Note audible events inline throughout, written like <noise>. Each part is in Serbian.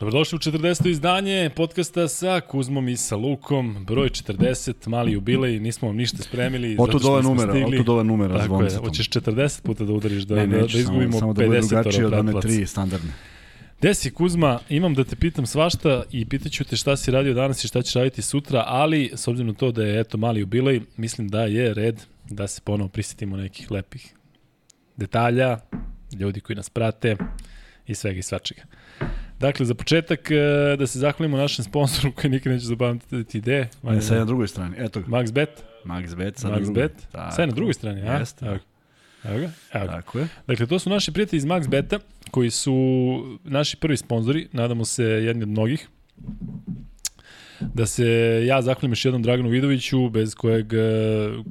Dobrodošli u 40. izdanje podcasta sa Kuzmom i sa Lukom, broj 40, mali jubilej, nismo vam ništa spremili. Otud ove numera, otud ove numera. Tako je, hoćeš 40 puta da udariš da, ne, da, da izgubimo samo, samo da 50 drugačije od one tri standardne. Desi Kuzma, imam da te pitam svašta i pitaću te šta si radio danas i šta ćeš raditi sutra, ali s obzirom na to da je eto mali jubilej, mislim da je red da se ponovo prisetimo nekih lepih detalja, ljudi koji nas prate i svega i svačega. Dakle, za početak e, da se zahvalimo našem sponsoru koji nikad neće zapamtiti ide. Ne, sad na drugoj strani, eto ga. Max Bet. Max Bet, sad Max na Bet. Sad na drugoj strani, a? Jeste. Evo Evo ga. Evo ga. Tako je. Dakle, to su naši prijatelji iz Max Beta, koji su naši prvi sponzori, nadamo se jedni od mnogih. Da se ja zahvalim još jednom Draganu Vidoviću, bez kojeg,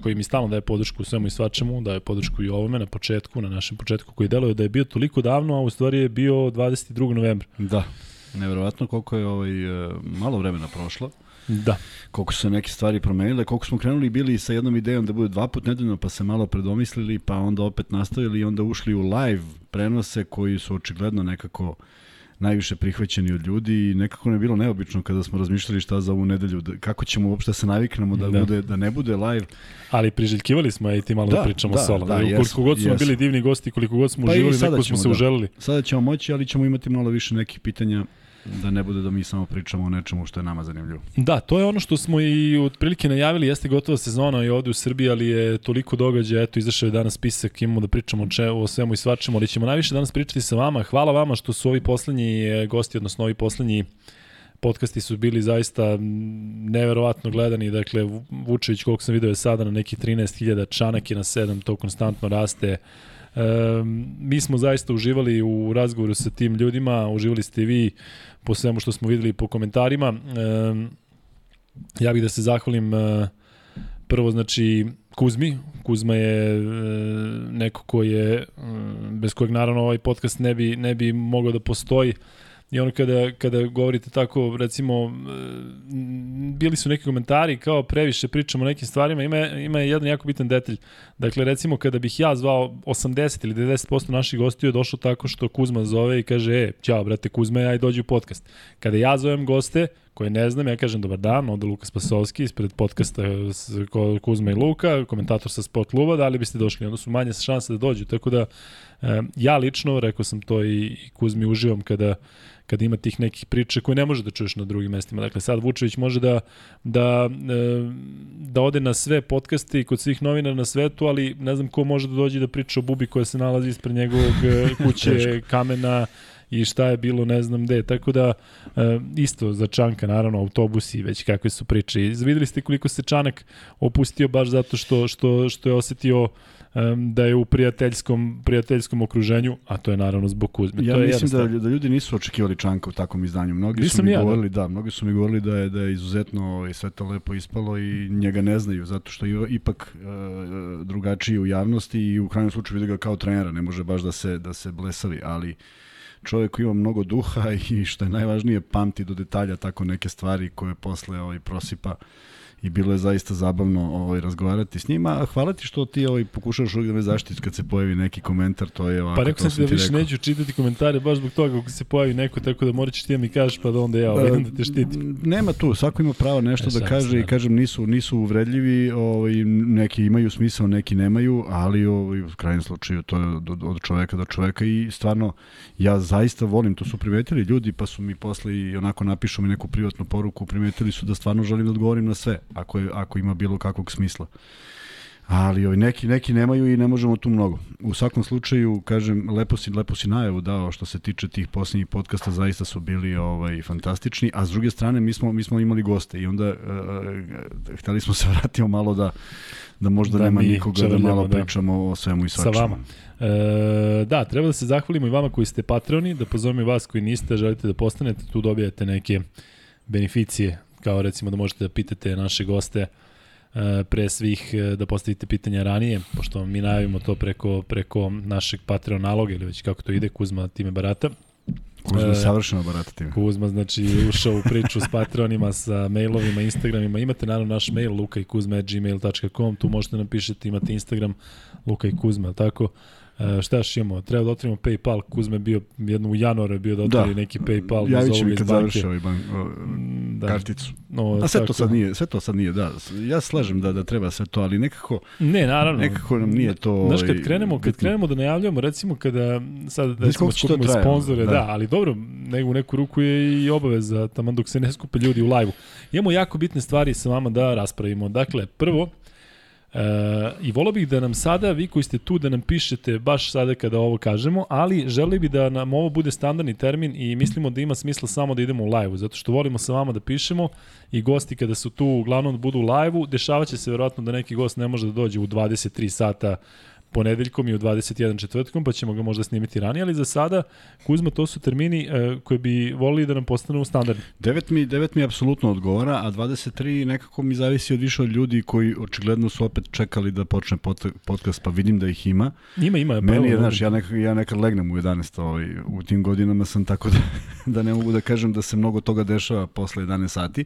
koji mi stalno daje podršku u svemu i svačemu, daje podršku i ovome na početku, na našem početku koji deluje da je bio toliko davno, a u stvari je bio 22. novembra. Da, neverovatno koliko je ovaj, malo vremena prošlo. Da. Koliko su se neke stvari promenile, koliko smo krenuli bili sa jednom idejom da bude dva put nedeljno, pa se malo predomislili, pa onda opet nastavili i onda ušli u live prenose koji su očigledno nekako najviše prihvaćeni od ljudi i nekako ne bilo neobično kada smo razmišljali šta za ovu nedelju, da, kako ćemo uopšte da se naviknemo da, da. bude da ne bude live. Ali priželjkivali smo i ti malo da, da pričamo da, solo. Da, koliko god smo yes. bili divni gosti, koliko god smo pa uživali, neko smo se da. uželili. Sada ćemo moći, ali ćemo imati malo više nekih pitanja da ne bude da mi samo pričamo o nečemu što je nama zanimljivo. Da, to je ono što smo i otprilike najavili, jeste gotova sezona i ovde u Srbiji, ali je toliko događaja, eto izašao je danas spisak, imamo da pričamo o, če, o svemu i svačemu, ali ćemo najviše danas pričati sa vama. Hvala vama što su ovi poslednji e, gosti, odnosno ovi poslednji podcasti su bili zaista neverovatno gledani, dakle Vučević koliko sam video je sada na nekih 13.000, Čanak je na 7, to konstantno raste. Mi smo zaista uživali u razgovoru sa tim ljudima, uživali ste vi po svemu što smo videli po komentarima. Ja bih da se zahvalim e, prvo znači Kuzmi. Kuzma je e, neko ko je, e, bez kojeg naravno ovaj podcast ne bi, ne bi mogao da postoji. I ono kada, kada govorite tako, recimo, bili su neki komentari kao previše pričamo o nekim stvarima, ima, ima jedan jako bitan detalj. Dakle, recimo, kada bih ja zvao 80 ili 90% naših gostiju je došlo tako što Kuzma zove i kaže, e, ćao, brate Kuzma, aj dođi u podcast. Kada ja zovem goste, koje ne znam, ja kažem dobar dan, ovde Luka Spasovski ispred podcasta Kuzma i Luka, komentator sa Sport kluba, da li biste došli, onda su manje šanse da dođu, tako da ja lično, rekao sam to i Kuzmi, uživam kada kada ima tih nekih priča koje ne može da čuješ na drugim mestima. Dakle, sad Vučević može da, da, e, da ode na sve podcaste i kod svih novinara na svetu, ali ne znam ko može da dođe da priča o bubi koja se nalazi ispred njegovog e, <laughs> kuće, kamena, i šta je bilo ne znam gde. Tako da e, isto za Čanka naravno autobusi već kakve su priče. Videli ste koliko se Čanak opustio baš zato što što što je osetio um, da je u prijateljskom, prijateljskom okruženju, a to je naravno zbog Kuzme. Ja to je mislim da, da ljudi nisu očekivali Čanka u takvom izdanju. Mnogi Nisam su mi ja, da. govorili, da. da, mnogi su mi govorili da je da je izuzetno i sve to lepo ispalo i njega ne znaju zato što je ipak uh, drugačiji u javnosti i u krajnjem slučaju vidi ga kao trenera, ne može baš da se da se blesavi, ali čovjek koji ima mnogo duha <laughs> i što je najvažnije pamti do detalja tako neke stvari koje posle ovaj prosipa i bilo je zaista zabavno ovaj, razgovarati s njima. Hvala ti što ti ovaj, pokušavaš uvijek da me zaštitiš kad se pojavi neki komentar, to je ovako. Pa rekao sam ti da više rekao. neću čitati komentare baš zbog toga kako se pojavi neko, tako da morat ćeš ti da mi kažeš pa da onda ja ovaj, da te štitim. Nema tu, svako ima pravo nešto e, da kaže i kažem nisu nisu uvredljivi, ovaj, neki imaju smisao, neki nemaju, ali ovaj, u krajnjem slučaju to je od, od čoveka do čoveka i stvarno ja zaista volim, to su primetili ljudi pa su mi posle i onako napišu mi neku privatnu poruku, primetili su da stvarno želim da odgovorim na sve ako, je, ako ima bilo kakvog smisla. Ali ovaj, neki, neki nemaju i ne možemo tu mnogo. U svakom slučaju, kažem, lepo si, lepo si najavu dao što se tiče tih posljednjih podcasta, zaista su bili ovaj, fantastični, a s druge strane mi smo, mi smo imali goste i onda uh, hteli smo se <laughs> vratiti malo da, da možda da nema nikoga da malo da. pričamo o svemu i svačemu. Sa vama. E, da, treba da se zahvalimo i vama koji ste patroni, da pozovemo i vas koji niste, želite da postanete, tu dobijate neke beneficije kao recimo da možete da pitate naše goste e, pre svih e, da postavite pitanja ranije, pošto mi najavimo to preko, preko našeg Patreon naloga ili već kako to ide, Kuzma time barata. Kuzma e, savršeno barata time. Kuzma, znači, ušao u priču s Patreonima, sa mailovima, Instagramima. Imate naravno naš mail lukajkuzma.gmail.com, tu možete napišete, imate Instagram Luka i Kuzma, tako? Uh, šta još imamo? Treba da otvorimo PayPal. Kuzme bio jedno u januaru bio da otvori da. neki PayPal. Javit će mi kad završi ovaj bank, o, mm, da. karticu. No, A sve tako... to sad nije, sve to sad nije, da. Ja slažem da da treba sve to, ali nekako Ne, naravno. Nekako nam nije to. Znaš kad ovaj, krenemo, kad krenemo da najavljujemo, recimo kada sad da smo skupimo sponzore, da. da, ali dobro, nego u neku ruku je i obaveza tamo dok se ne skupe ljudi u lajvu. Imamo jako bitne stvari sa vama da raspravimo. Dakle, prvo, E, I volao bih da nam sada, vi koji ste tu, da nam pišete baš sada kada ovo kažemo, ali želi bi da nam ovo bude standardni termin i mislimo da ima smisla samo da idemo u live-u, zato što volimo sa vama da pišemo i gosti kada su tu uglavnom budu u live-u, dešavaće se verovatno da neki gost ne može da dođe u 23 sata ponedeljkom i u 21 četvrtkom, pa ćemo ga možda snimiti ranije, ali za sada, Kuzma, to su termini uh, koje bi volili da nam postanu standardni. 9 mi, 9 mi apsolutno odgovara, a 23 nekako mi zavisi od više od ljudi koji očigledno su opet čekali da počne pod, podcast, pa vidim da ih ima. Ima, ima. Meni je, znaš, ja, nekad, ja nekad legnem u 11, ovaj, u tim godinama sam tako da, da ne mogu da kažem da se mnogo toga dešava posle 11 sati,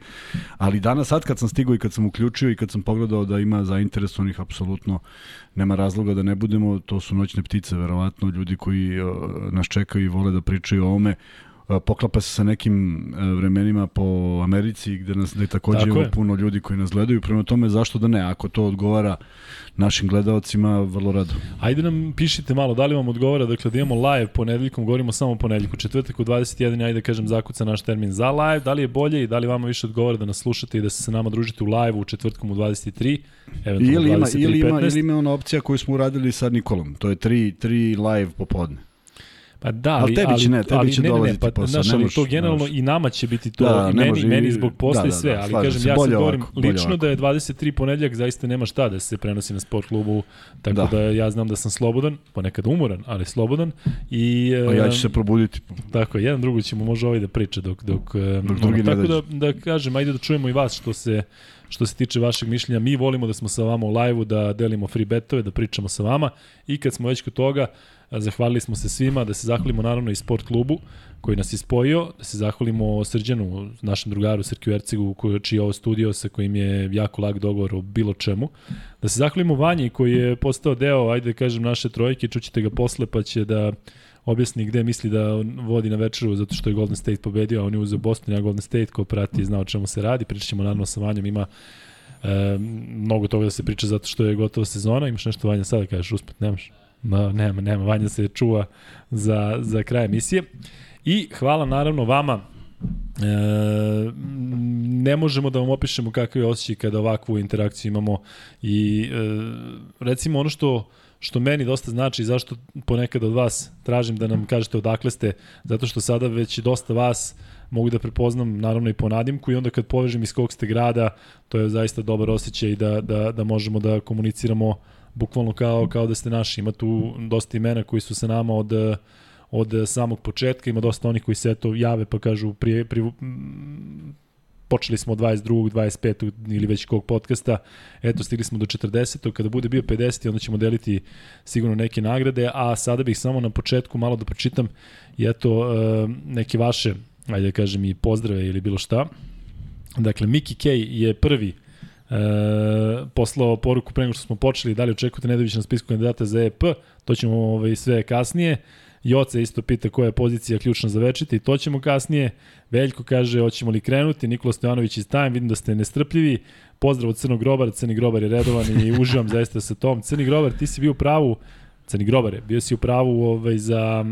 ali danas sad kad sam stigao i kad sam uključio i kad sam pogledao da ima zainteresovanih apsolutno nema razloga da ne budemo, to su noćne ptice, verovatno, ljudi koji nas čekaju i vole da pričaju o ome, poklapa se sa nekim uh, vremenima po Americi gde nas gde takođe ima puno ljudi koji nas gledaju. Prema tome zašto da ne? Ako to odgovara našim gledalcima vrlo rado. Ajde nam pišite malo, da li vam odgovara, dakle da imamo live ponedeljkom, govorimo samo ponedeljku, četvrtak u 21, ajde da kažem zakuca naš termin za live, da li je bolje i da li vama više odgovara da nas slušate i da se sa nama družite u live u četvrtkom u 23, eventualno ili ima, 23, ili ima, ili ima ona opcija koju smo uradili sa Nikolom, to je 3, 3 live popodne. Pa da, ali, ali tebi će ne, tebi ali, će ne, dolaziti ne, ne, pa, posao. Znaš, ali to generalno i nama će biti to, da, i meni, može, meni zbog posla da, i sve, da, da, ali kažem, se, ja sad govorim ovako, lično ovako. da je 23 ponedljak zaista nema šta da se prenosi na sport klubu, tako da. da ja znam da sam slobodan, ponekad umoran, ali slobodan. I, A ja ću se probuditi. Tako, jedan drugo ćemo može ovaj da priča dok, dok, dok drugi tako da, da kažem, ajde da čujemo i vas što se što se tiče vašeg mišljenja. Mi volimo da smo sa vama u live-u, da delimo free betove, da pričamo sa vama i kad smo već kod toga, Zahvalili smo se svima, da se zahvalimo naravno i sport klubu koji nas je spojio, da se zahvalimo Srđanu, našem drugaru Srkiju Ercegu, koji, čiji je ovo studio sa kojim je jako lag dogovor o bilo čemu. Da se zahvalimo Vanji koji je postao deo, ajde da kažem, naše trojke, čućete ga posle pa će da objasni gde misli da vodi na večeru zato što je Golden State pobedio, a on je uzeo Boston, ja Golden State ko prati zna o čemu se radi, pričat ćemo naravno sa Vanjom, ima e, mnogo toga da se priča zato što je gotova sezona, imaš nešto Vanja sada kažeš uspet, nemaš? Ma, nema, nema, Vanja se čuva za, za kraj emisije. I hvala naravno vama E, ne možemo da vam opišemo kakve osjećaj kada ovakvu interakciju imamo i e, recimo ono što što meni dosta znači zašto ponekad od vas tražim da nam kažete odakle ste, zato što sada već dosta vas mogu da prepoznam naravno i po nadimku i onda kad povežem iz kog ste grada, to je zaista dobar osjećaj da, da, da možemo da komuniciramo uh, bukvalno kao, kao da ste naši. Ima tu dosta imena koji su sa nama od, od samog početka, ima dosta onih koji se to jave pa kažu prije, prije počeli smo od 22. 25. ili već kog podcasta, eto stigli smo do 40. Kada bude bio 50. onda ćemo deliti sigurno neke nagrade, a sada bih samo na početku malo da pročitam i eto e, neke vaše, ajde da kažem i pozdrave ili bilo šta. Dakle, Miki K je prvi e, poslao poruku pre nego što smo počeli, da li očekujete Nedović na spisku kandidata za EP, to ćemo ovaj, sve kasnije. Joce isto pita koja je pozicija ključna za večiti, to ćemo kasnije. Veljko kaže, hoćemo li krenuti? Nikola Stojanović iz Time, vidim da ste nestrpljivi. Pozdrav od Crnog grobara, Crni grobar je redovan i <laughs> uživam zaista sa tom. Crni grobar, ti si bio u pravu, Crni grobare, bio si u pravu ovaj, za,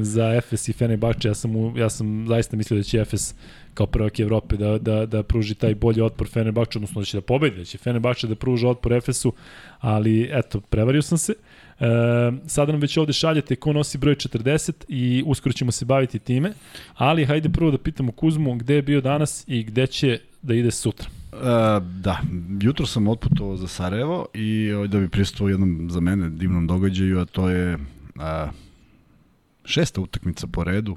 za Efes i Fenerbahče, ja sam, u, ja sam zaista mislio da će Efes kao prvak Evrope da, da, da pruži taj bolji otpor Fenerbahče, odnosno da će da pobedi, da će Fenerbahče da pruži otpor Efesu, ali eto, prevario sam se. E, sada nam već ovde šaljete ko nosi broj 40 i uskoro ćemo se baviti time, ali hajde prvo da pitamo Kuzmu gde je bio danas i gde će da ide sutra. Uh, da, jutro sam otputovao za Sarajevo i da bi pristupao jednom za mene divnom događaju, a to je uh, šesta utakmica po redu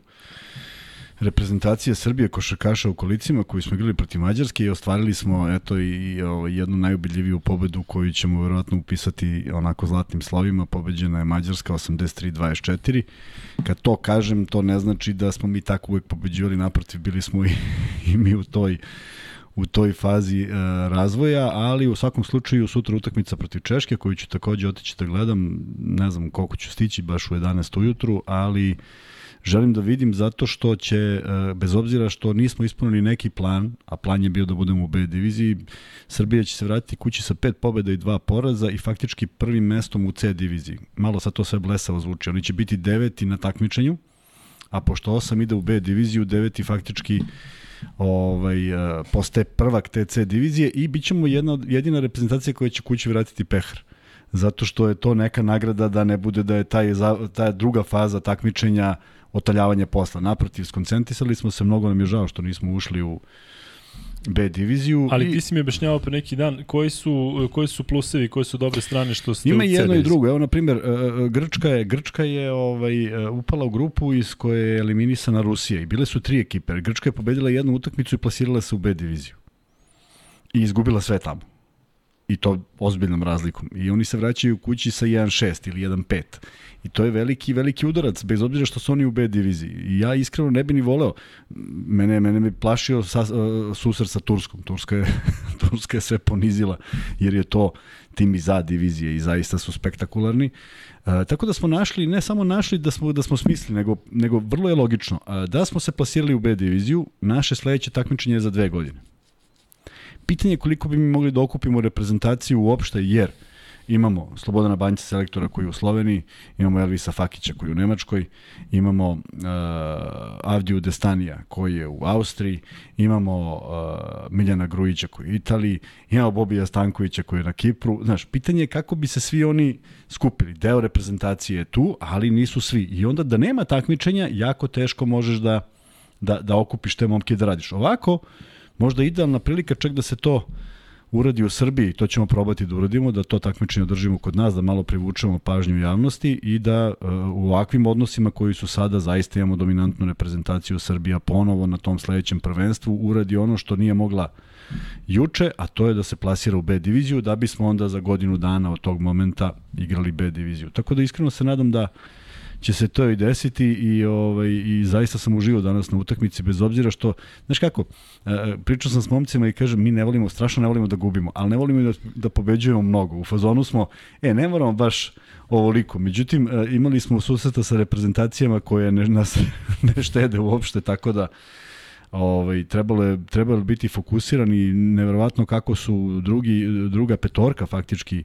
reprezentacije Srbije košarkaša u kolicima koji smo igrali protiv Mađarske i ostvarili smo eto i, i ovaj, jednu najubiljiviju pobedu koju ćemo verovatno upisati onako zlatnim slovima. Pobeđena je Mađarska 83-24. Kad to kažem, to ne znači da smo mi tako uvek pobeđivali, naprotiv, bili smo i, <laughs> i mi u toj u toj fazi uh, razvoja, ali u svakom slučaju sutra utakmica protiv Češke koju ću takođe otići da gledam, ne znam koliko ću stići baš u 11 ujutru, ali želim da vidim zato što će, uh, bez obzira što nismo ispunili neki plan, a plan je bio da budemo u B diviziji, Srbija će se vratiti kući sa pet pobeda i dva poraza i faktički prvim mestom u C diviziji. Malo sa to sve blesavo zvuči. Oni će biti deveti na takmičenju, a pošto osam ide u B diviziju, deveti faktički ovaj, e, postaje prvak TC divizije i bit ćemo jedna, jedina reprezentacija koja će kući vratiti pehar zato što je to neka nagrada da ne bude da je taj, ta druga faza takmičenja otaljavanje posla. Naprotiv, skoncentrisali smo se, mnogo nam je žao što nismo ušli u B diviziju. Ali i... ti si mi objašnjavao pre neki dan koji su, koji su plusevi, koje su dobre strane što ste Ima jedno i drugo. Evo, na primjer, e, e, Grčka je, Grčka je ovaj, e, upala u grupu iz koje je eliminisana Rusija i bile su tri ekipe. Grčka je pobedila jednu utakmicu i plasirala se u B diviziju. I izgubila sve tamo. I to ozbiljnom razlikom. I oni se vraćaju kući sa 1-6 ili 1-5. I to je veliki, veliki udarac, bez obzira što su oni u B diviziji. I ja iskreno ne bi ni voleo. Mene, mene mi plašio sa, uh, susret sa Turskom. Turska je, <laughs> Turska je sve ponizila, jer je to tim iz A divizije i zaista su spektakularni. Uh, tako da smo našli, ne samo našli da smo, da smo smisli, nego, nego vrlo je logično. Uh, da smo se plasirali u B diviziju, naše sledeće takmičenje je za dve godine. Pitanje je koliko bi mi mogli da okupimo reprezentaciju uopšte, jer uh, imamo Slobodana Banjica selektora koji je u Sloveniji, imamo Elvisa Fakića koji je u Nemačkoj, imamo uh, Avdiju Destanija koji je u Austriji, imamo uh, Miljana Grujića koji je u Italiji, imamo Bobija Stankovića koji je na Kipru. Znaš, pitanje je kako bi se svi oni skupili. Deo reprezentacije je tu, ali nisu svi. I onda da nema takmičenja, jako teško možeš da, da, da okupiš te momke da radiš. Ovako, možda idealna prilika čak da se to uradi u Srbiji, to ćemo probati da uradimo, da to takmičenje održimo kod nas, da malo privučemo pažnju javnosti i da uh, u ovakvim odnosima koji su sada zaista imamo dominantnu reprezentaciju Srbija ponovo na tom sledećem prvenstvu uradi ono što nije mogla juče, a to je da se plasira u B diviziju, da bismo onda za godinu dana od tog momenta igrali B diviziju. Tako da iskreno se nadam da će se to i desiti i ovaj i zaista sam uživao danas na utakmici bez obzira što znaš kako e, pričao sam s momcima i kažem mi ne volimo strašno ne volimo da gubimo al ne volimo da da pobeđujemo mnogo. U fazonu smo e ne moramo baš ovoliko. Međutim e, imali smo susreta sa reprezentacijama koje ne, nas <laughs> ne štede uopšte tako da ovaj, trebalo, je, trebalo biti fokusirani neverovatno kako su drugi, druga petorka faktički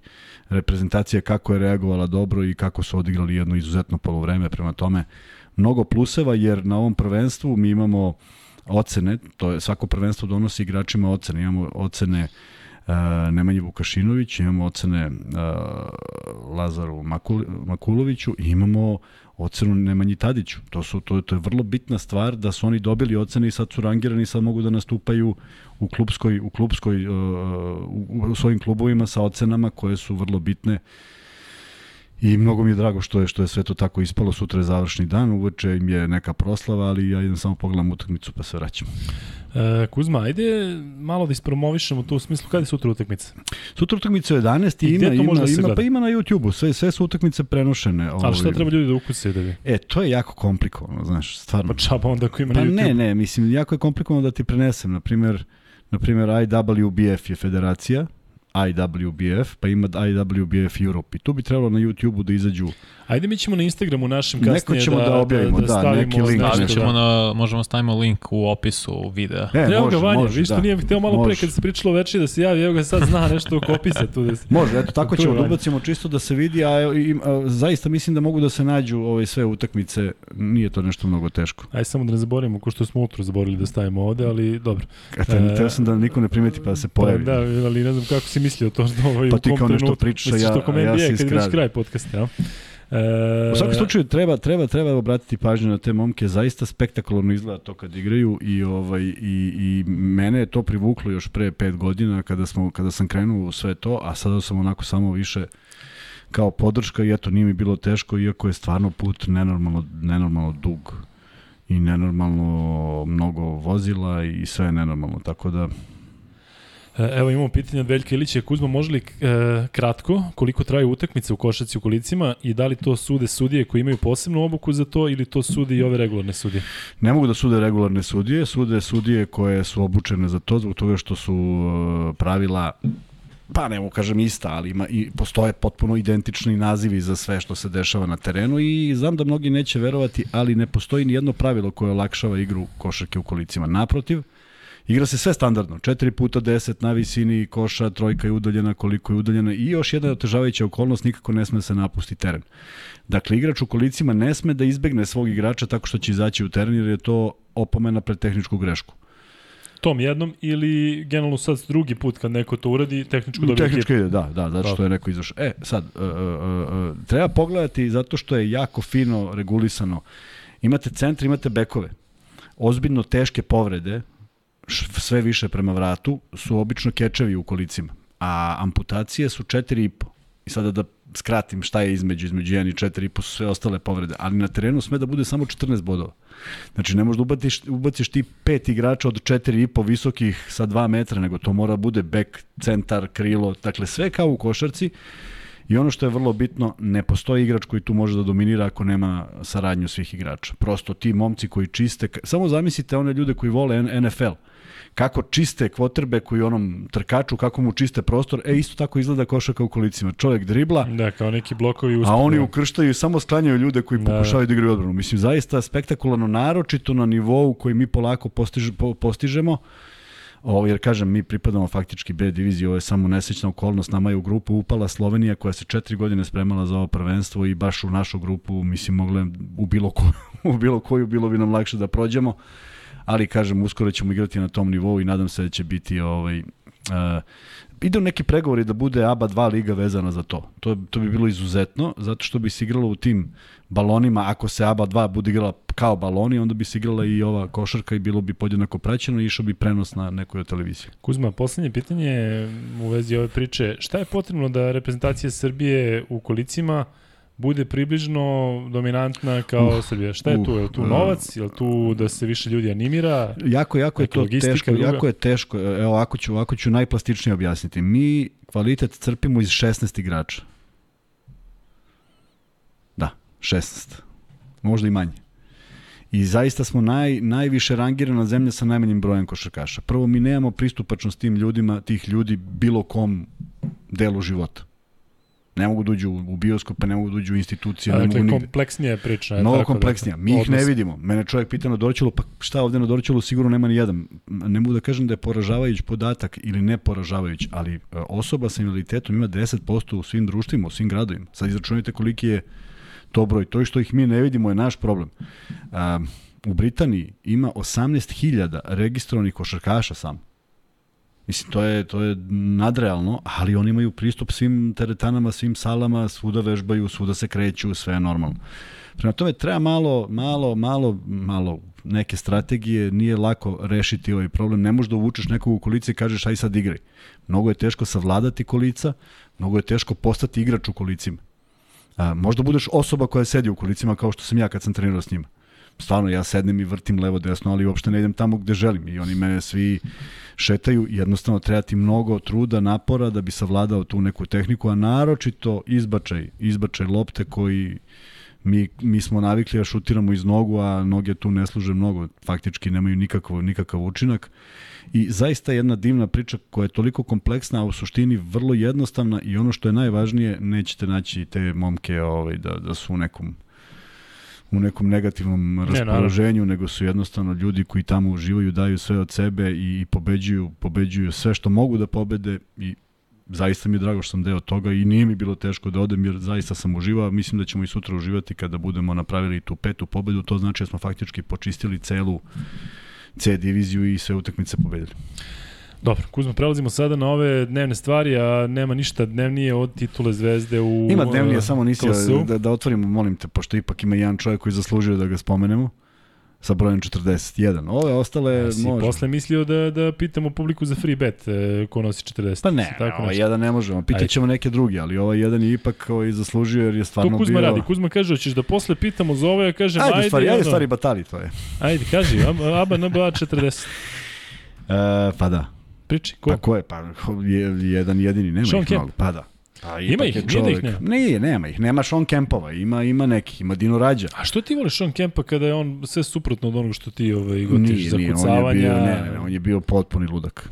reprezentacija kako je reagovala dobro i kako su odigrali jedno izuzetno polovreme. Prema tome mnogo pluseva jer na ovom prvenstvu mi imamo ocene, to je svako prvenstvo donosi igračima ocene, imamo ocene uh, Nemanji Vukašinović, imamo ocene uh, Lazaru Makul, Makuloviću i imamo ocenu Nemanji Tadiću. To, su, to, to je vrlo bitna stvar da su oni dobili ocene i sad su rangirani, sad mogu da nastupaju u klubskoj, u klubskoj uh, u, u svojim klubovima sa ocenama koje su vrlo bitne I mnogo mi je drago što je što je sve to tako ispalo. Sutra je završni dan, uveče im je neka proslava, ali ja idem samo pogledam utakmicu pa se vraćam. E, Kuzma, ajde malo da ispromovišemo to u smislu kada je sutra utakmica? Sutra utakmica je 11 i, I ima, ima, da ima, pa ima na YouTubeu, sve, sve su utakmice prenošene. Ali šta ovaj. treba ljudi da ukuse da? E, to je jako komplikovano, znaš, stvarno. Pa čaba onda ako ima pa na YouTube. ne, ne, mislim, jako je komplikovano da ti prenesem, na primjer, na primjer IWBF je federacija, IWBF, pa ima IWBF Europe. I tu bi trebalo na YouTube-u da izađu Ajde mi ćemo na Instagramu našem kasnije Neko ćemo da, da objavimo, da, da, da neki link. Ali ćemo na, možemo stavimo link u opisu videa. E, evo može, ga Vanja, može, viš da. nije hteo malo može. pre kad se pričalo veče da se javi, evo ga sad zna nešto oko opisa tu. Da se... <laughs> Može, eto tako ćemo da ubacimo čisto da se vidi, a, i, a, zaista mislim da mogu da se nađu ove sve utakmice, nije to nešto mnogo teško. Ajde samo da ne zaboravimo, ko što smo utro zaboravili da stavimo ovde, ali dobro. Eto, e, teo sam da niko ne primeti pa da se pojavi. Pa, da, ali ne znam kako si mislio to što <laughs> ovaj, pa ti kao nešto pričaš, ja, ja, ja si iskrad. Kad je kraj podcasta, ja? E... U svakom slučaju treba treba treba obratiti pažnju na te momke, zaista spektakularno izgleda to kad igraju i ovaj i i mene je to privuklo još pre 5 godina kada smo kada sam krenuo u sve to, a sada sam onako samo više kao podrška i eto nije mi bilo teško iako je stvarno put nenormalno nenormalno dug i nenormalno mnogo vozila i sve je nenormalno tako da E, evo imamo pitanje od Veljka Ilića. Kuzma, može li e, kratko koliko traju utakmice u košaci u kolicima i da li to sude sudije koji imaju posebnu obuku za to ili to sude i ove regularne sudije? Ne mogu da sude regularne sudije, sude sudije koje su obučene za to zbog toga što su e, pravila pa ne mogu kažem ista, ali ima, i postoje potpuno identični nazivi za sve što se dešava na terenu i znam da mnogi neće verovati, ali ne postoji ni jedno pravilo koje olakšava igru košarke u kolicima. Naprotiv, Igra se sve standardno, 4 puta 10 na visini koša, trojka je udaljena, koliko je udaljena i još jedna otežavajuća okolnost, nikako ne sme da se napusti teren. Dakle, igrač u kolicima ne sme da izbegne svog igrača tako što će izaći u teren jer je to opomena pred tehničku grešku tom jednom ili generalno sad drugi put kad neko to uradi, tehničko dobije Tehnički ide, da, da, zato što je neko izašao. E, sad, uh, uh, uh, treba pogledati zato što je jako fino regulisano. Imate centri, imate bekove. Ozbiljno teške povrede, sve više prema vratu, su obično kečevi u kolicima. A amputacije su 4,5. I sada da skratim šta je između, između 1 i 4,5 su sve ostale povrede. Ali na terenu sme da bude samo 14 bodova. Znači, ne možeš da ubaciš, ubaciš ti pet igrača od 4,5 visokih sa 2 metra, nego to mora bude bek, centar, krilo, dakle sve kao u košarci. I ono što je vrlo bitno, ne postoji igrač koji tu može da dominira ako nema saradnju svih igrača. Prosto ti momci koji čiste, samo zamislite one ljude koji vole NFL kako čiste kvotrbe u onom trkaču, kako mu čiste prostor, e isto tako izgleda košaka u kolicima. Čovjek dribla, da, kao neki blokovi uspred. A oni ukrštaju i samo sklanjaju ljude koji da. pokušavaju da igraju odbranu. Mislim, zaista spektakularno, naročito na nivou koji mi polako postiž, po, postižemo. Ovo, jer kažem, mi pripadamo faktički B diviziji, ovo je samo nesečna okolnost, nama je u grupu upala Slovenija koja se četiri godine spremala za ovo prvenstvo i baš u našu grupu, mislim, mogle u bilo, ko, <laughs> u bilo koju bilo bi nam lakše da prođemo ali kažem, uskoro ćemo igrati na tom nivou i nadam se da će biti ovaj, uh, idu neki pregovori da bude ABA 2 liga vezana za to. To, to bi bilo izuzetno, zato što bi se igralo u tim balonima, ako se ABA 2 bude igrala kao baloni, onda bi se igrala i ova košarka i bilo bi podjednako praćeno i išao bi prenos na nekoj televiziji. Kuzma, poslednje pitanje u vezi ove priče. Šta je potrebno da reprezentacija Srbije u kolicima bude približno dominantna kao uh, Srbija. Šta je uh, tu? Je tu novac? Je li tu da se više ljudi animira? Jako, jako je to teško. Druga? Jako je teško. Evo, ako ću, ako ću najplastičnije objasniti. Mi kvalitet crpimo iz 16 igrača. Da, 16. Možda i manje. I zaista smo naj, najviše rangirana zemlja sa najmanjim brojem košarkaša. Prvo, mi nemamo pristupačnost tim ljudima, tih ljudi bilo kom delu života ne mogu da uđu u bioskope, ne mogu da uđu u institucije. ne dakle, mogu kompleksnija priča. Mnogo tako da- kompleksnija. Mi ih ne vidimo. Mene čovjek pita na Dorčelu, pa šta ovde na Dorčelu sigurno nema ni jedan. Ne mogu da kažem da je poražavajuć podatak ili ne poražavajuć, ali e, osoba sa invaliditetom ima 10% u svim društvima, u svim gradovima. Sad izračunajte koliki je to broj. To što ih mi ne vidimo je naš problem. Um, u Britaniji ima 18.000 registrovanih košarkaša samo. Mislim, to je, to je nadrealno, ali oni imaju pristup svim teretanama, svim salama, svuda vežbaju, svuda se kreću, sve je normalno. Prema tome, treba malo, malo, malo, malo neke strategije, nije lako rešiti ovaj problem. Ne možeš da uvučeš nekog u kolice i kažeš aj sad igraj. Mnogo je teško savladati kolica, mnogo je teško postati igrač u kolicima. A, možda budeš osoba koja sedi u kolicima kao što sam ja kad sam trenirao s njima. Stvarno, ja sednem i vrtim levo desno, ali uopšte ne idem tamo gde želim. I oni mene svi šetaju, jednostavno treba ti mnogo truda, napora da bi savladao tu neku tehniku, a naročito izbačaj, izbačaj lopte koji mi, mi smo navikli da šutiramo iz nogu, a noge tu ne služe mnogo, faktički nemaju nikakav, nikakav učinak. I zaista jedna divna priča koja je toliko kompleksna, a u suštini vrlo jednostavna i ono što je najvažnije, nećete naći te momke ovaj, da, da su u nekom u nekom negativnom raspoloženju, ne, nego su jednostavno ljudi koji tamo uživaju, daju sve od sebe i pobeđuju, pobeđuju sve što mogu da pobede i zaista mi je drago što sam deo toga i nije mi bilo teško da odem jer zaista sam uživao. Mislim da ćemo i sutra uživati kada budemo napravili tu petu pobedu. To znači da smo faktički počistili celu C diviziju i sve utakmice pobedili. Dobro, Kuzma, prelazimo sada na ove dnevne stvari, a nema ništa dnevnije od titule zvezde u Ima dnevnije, uh, samo nisi da, da otvorimo, molim te, pošto ipak ima jedan čovjek koji zaslužuje da ga spomenemo sa brojem 41. Ove ostale ja, si može. posle mislio da, da pitamo publiku za free bet e, ko nosi 40. Pa ne, tako ovaj jedan ne možemo. Pitaćemo neke drugi, ali ovaj jedan je ipak ovaj zaslužio jer je stvarno bio... To Kuzma bio... radi. Kuzma kaže, hoćeš da posle pitamo za ovo, ja kažem, ajde. Ajde, stvari, ajde, stvari batali to je. Ajde, kaži, Aba NBA 40. e, pa da. Priči, ko? Pa ko je? Pa je, jedan jedini, nema Sean ih Kemp. mnogo. Pa da. Pa Ima ih, je nije da ih nema. Nije, nema ih. Nema Sean Kempova, ima, ima nekih, ima Dino Rađa. A što ti voliš Sean Kempa kada je on sve suprotno od onoga što ti ovaj, gotiš Nije, za nije, on je kucavanja? bio, ne, ne, ne, on je bio potpuni ludak.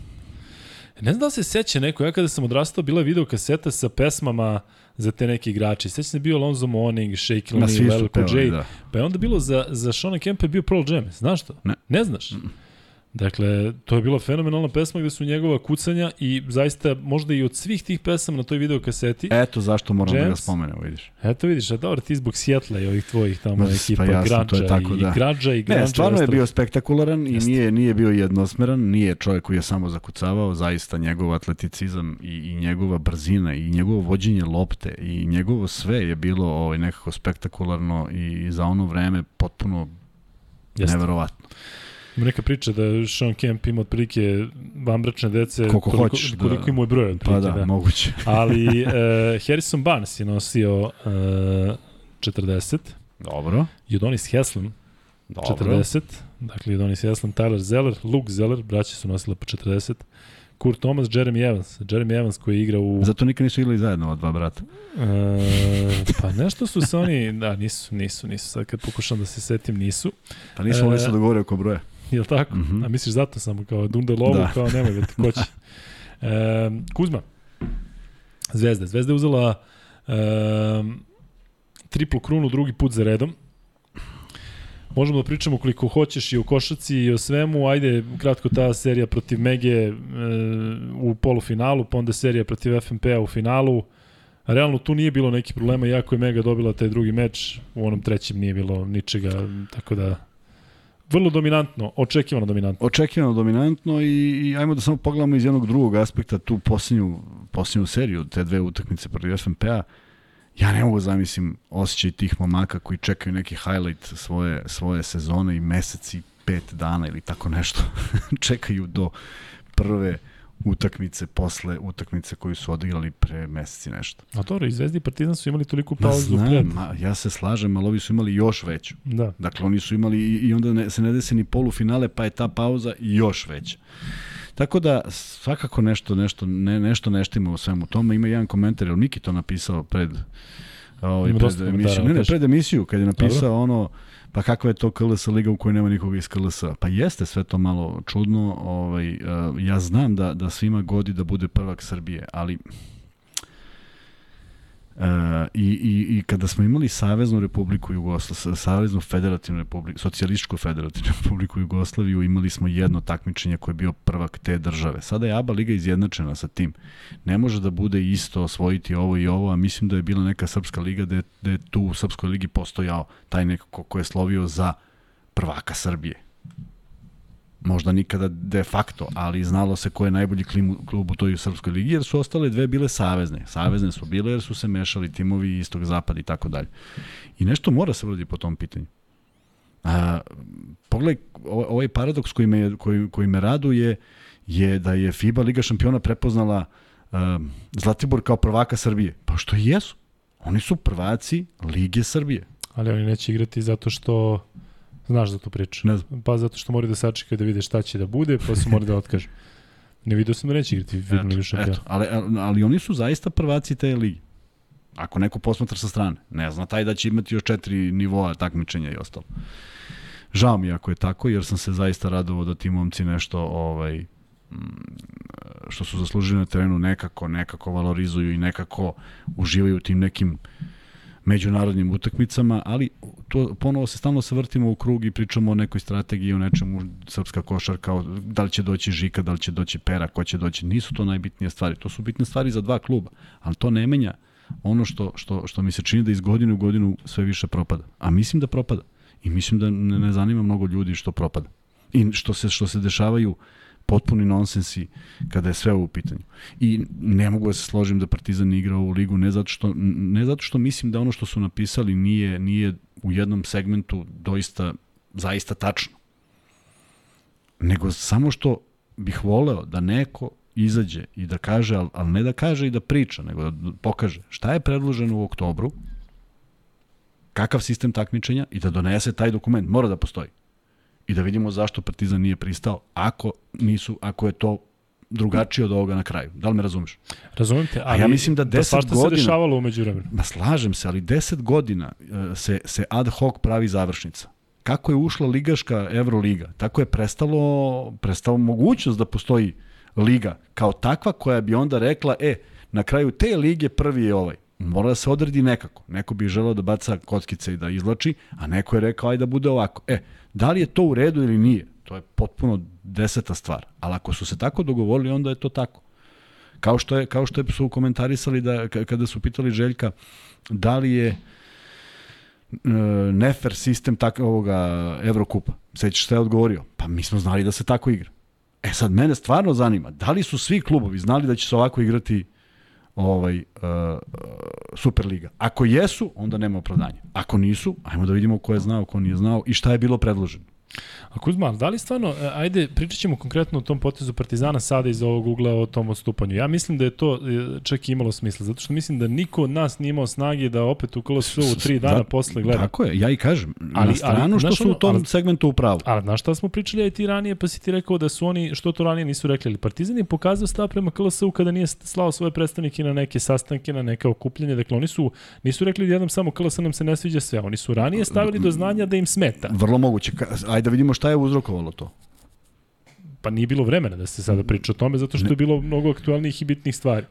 Ne znam da se seća neko, ja kada sam odrastao, bila je video kaseta sa pesmama za te neke igrače. Sećam se bio Alonzo Mourning, Shaquille Ma svi O'Neal, su LL Cool pevali, J. da. Pa je onda bilo za, za Sean Kempa je bio Pearl Jam. Znaš to? Ne. Ne znaš? Mm. Dakle, to je bila fenomenalna pesma gde su njegova kucanja i zaista možda i od svih tih pesama na toj video kaseti. Eto zašto moram da ga Jams. spomenemo, vidiš. Eto vidiš, a dobro, ti zbog Sjetla i ovih tvojih tamo Ma, ekipa, pa jasno, to je Građa tako, i da. Građa i Građa. Ne, stvarno i je bio spektakularan i Jeste. nije, nije bio jednosmeran, nije čovjek koji je samo zakucavao, zaista njegov atleticizam i, i njegova brzina i njegovo vođenje lopte i njegovo sve je bilo ovaj, nekako spektakularno i za ono vreme potpuno Jeste. neverovatno. Ima neka priča da Sean Kemp ima otprilike vanbračne dece Koliko koliko, hoćeš, da. koliko ima je broj otprilike. Pa da, da. moguće. <laughs> Ali uh, Harrison Barnes je nosio uh, 40 Dobro. Haslam Dobro. 40. Dakle, Adonis Haslam, Tyler Zeller, Luke Zeller, braći su nosile po 40. Kurt Thomas, Jeremy Evans. Jeremy Evans koji igra u... Zato nikad nisu igrali zajedno ova dva brata. E, pa nešto su se oni, da, nisu, nisu, nisu. Sad kad pokušam da se setim, nisu. Pa nisu E, oni se dogovorio oko broja. <laughs> Jel tako? Mm. -hmm. A misliš zato samo kao Dunde lovu, da. Kao nemoj da ti ko će. <laughs> E, Kuzma. Zvezda. Zvezda je uzela e, triplu krunu drugi put za redom. Možemo da pričamo koliko hoćeš i o košaci i o svemu. Ajde, kratko ta serija protiv Mege e, u polufinalu, pa onda serija protiv FNP-a u finalu. Realno tu nije bilo nekih problema, iako je Mega dobila taj drugi meč, u onom trećem nije bilo ničega, tako da vrlo dominantno, očekivano dominantno. Očekivano dominantno i, i ajmo da samo pogledamo iz jednog drugog aspekta tu posljednju, posljednju seriju, te dve utakmice protiv FNP-a. Ja ne mogu zamislim osjećaj tih momaka koji čekaju neki highlight svoje, svoje sezone i meseci, pet dana ili tako nešto. <laughs> čekaju do prve utakmice posle utakmice koju su odigrali pre meseci nešto. A dobro, i Zvezdi i Partizan su imali toliko Ma pauzu znam, pred. ma, ja se slažem, ali ovi su imali još veću. Da. Dakle, oni su imali i, i onda ne, se ne desi ni polufinale, pa je ta pauza još veća. Tako da svakako nešto nešto ne nešto neštimo u svemu tome. Ima jedan komentar, jel Miki to napisao pred ovaj pred emisiju. Ne, ne, pred emisiju kad je napisao Dobro. ono pa kakva je to KLS liga u kojoj nema nikoga iz KLS. Pa jeste sve to malo čudno, ovaj uh, ja znam da da svima godi da bude prvak Srbije, ali I, i, I kada smo imali Saveznu republiku Jugoslaviju, Saveznu federativnu republiku, socijalističku federativnu republiku Jugoslaviju, imali smo jedno takmičenje koje je bio prvak te države. Sada je ABA liga izjednačena sa tim. Ne može da bude isto osvojiti ovo i ovo, a mislim da je bila neka srpska liga da je, da je tu u srpskoj ligi postojao taj neko ko, ko je slovio za prvaka Srbije možda nikada de facto, ali znalo se ko je najbolji klub u toj srpskoj ligi, jer su ostale dve bile savezne. Savezne su bile jer su se mešali timovi istog zapada i tako dalje. I nešto mora se uradi po tom pitanju. A, pogledaj, ovaj, paradoks koji me, koji, koji me raduje je da je FIBA Liga šampiona prepoznala um, Zlatibor kao prvaka Srbije. Pa što i jesu. Oni su prvaci Lige Srbije. Ali oni neće igrati zato što znaš za tu priču. Ne znam. Pa zato što moraju da sačekaju da vide šta će da bude, pa su morali da otkažu. Ne vidio sam da neće igrati Liga šampiona. Eto, ali, ali oni su zaista prvaci te ligi. Ako neko posmatra sa strane. Ne zna taj da će imati još četiri nivoa takmičenja i ostalo. Žao mi ako je tako, jer sam se zaista radovao da ti momci nešto ovaj, mm, što su zaslužili na terenu nekako, nekako valorizuju i nekako uživaju u tim nekim međunarodnim utakmicama, ali to ponovo se stalno se vrtimo u krug i pričamo o nekoj strategiji, o nečemu srpska košarka, o da li će doći Žika, da li će doći Pera, ko će doći. Nisu to najbitnije stvari. To su bitne stvari za dva kluba, ali to ne menja ono što, što, što mi se čini da iz godine u godinu sve više propada. A mislim da propada. I mislim da ne, ne zanima mnogo ljudi što propada. I što se, što se dešavaju potpuni nonsensi kada je sve u pitanju. I ne mogu da se složim da Partizan igra ovu ligu ne zato što ne zato što mislim da ono što su napisali nije nije u jednom segmentu doista zaista tačno. Nego samo što bih voleo da neko izađe i da kaže, ali, ali ne da kaže i da priča, nego da pokaže šta je predloženo u oktobru, kakav sistem takmičenja i da donese taj dokument. Mora da postoji. I da vidimo zašto Partizan nije pristao ako nisu ako je to drugačije od ovoga na kraju. Da li me razumeš? Razumem te, ali A ja mislim da 10 da godina... se dešavalo umeđu vremenu. Ma slažem se, ali 10 godina e, se, se ad hoc pravi završnica. Kako je ušla ligaška Euroliga, tako je prestalo, prestalo mogućnost da postoji liga kao takva koja bi onda rekla, e, na kraju te lige prvi je ovaj. Mora da se odredi nekako. Neko bi želeo da baca kockice i da izlači, a neko je rekao aj da bude ovako. E, da li je to u redu ili nije? To je potpuno deseta stvar. Ali ako su se tako dogovorili, onda je to tako. Kao što je, kao što su komentarisali da, kada su pitali Željka da li je e, nefer sistem tak, ovoga Evrokupa. Sećaš šta je odgovorio? Pa mi smo znali da se tako igra. E sad, mene stvarno zanima, da li su svi klubovi znali da će se ovako igrati ovaj, uh, Superliga? Ako jesu, onda nema opravdanja. Ako nisu, ajmo da vidimo ko je znao, ko nije znao i šta je bilo predloženo. A Kuzma, da li stvarno, e, ajde, pričat ćemo konkretno o tom potezu Partizana sada iz ovog ugla o tom odstupanju. Ja mislim da je to e, čak imalo smisla, zato što mislim da niko od nas nije imao snage da opet u KLS u tri dana da, posle gleda. Tako je, ja i kažem, ali, na stranu ali, što su u tom ali, segmentu u pravu. Ali znaš šta smo pričali i ti ranije, pa si ti rekao da su oni, što to ranije nisu rekli, ali Partizan je pokazao stav prema KLS-u kada nije slao svoje predstavnike na neke sastanke, na neke okupljanje, dakle oni su, nisu rekli da jednom samo KLS nam se ne sviđa sve, oni su ranije stavili do znanja da im smeta. Vrlo moguće, ajde da vidimo šta je uzrokovalo to? Pa nije bilo vremena da se sada priča o tome, zato što je bilo mnogo aktualnijih i bitnih stvari.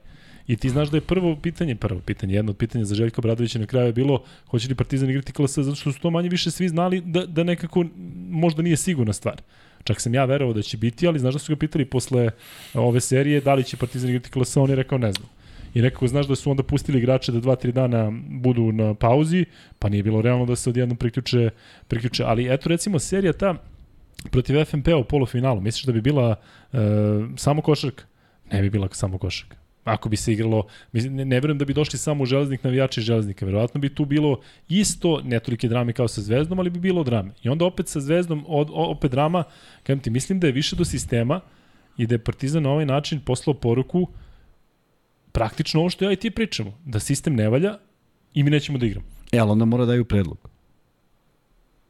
I ti znaš da je prvo pitanje, prvo pitanje, jedno od pitanja za Željka Bradovića na kraju je bilo hoće li Partizan igrati klasa, zato što su to manje više svi znali da, da nekako možda nije sigurna stvar. Čak sam ja verovao da će biti, ali znaš da su ga pitali posle ove serije da li će Partizan igrati klasa, on je rekao ne znam. I nekako znaš da su onda pustili igrače da 2-3 dana budu na pauzi, pa nije bilo realno da se odjednom priključe, priključe. Ali eto recimo serija ta protiv FNP u polufinalu, misliš da bi bila e, samo košarka? Ne bi bila samo košarka. Ako bi se igralo, ne, ne verujem da bi došli samo železnik navijači železnika, verovatno bi tu bilo isto, ne tolike drame kao sa Zvezdom, ali bi bilo drame. I onda opet sa Zvezdom, od, opet drama, kajem ti, mislim da je više do sistema i da je Partizan na ovaj način poslao poruku praktično ovo što ja i ti pričamo, da sistem ne valja i mi nećemo da igramo. E, ali onda mora daju predlog.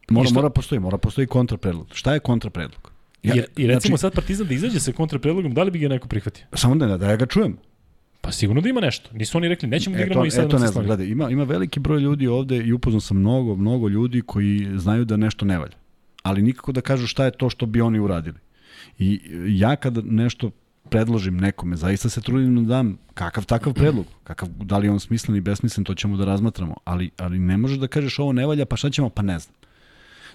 Mora, mora postoji, mora postoji kontrapredlog. Šta je kontrapredlog? Ja, I, I recimo znači, sad Partizan da izađe sa kontrapredlogom, da li bi ga neko prihvatio? Samo da, da ja ga čujem. Pa sigurno da ima nešto. Nisu oni rekli nećemo da igramo i sad eto, ne znam, gledaj, ima, ima veliki broj ljudi ovde i upoznao sam mnogo, mnogo ljudi koji znaju da nešto ne valja. Ali nikako da kažu šta je to što bi oni uradili. I ja kad nešto predložim nekome, zaista se trudim da dam kakav takav predlog, kakav, da li je on smislen i besmislen, to ćemo da razmatramo, ali, ali ne možeš da kažeš ovo ne valja, pa šta ćemo, pa ne znam.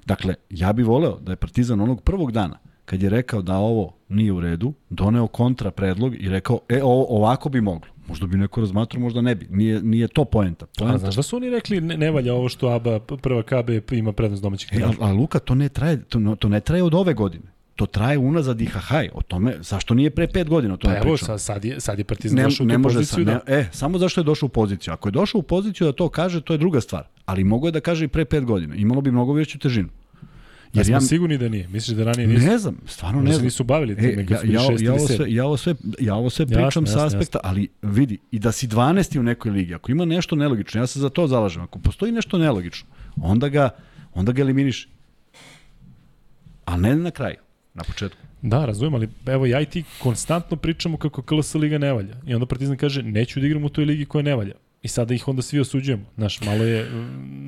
Dakle, ja bih voleo da je Partizan onog prvog dana, kad je rekao da ovo nije u redu, doneo kontra predlog i rekao, e, ovo, ovako bi moglo. Možda bi neko razmatrao, možda ne bi. Nije, nije to poenta. poenta. A znaš da su oni rekli ne, ne valja ovo što ABA prva KB ima prednost domaćih e, a, a Luka, to ne traje, to, to ne traje od ove godine to traje unazad i hahaj. O tome, zašto nije pre pet godina o tome pa evo, sad, sad, je, sad je Partizan ne, došao ne u može poziciju. Da... ne, e, samo zašto je došao u poziciju. Ako je došao u poziciju da to kaže, to je druga stvar. Ali mogo je da kaže i pre pet godina. Imalo bi mnogo veću težinu. Jer ja, sigurni da nije? Misliš da ranije nisu? Ne znam, stvarno ne znam. nisu bavili tim, e, ja, ja, ja, ovo sve, ja, ovo sve, ja ovo sve pričam jasne, sa aspekta, jasne. ali vidi, i da si 12. u nekoj ligi, ako ima nešto nelogično, ja se za to zalažem, ako postoji nešto nelogično, onda ga, onda ga eliminiš. A ne na kraju, na početku. Da, razumijem, ali evo ja i ti konstantno pričamo kako KLS liga ne valja. I onda Partizan kaže, neću da igram u toj ligi koja ne valja. I sada ih onda svi osuđujemo. Znaš, malo je,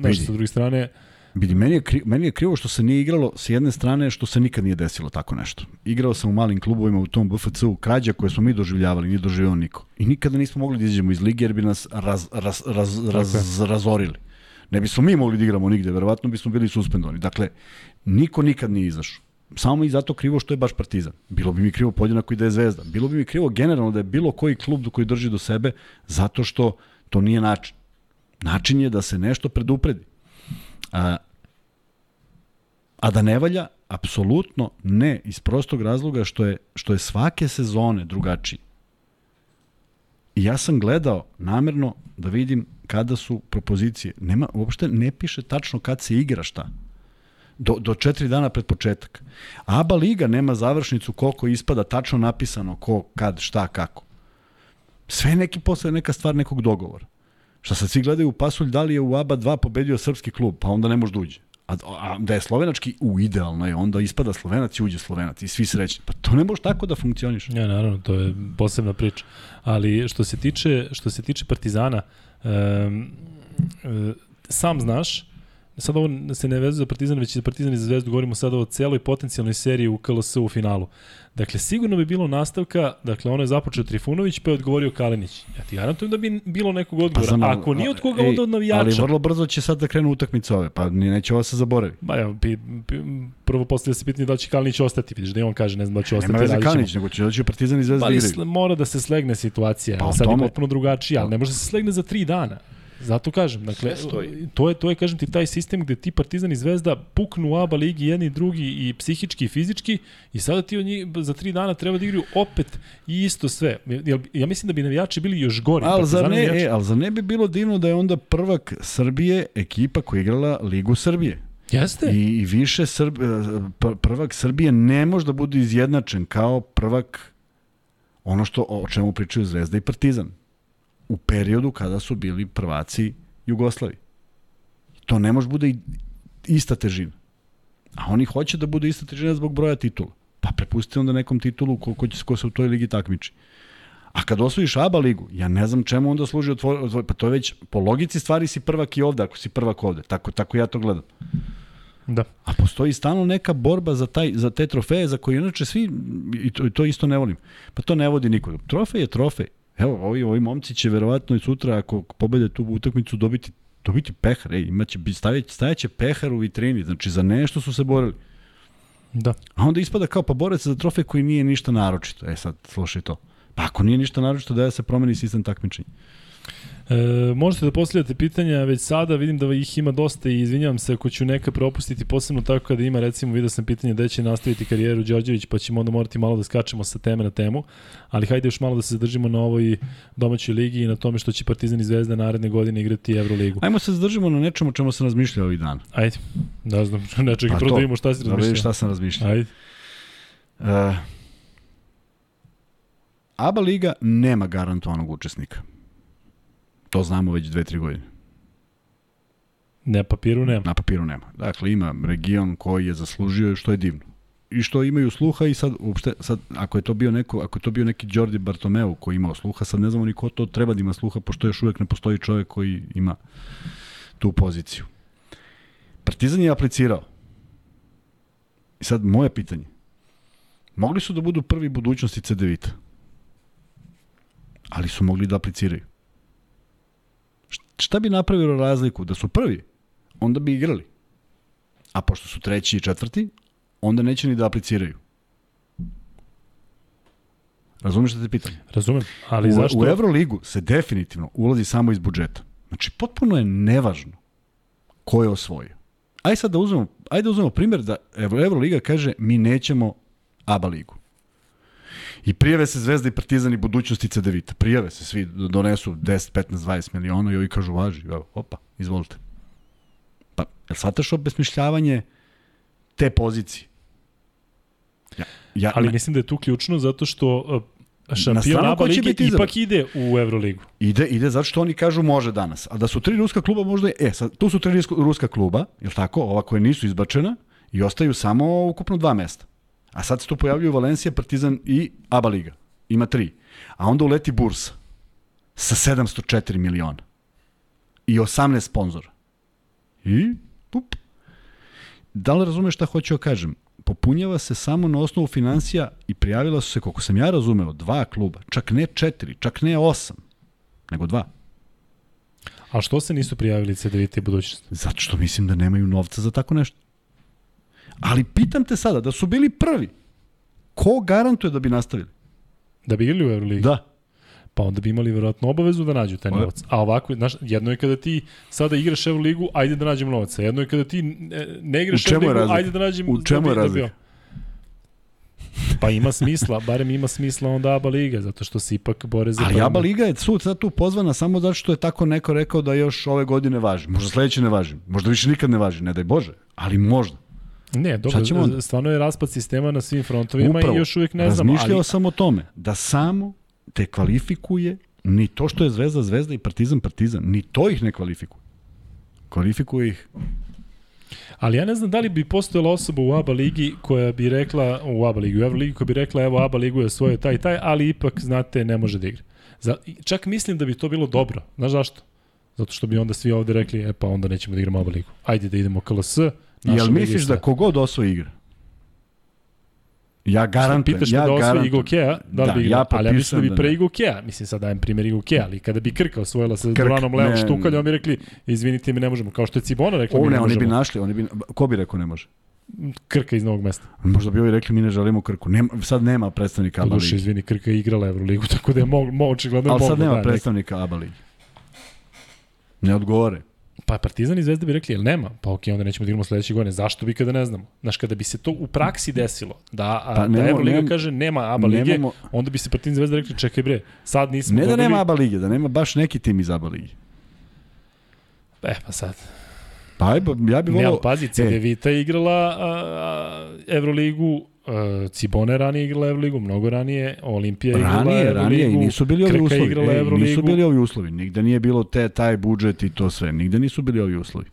znaš, sa druge strane, Vidi, meni je, kri, meni je krivo što se nije igralo s jedne strane što se nikad nije desilo tako nešto. Igrao sam u malim klubovima u tom BFC-u, krađa koje smo mi doživljavali, nije doživio niko. I nikada nismo mogli da izađemo iz lige jer bi nas raz, raz, raz, raz, razorili. Ne bismo mi mogli da igramo nigde, verovatno bismo bili suspendovani. Dakle, niko nikad nije izašao. Samo i zato krivo što je baš Partizan. Bilo bi mi krivo podjednako i da je Zvezda. Bilo bi mi krivo generalno da je bilo koji klub koji drži do sebe zato što to nije način. Način je da se nešto predupredi. A, a da ne valja, apsolutno ne, iz prostog razloga što je, što je svake sezone drugačiji. I ja sam gledao namerno da vidim kada su propozicije. Nema, uopšte ne piše tačno kad se igra šta. Do, do četiri dana pred početak. ABA Liga nema završnicu koliko ispada tačno napisano ko, kad, šta, kako. Sve neki posle neka stvar nekog dogovora. Šta sad svi gledaju u pasulj da li je u ABA 2 pobedio srpski klub, pa onda ne može da uđe. A, a da je slovenački u idealno je, onda ispada slovenac i uđe slovenac i svi srećni. Pa to ne može tako da funkcioniš. Ja, naravno, to je posebna priča. Ali što se tiče, što se tiče Partizana, um, sam znaš, sad ovo se ne vezuje za Partizan, već i za Partizan i za Zvezdu, govorimo sada o celoj potencijalnoj seriji u KLS u finalu. Dakle, sigurno bi bilo nastavka, dakle, ono je započeo Trifunović, pa je odgovorio Kalinić. Ja ti garantujem da bi bilo nekog odgovora. Pa znam, Ako nije od koga, ej, onda od navijača. Ali vrlo brzo će sad da krenu utakmice ove, pa neće ovo se zaboravi. Ba evo, pi, pi, prvo postavlja se pitanje da će Kalinić ostati, vidiš da je on kaže, ne znam da će ostati. Nema veze Kalinić, nego će doći Partizan i Zvezda pa, igraju. Mora da se slegne situacija, pa, sad tome... je potpuno drugačija, ali ne može da se slegne za tri dana. Zato kažem, dakle, to je, to je, kažem ti, taj sistem gde ti Partizan i Zvezda puknu u ABA ligi jedni i drugi i psihički i fizički i sada ti od njih za tri dana treba da igraju opet i isto sve. Ja mislim da bi navijači bili još gori. Ali za ne, e, ali za ne bi bilo divno da je onda prvak Srbije ekipa koja je igrala Ligu Srbije. Jeste. I, i više Srb, e, prvak Srbije ne može da bude izjednačen kao prvak ono što o čemu pričaju Zvezda i Partizan u periodu kada su bili prvaci Jugoslavije. To ne može bude ista težina. A oni hoće da bude ista težina zbog broja titula. Pa prepusti onda nekom titulu ko, ko, će, ko se u toj ligi takmiči. A kad osvojiš ABA ligu, ja ne znam čemu onda služi otvor, otvor, pa to je već po logici stvari si prvak i ovde, ako si prvak ovde. Tako, tako ja to gledam. Da. A postoji stalno neka borba za, taj, za te trofeje za koje inače svi, i to, i to isto ne volim, pa to ne vodi niko. Trofej je trofej. Evo, ovi, ovi momci će verovatno i sutra, ako pobede tu utakmicu, dobiti, dobiti pehar. Ej, imaće, stavit, stajaće pehar u vitrini, znači za nešto su se borili. Da. A onda ispada kao pa bore se za trofej koji nije ništa naročito. E sad, slušaj to. Pa ako nije ništa naročito, da se promeni sistem takmičenja. E, možete da postavljate pitanja već sada, vidim da ih ima dosta i izvinjavam se ako ću neka propustiti, posebno tako kada ima, recimo, vidio sam pitanje da će nastaviti karijeru Đorđević, pa ćemo onda morati malo da skačemo sa teme na temu, ali hajde još malo da se zadržimo na ovoj domaćoj ligi i na tome što će Partizan i Zvezda naredne godine igrati Euroligu. Ajmo se zadržimo na nečemu čemu sam razmišljao ovih dana. Ajde, da znam, <laughs> nečeg, pa prvo da vidimo šta si razmišljao. Da vidim šta sam razmišljao. Ajde. Uh, ABA liga nema garantovanog učesnika. To znamo već dve, tri godine. Na papiru nema. Na papiru nema. Dakle, ima region koji je zaslužio što je divno. I što imaju sluha i sad, uopšte, sad ako je to bio neko, ako je to bio neki Jordi Bartomeu koji imao sluha, sad ne znamo ni ko to treba da ima sluha, pošto još uvek ne postoji čovjek koji ima tu poziciju. Partizan je aplicirao. I sad moje pitanje. Mogli su da budu prvi budućnosti CDVita. Ali su mogli da apliciraju šta bi napravilo razliku? Da su prvi, onda bi igrali. A pošto su treći i četvrti, onda neće ni da apliciraju. Razumeš šta te pitam? Razumem, ali u, zašto? U Euroligu se definitivno ulazi samo iz budžeta. Znači, potpuno je nevažno ko je osvojio. Ajde sad da uzmemo, ajde da uzmemo primjer da Euroliga kaže mi nećemo ABA ligu. I prijave se Zvezda i Partizan i budućnosti CDVita. Prijave se, svi donesu 10, 15, 20 miliona i ovi kažu važi. Evo, opa, izvolite. Pa, jel shvataš obesmišljavanje te pozicije? Ja, ja, Ali ne. mislim da je tu ključno zato što uh, šampion ABA lige ipak ide u Euroligu. Ide, ide zato što oni kažu može danas. A da su tri ruska kluba možda, e, sad, tu su tri ruska kluba, je tako, ova koje nisu izbačena i ostaju samo ukupno dva mesta. A sad se tu pojavljuju Valencija, Partizan i ABA Liga. Ima tri. A onda uleti Bursa sa 704 miliona i 18 sponzora. I pup. Da li razumeš šta hoću da kažem? Popunjava se samo na osnovu financija i prijavila su se, koliko sam ja razumeo, dva kluba. Čak ne četiri, čak ne osam, nego dva. A što se nisu prijavili CDVT i budućnost? Zato što mislim da nemaju novca za tako nešto. Ali pitam te sada, da su bili prvi, ko garantuje da bi nastavili? Da bi igrali u Euroligi? Da. Pa onda bi imali verovatno obavezu da nađu taj novac. A ovako, znaš, jedno je kada ti sada igraš Euroligu, ajde da nađemo novac. Jedno je kada ti ne igraš Euroligu, ajde da nađemo... U čemu je da razlika? Pa ima smisla, barem ima smisla onda ABA Liga, zato što se ipak bore za... Ali ABA Liga je sud sad tu pozvana samo zato što je tako neko rekao da još ove godine važi. Možda sledeće ne važi, možda više nikad ne važi, ne daj Bože, ali možda. Ne, dobro, ćemo... stvarno je raspad sistema na svim frontovima Upravo, i još uvijek ne znam. Razmišljao ali... sam o tome, da samo te kvalifikuje ni to što je Zvezda Zvezda i Partizan Partizan, ni to ih ne kvalifikuje. Kvalifikuje ih Ali ja ne znam da li bi postojala osoba u ABA ligi koja bi rekla, u ABA ligi, u Euro ligi koja bi rekla evo ABA ligu je svoje taj taj, ali ipak, znate, ne može da igra. Za, čak mislim da bi to bilo dobro. Znaš zašto? Zato što bi onda svi ovde rekli, e pa onda nećemo da igramo ABA ligu. Ajde da idemo KLS. Jel misliš da kogod osvoji igra? Ja garantujem. Pitaš ja da osvoji Igo Kea, da li da, bi igrao, ja ali ja mislim da bi pre Igo Kea, mislim sad dajem primjer Igo Kea, ali kada bi Krka osvojila sa Duranom Leom Štukalja, oni bi rekli, izvinite mi, ne možemo, kao što je Cibona rekla, mi ne, ne oni bi našli, oni bi, ko bi rekao ne može? Krka iz novog mesta. Možda bi ovi rekli mi ne želimo Krku. Nema, sad nema predstavnika ABA ligi. izvini, Krka je igrala Euroligu, <laughs> tako da je mo, mo očigledno Ali sad nema da, predstavnika ABA ligi. Ne odgovore. Pa Partizan i Zvezda bi rekli, jel nema? Pa okej, onda nećemo da igramo sledeće godine. Zašto bi kada ne znamo? Znaš, kada bi se to u praksi desilo, da, a, pa, da Euroliga nema, kaže nema ABA lige, nemamo, onda bi se Partizan i Zvezda rekli, čekaj bre, sad nismo Ne da dobili... nema ABA lige, da nema baš neki tim iz ABA lige. E, pa sad. Pa ja bih volao... Ne, pazi, CDVita je igrala a, a, Euroligu Uh, Cibone ranije igrala Euroligu, mnogo ranije, Olimpija igrala ranije, Euroligu, ranije, i nisu bili ovi uslovi. Igrala e, nisu bili ovi uslovi, nigde nije bilo te, taj budžet i to sve, nigde nisu bili ovi uslovi.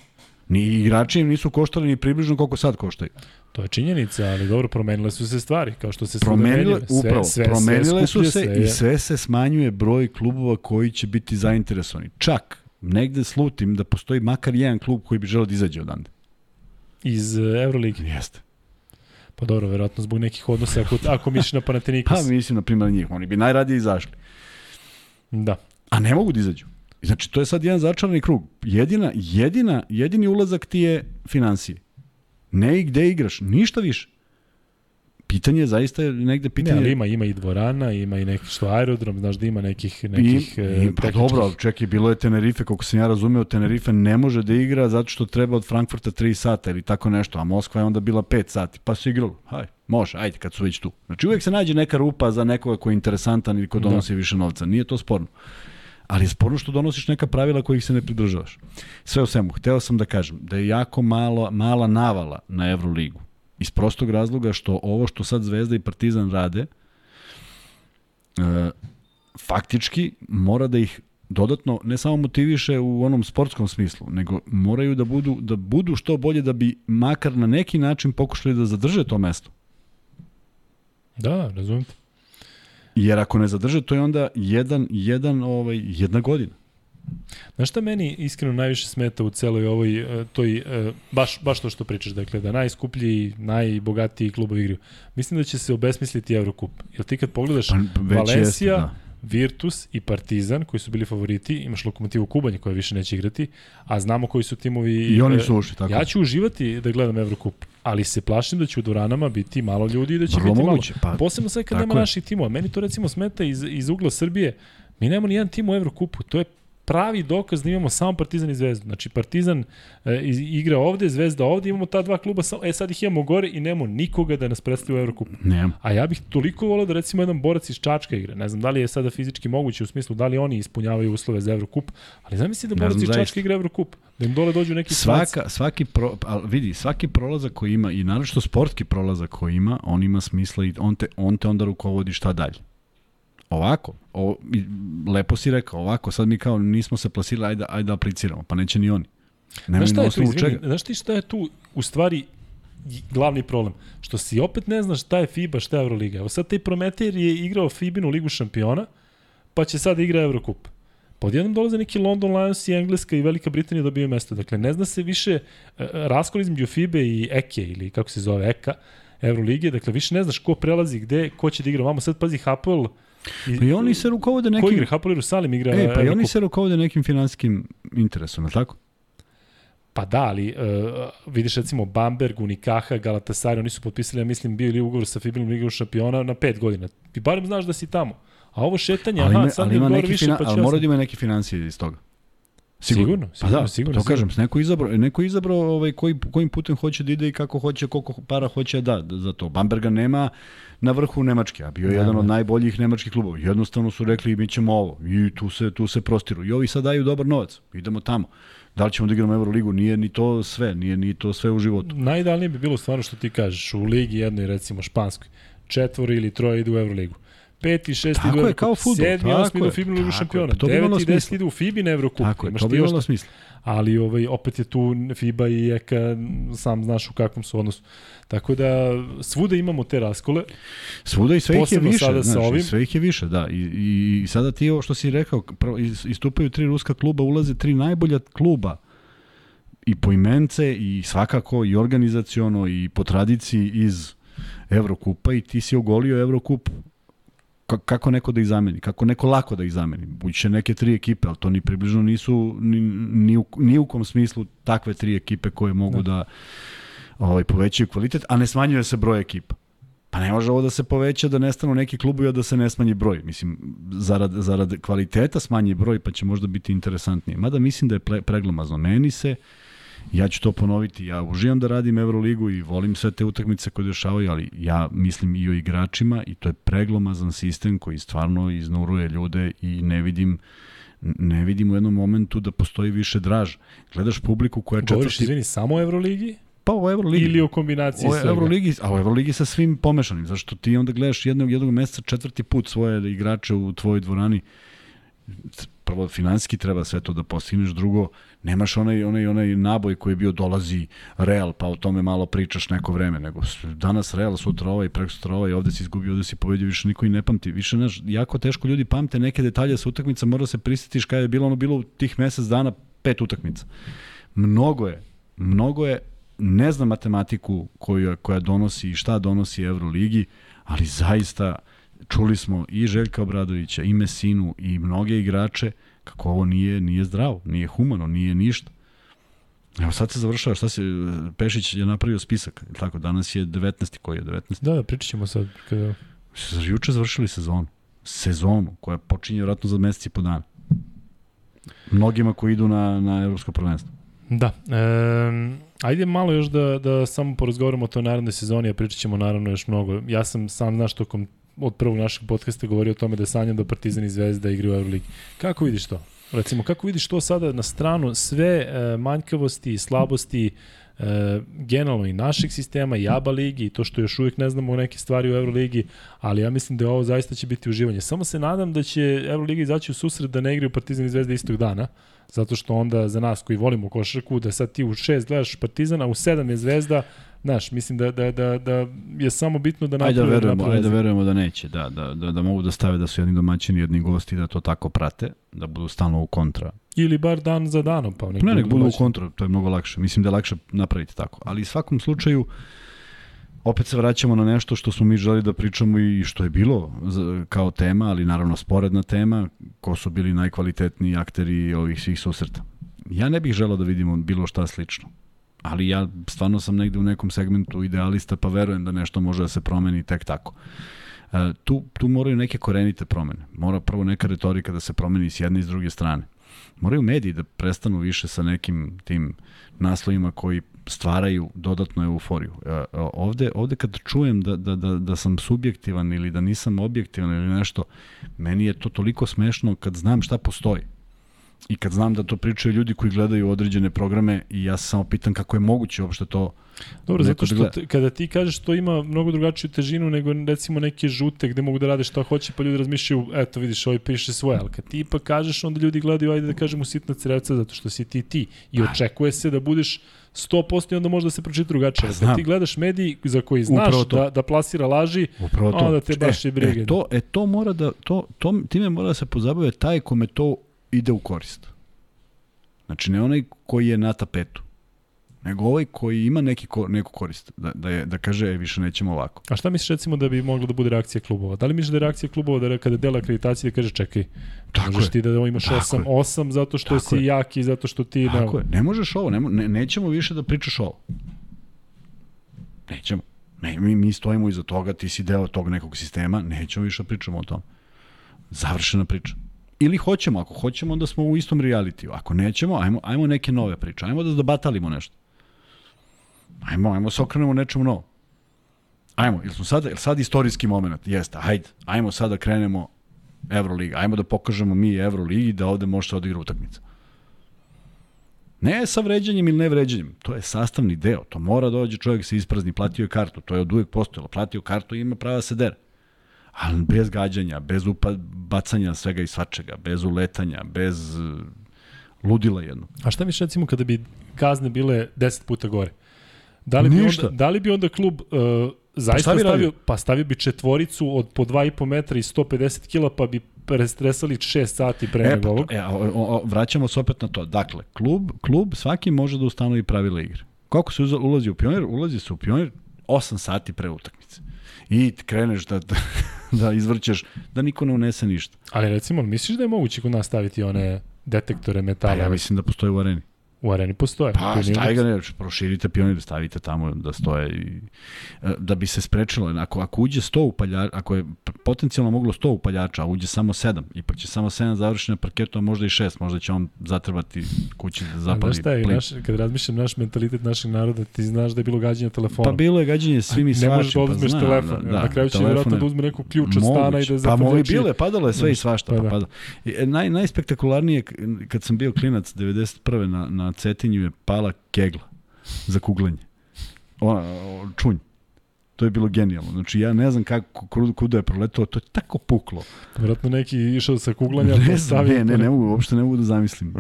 Ni igrači im nisu koštali ni približno koliko sad koštaju. To je činjenica, ali dobro, promenile su se stvari, kao što se promenile, sve, upravo, sve, promenile sve su se sve, i sve se smanjuje broj klubova koji će biti zainteresovani. Čak, negde slutim da postoji makar jedan klub koji bi želeo da izađe odande. Iz Euroligi? Jeste. Pa dobro, verovatno zbog nekih odnosa, ako, ako misliš na Panathinaikos. <laughs> pa mislim, na primjer, njih. Oni bi najradije izašli. Da. A ne mogu da izađu. Znači, to je sad jedan začarani krug. Jedina, jedina, jedini ulazak ti je financije. Ne i gde igraš, ništa više pitanje zaista je negde pitanje... Ne, ali ima, ima i dvorana, ima i neki što aerodrom, znaš da ima nekih, nekih I, i, e, pa dobro, čekaj, bilo je Tenerife, kako sam ja razumeo, Tenerife ne može da igra zato što treba od Frankfurta 3 sata ili tako nešto, a Moskva je onda bila 5 sati, pa se igralo, haj, može, ajde kad su već tu. Znači uvek se nađe neka rupa za nekoga ko je interesantan ili ko da. donosi da. više novca, nije to sporno. Ali je sporno što donosiš neka pravila kojih se ne pridržavaš. Sve o svemu, hteo sam da kažem da je jako malo, mala navala na Euroligu Iz prostog razloga što ovo što sad Zvezda i Partizan rade, e, faktički mora da ih dodatno ne samo motiviše u onom sportskom smislu, nego moraju da budu da budu što bolje da bi makar na neki način pokušali da zadrže to mesto. Da, razumijem. Jer ako ne zadrže, to je onda jedan, jedan, ovaj, jedna godina. Znaš šta meni iskreno najviše smeta u celoj ovoj, e, toj, e, baš, baš to što pričaš, dakle, da najskuplji, najbogatiji klubovi igraju. Mislim da će se obesmisliti Eurocup. Jel ti kad pogledaš pa, Valencija, da. Virtus i Partizan, koji su bili favoriti, imaš Lokomotivu Kubanje koja više neće igrati, a znamo koji su timovi... I oni su ušli, tako. Ja ću uživati da gledam Eurocup, ali se plašim da će u dvoranama biti malo ljudi i da će Vrlo biti moguće, malo... Pa, Posebno sad kad nema je. naših timova. Meni to recimo smeta iz, iz ugla Srbije. Mi nemamo ni jedan tim u Evrokupu. To je pravi dokaz da imamo samo Partizan i Zvezdu. Znači Partizan e, igra ovde, Zvezda ovde, imamo ta dva kluba, e sad ih imamo gore i nemamo nikoga da nas predstavi u Evrokupu. Nemam. A ja bih toliko volio da recimo jedan borac iz Čačka igra. Ne znam da li je sada fizički moguće u smislu da li oni ispunjavaju uslove za Evrokup, ali zamisli da borac iz Čačka igra Evrokup. Da im dole dođu neki Svaka, svaki pro, al, vidi, svaki prolazak koji ima i naravno sportski prolazak koji ima, on ima smisla i on te, on te onda rukovodi šta dalje. Ovako, o, lepo si rekao, ovako, sad mi kao nismo se plasirali, ajde, ajde da apliciramo, pa neće ni oni. Nema znaš šta je tu, izvini, znaš ti šta je tu u stvari glavni problem? Što si opet ne znaš šta je FIBA, šta je Euroliga. Evo sad taj Prometejer je igrao FIBinu ligu šampiona, pa će sad igra Eurocup. Pa odjednom dolaze neki London Lions i Engleska i Velika Britanija dobiju mesto. Dakle, ne zna se više uh, raskol između FIBE i EKE ili kako se zove EKA, Euroligije. Dakle, više ne znaš ko prelazi gde, ko će da igra. Vamo sad pazi Hapoel, I, pa i oni se rukovode nekim... Ko igra? Hapoel Jerusalim igra... E, pa i oni se rukovode nekim finanskim interesom, tako? Pa da, ali uh, vidiš recimo Bamberg, Unikaha, Galatasaray, oni su potpisali, ja mislim, bio ili ugovor sa Fibilom ligom šampiona na pet godina. Ti barem znaš da si tamo. A ovo šetanje, ali aha, sad ali ima neki više, fina, pa ali mora da ima neke financije iz toga. Sigurno, sigurno, pa da, sigurno. To kažem, neko izabrao, neko izabrao ovaj, koji, kojim putem hoće da ide i kako hoće, koliko para hoće da da za to. Bamberga nema na vrhu Nemačke, a bio je jedan od najboljih nemačkih klubova. Jednostavno su rekli mi ćemo ovo i tu se, tu se prostiru. I ovi sad daju dobar novac, idemo tamo. Da li ćemo da igramo Euroligu, nije ni to sve, nije ni to sve u životu. Najidealnije bi bilo stvarno što ti kažeš, u ligi jednoj recimo španskoj, četvoro ili troje idu u Euroligu peti, šesti tako je, kao futbol. sedmi, osmi u FIBA ligu šampiona, deveti i deseti idu u FIBA Evrokup. Tako je, to bi imalo smisla. Ali ovaj, opet je tu FIBA i EKA, sam znaš u kakvom su odnosu. Tako da svuda imamo te raskole. Svuda i sve ih je više, sada znaš, ovim. sve ih je više, da. I, i, i sada ti ovo što si rekao, istupaju tri ruska kluba, ulaze tri najbolja kluba i po imence i svakako i organizaciono i po tradiciji iz Evrokupa i ti si ogolio Evrokup kako neko da ih zameni, kako neko lako da ih zameni. Buće neke tri ekipe, ali to ni približno nisu ni, ni, u, ni u kom smislu takve tri ekipe koje mogu da, da ovaj, povećaju kvalitet, a ne smanjuje se broj ekipa. Pa ne može ovo da se poveća, da nestanu neki klubovi, a da se ne smanji broj. Mislim, zarad, zarad kvaliteta smanji broj, pa će možda biti interesantnije. Mada mislim da je preglomazno. Meni se, ja ću to ponoviti, ja uživam da radim Euroligu i volim sve te utakmice koje dešavaju, ali ja mislim i o igračima i to je preglomazan sistem koji stvarno iznuruje ljude i ne vidim ne vidim u jednom momentu da postoji više draž. Gledaš publiku koja je četvrti... Govoriš, izvini, samo o Euroligi? Pa u Euroligi. Ili u kombinaciji o Euroligi, a u Euroligi sa svim pomešanim, zašto ti onda gledaš jednog, jednog meseca četvrti put svoje igrače u tvojoj dvorani. Prvo, finansijski treba sve to da postigneš, drugo, nemaš onaj, onaj, onaj naboj koji je bio dolazi Real, pa o tome malo pričaš neko vreme, nego danas Real, sutra ovaj, preko sutra ovaj, ovde si izgubio, ovde si pobedio, više niko i ne pamti. Više, znaš, jako teško ljudi pamte neke detalje sa utakmica, mora se pristitiš kada je bilo ono bilo u tih mesec dana pet utakmica. Mnogo je, mnogo je ne znam matematiku koju, koja donosi i šta donosi Euroligi, ali zaista čuli smo i Željka Obradovića, i Mesinu, i mnoge igrače, kako ovo nije, nije zdravo, nije humano, nije ništa. Evo sad se završava, šta se, Pešić je napravio spisak, tako, danas je 19. koji je 19. Da, da, pričat ćemo sad. Kada... Juče završili sezonu. Sezonu, koja počinje vjerojatno za meseci i po dana. Mnogima koji idu na, na evropsko prvenstvo. Da. E, ajde malo još da, da samo porazgovaramo o toj narednoj sezoni, a pričat ćemo naravno još mnogo. Ja sam sam, znaš, tokom od prvog našeg podcasta govorio o tome da sanjam da Partizan i Zvezda igraju u Euroligi. Kako vidiš to? Recimo, kako vidiš to sada na stranu sve e, manjkavosti i slabosti e, generalno i našeg sistema i ABA ligi i to što još uvijek ne znamo neke stvari u Euroligi, ali ja mislim da ovo zaista će biti uživanje. Samo se nadam da će Euroliga izaći u susret da ne igraju Partizan i Zvezda istog dana, zato što onda za nas koji volimo košarku, da sad ti u 6 gledaš Partizana, u 7 je Zvezda, Znaš, mislim da, da, da, da je samo bitno da naprave. Ajde da verujemo, ajde da verujemo da neće, da, da, da, da mogu da stave da su jedni domaćini, jedni gosti, da to tako prate, da budu stalno u kontra. Ili bar dan za danom, pa nek, ne, nek budu u kontra, to je mnogo lakše. Mislim da je lakše napraviti tako. Ali u svakom slučaju, opet se vraćamo na nešto što smo mi želi da pričamo i što je bilo kao tema, ali naravno sporedna tema, ko su bili najkvalitetniji akteri ovih svih susreta. Ja ne bih želao da vidimo bilo šta slično ali ja stvarno sam negde u nekom segmentu idealista, pa verujem da nešto može da se promeni tek tako. E, tu, tu moraju neke korenite promene. Mora prvo neka retorika da se promeni s jedne i s druge strane. Moraju mediji da prestanu više sa nekim tim naslovima koji stvaraju dodatnu euforiju. E, ovde, ovde kad čujem da, da, da, da sam subjektivan ili da nisam objektivan ili nešto, meni je to toliko smešno kad znam šta postoji. I kad znam da to pričaju ljudi koji gledaju određene programe i ja se samo pitam kako je moguće uopšte to Dobro, zato što da kada ti kažeš to ima mnogo drugačiju težinu nego recimo neke žute gde mogu da rade šta hoće pa ljudi razmišljaju, eto vidiš ovaj piše svoje, ali kad ti pa kažeš onda ljudi gledaju ajde da kažemo sitna crevca zato što si ti ti i očekuje se da budeš 100% i onda možda se pročita drugačije. Pa, Kad ti gledaš mediji za koji znaš da, da plasira laži, Upravo to. onda te baš e, i brige. E, to, e, to mora da, to, to, time mora da se pozabave taj kome to ide u korist. Znači, ne onaj koji je na tapetu, nego ovaj koji ima neki ko, neku korist, da, da, je, da kaže, e, više nećemo ovako. A šta misliš recimo da bi moglo da bude reakcija klubova? Da li misliš da je reakcija klubova da kada dela akreditacije da kaže, čekaj, tako možeš je. ti da imaš 8, 8 zato što tako si je. jak i zato što ti... Tako da... je, ne možeš ovo, ne, ne, nećemo više da pričaš ovo. Nećemo. Ne, mi, mi stojimo iza toga, ti si deo tog nekog sistema, nećemo više da pričamo o tom. Završena priča. Ili hoćemo, ako hoćemo, onda smo u istom realitiju. Ako nećemo, ajmo, ajmo neke nove priče. Ajmo da zabatalimo nešto. Ajmo, ajmo se okrenemo nečemu novo. Ajmo, ili smo sad, ili sad istorijski moment? Jeste, hajde, ajmo sad da krenemo Euroliga. Ajmo da pokažemo mi Euroligi da ovde može se odigra utakmica. Ne sa vređanjem ili ne vređanjem, to je sastavni deo. To mora da dođe čovjek se isprazni, platio je kartu, to je od uvek postojalo. Platio kartu i ima prava da se dere. ali bez gađanja, bez upad, bacanja svega i svačega, bez uletanja, bez uh, ludila jedno. A šta miš recimo kada bi kazne bile 10 puta gore? Da li, Ništa. bi onda, da li bi onda klub uh, zaista Pa stavio, pa stavio bi četvoricu od po 2,5 metra i 150 kila, pa bi prestresali 6 sati pre E, nego pa ovog? to, e, o, o, o, vraćamo se opet na to. Dakle, klub, klub svaki može da ustanovi pravila igre. Koliko se ulazi u pionir? Ulazi se u pionir 8 sati pre utakmice. I kreneš da, da, <laughs> da izvrćeš, da niko ne unese ništa. Ali recimo, misliš da je moguće kod nas staviti one detektore Pa metala? ja mislim da postoji u areni. U areni postoje. Pa, nije staj ga ne, proširite pionir, stavite tamo da stoje i, e, da bi se sprečilo. Ako, ako uđe 100 upaljača, ako je potencijalno moglo 100 upaljača, a uđe samo 7, ipak će samo 7 završiti na parketu, a možda i 6, možda će on zatrbati kući da A zapali Znaš šta je, plin. naš, kad razmišljam naš mentalitet našeg naroda, ti znaš da je bilo gađanje telefonom. Pa bilo je gađanje svim i ne možeš svačim. da oduzmeš pa telefon. Da, na kraju će vjerojatno je da uzme neko ključ od stana i da Pa mogu zaprljači. bile, padalo je sve i svašta. pa Pa da. I, e, Naj, najspektakularnije, kad sam bio klinac 91. na, na Cetinju je pala kegla za kuglanje. Ona, čunj. To je bilo genijalno. Znači, ja ne znam kako, kuda, je proletao, to je tako puklo. Vjerojatno neki išao sa kuglanja, Ne pa znam, ne, ne, ne mogu, uopšte ne mogu da zamislim.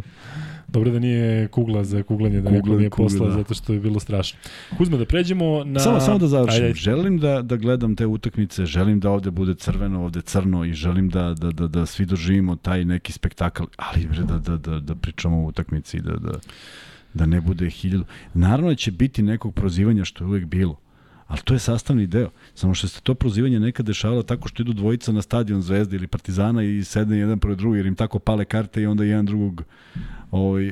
Dobro da nije kugla za kuglanje, da Kugla, neko nije kugla, poslao da. zato što je bilo strašno. Kuzma, da pređemo na... Samo, samo da završim. Ajde, Želim da, da gledam te utakmice, želim da ovde bude crveno, ovde crno i želim da, da, da, da svi doživimo taj neki spektakl, ali bre, da, da, da, da pričamo o utakmici, da, da, da ne bude hiljadu. Naravno da će biti nekog prozivanja što je uvek bilo, ali to je sastavni deo. Samo što se to prozivanje nekad dešavalo tako što idu dvojica na stadion Zvezde ili Partizana i sedne jedan pored drugi jer im tako pale karte i onda jedan drugog ovaj,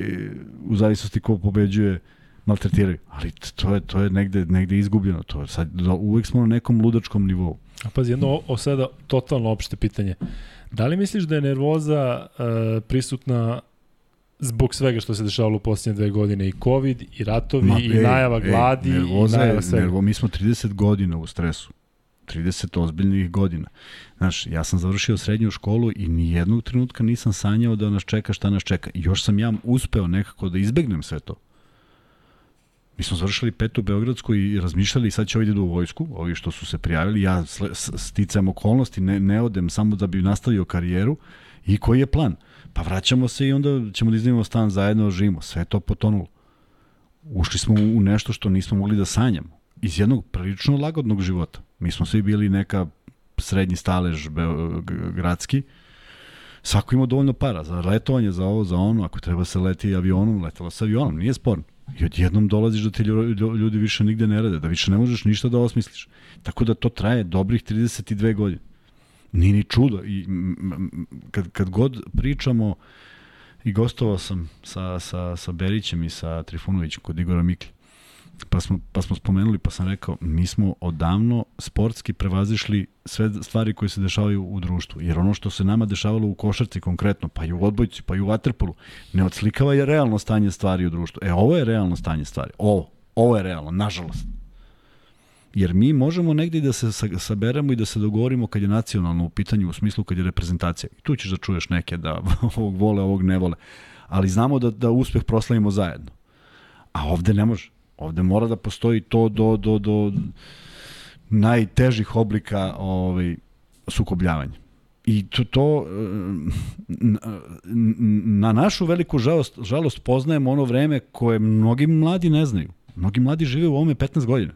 u zavisnosti ko pobeđuje maltretiraju. Ali to je, to je negde, negde izgubljeno. To je sad, uvek smo na nekom ludačkom nivou. A pazi, jedno o, o sada totalno opšte pitanje. Da li misliš da je nervoza uh, prisutna zbog svega što se dešavalo u posljednje dve godine i covid i ratovi Ma, i najava gladi i nervoza je- najava svega. Nervo, mi smo 30 godina u stresu. 30 ozbiljnih godina. Znaš, ja sam završio srednju školu i ni jednog trenutka nisam sanjao da nas čeka šta nas čeka. I još sam ja uspeo nekako da izbegnem sve to. Mi smo završili petu Beogradsku i razmišljali sad će ovi da idu u vojsku, ovi što su se prijavili, ja sticam okolnosti, ne, ne odem samo da bi nastavio karijeru i koji je plan? Pa vraćamo se i onda ćemo da iznimamo stan zajedno, živimo. Sve to potonulo. Ušli smo u nešto što nismo mogli da sanjamo. Iz jednog prilično lagodnog života. Mi smo svi bili neka srednji stalež gradski. Svako ima dovoljno para za letovanje, za ovo, za ono. Ako treba se leti avionom, letelo se avionom. Nije sporno. I odjednom dolaziš da ti lju- ljudi više nigde ne rade, da više ne možeš ništa da osmisliš. Tako da to traje dobrih 32 godine. Nije ni čudo. I, kad, kad god pričamo, i gostovao sam sa, sa, sa Berićem i sa Trifunovićem kod Igora Mikli. Pa smo, pa smo spomenuli, pa sam rekao, mi smo odavno sportski prevazišli sve stvari koje se dešavaju u društvu. Jer ono što se nama dešavalo u košarci konkretno, pa i u odbojci, pa i u vaterpolu, ne odslikava je realno stanje stvari u društvu. E, ovo je realno stanje stvari. Ovo. Ovo je realno, nažalost. Jer mi možemo negde i da se sa- saberemo i da se dogovorimo kad je nacionalno u pitanju, u smislu kad je reprezentacija. I tu ćeš da čuješ neke da <laughs> ovog vole, ovog ne vole. Ali znamo da, da uspeh proslavimo zajedno. A ovde ne može. Ovde mora da postoji to do, do, do najtežih oblika ovaj, sukobljavanja. I to, to eh, na našu veliku žalost, žalost poznajemo ono vreme koje mnogi mladi ne znaju. Mnogi mladi žive u ovome 15 godina.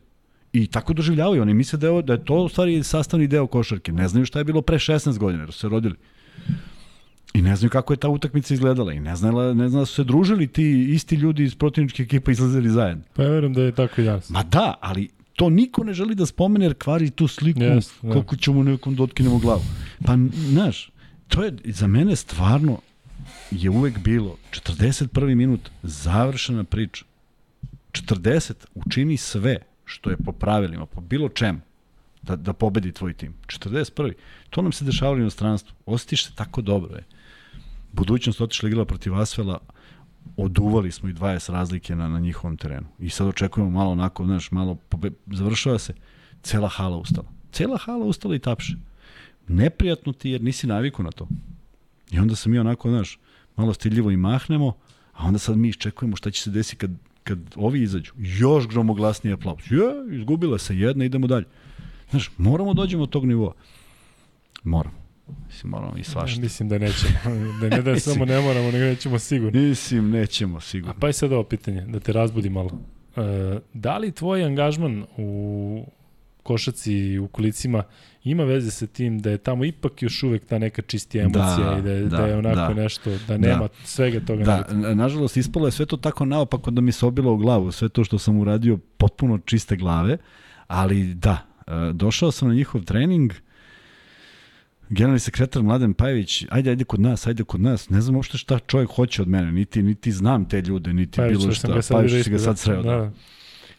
I tako doživljavaju. Oni misle da je, da je to u stvari sastavni deo košarke. Ne znaju šta je bilo pre 16 godina, jer su se rodili. I ne znaju kako je ta utakmica izgledala. I ne znaju, ne znaju da su se družili ti isti ljudi iz protivničke ekipa izlazili zajedno. Pa ja verujem da je tako i danas. Ma da, ali to niko ne želi da spomene jer kvari tu sliku yes, da. koliko ćemo nekom dotkinemo glavu. Pa, znaš, to je za mene stvarno je uvek bilo 41. minut završena priča. 40 učini sve što je po pravilima, po bilo čemu da, da pobedi tvoj tim. 41. To nam se dešavalo u inostranstvu. Osjetiš se tako dobro. Je. Budućnost otišla igrala protiv Asvela, oduvali smo i 20 razlike na, na njihovom terenu. I sad očekujemo malo onako, znaš, malo pobe, završava se, cela hala ustala. Cela hala ustala i tapše. Neprijatno ti jer nisi naviku na to. I onda se mi onako, znaš, malo stiljivo i mahnemo, a onda sad mi iščekujemo šta će se desiti kad, kad ovi izađu. Još gromoglasniji aplauz. Je, izgubila se jedna, idemo dalje. Znaš, moramo da dođemo od tog nivoa. Moramo. Mislim, moramo i svašta. Ja, mislim da nećemo. Da ne da <laughs> samo ne moramo, nego nećemo sigurno. Mislim, nećemo sigurno. A pa je sad ovo pitanje, da te razbudi malo. E, da li tvoj angažman u košaci u kolicima ima veze sa tim da je tamo ipak još uvek ta neka čistija emocija da, i da je, da, da je onako da. nešto, da, da. nema da. svega toga. Da, negativno. nažalost ispalo je sve to tako naopako da mi se obilo u glavu, sve to što sam uradio potpuno čiste glave, ali da, e, došao sam na njihov trening, generalni sekretar Mladen Pajević, ajde, ajde kod nas, ajde kod nas, ne znam uopšte šta čovjek hoće od mene, niti, niti znam te ljude, niti Pajević, bilo šta, Pajević si ga sad sreo. Da. da.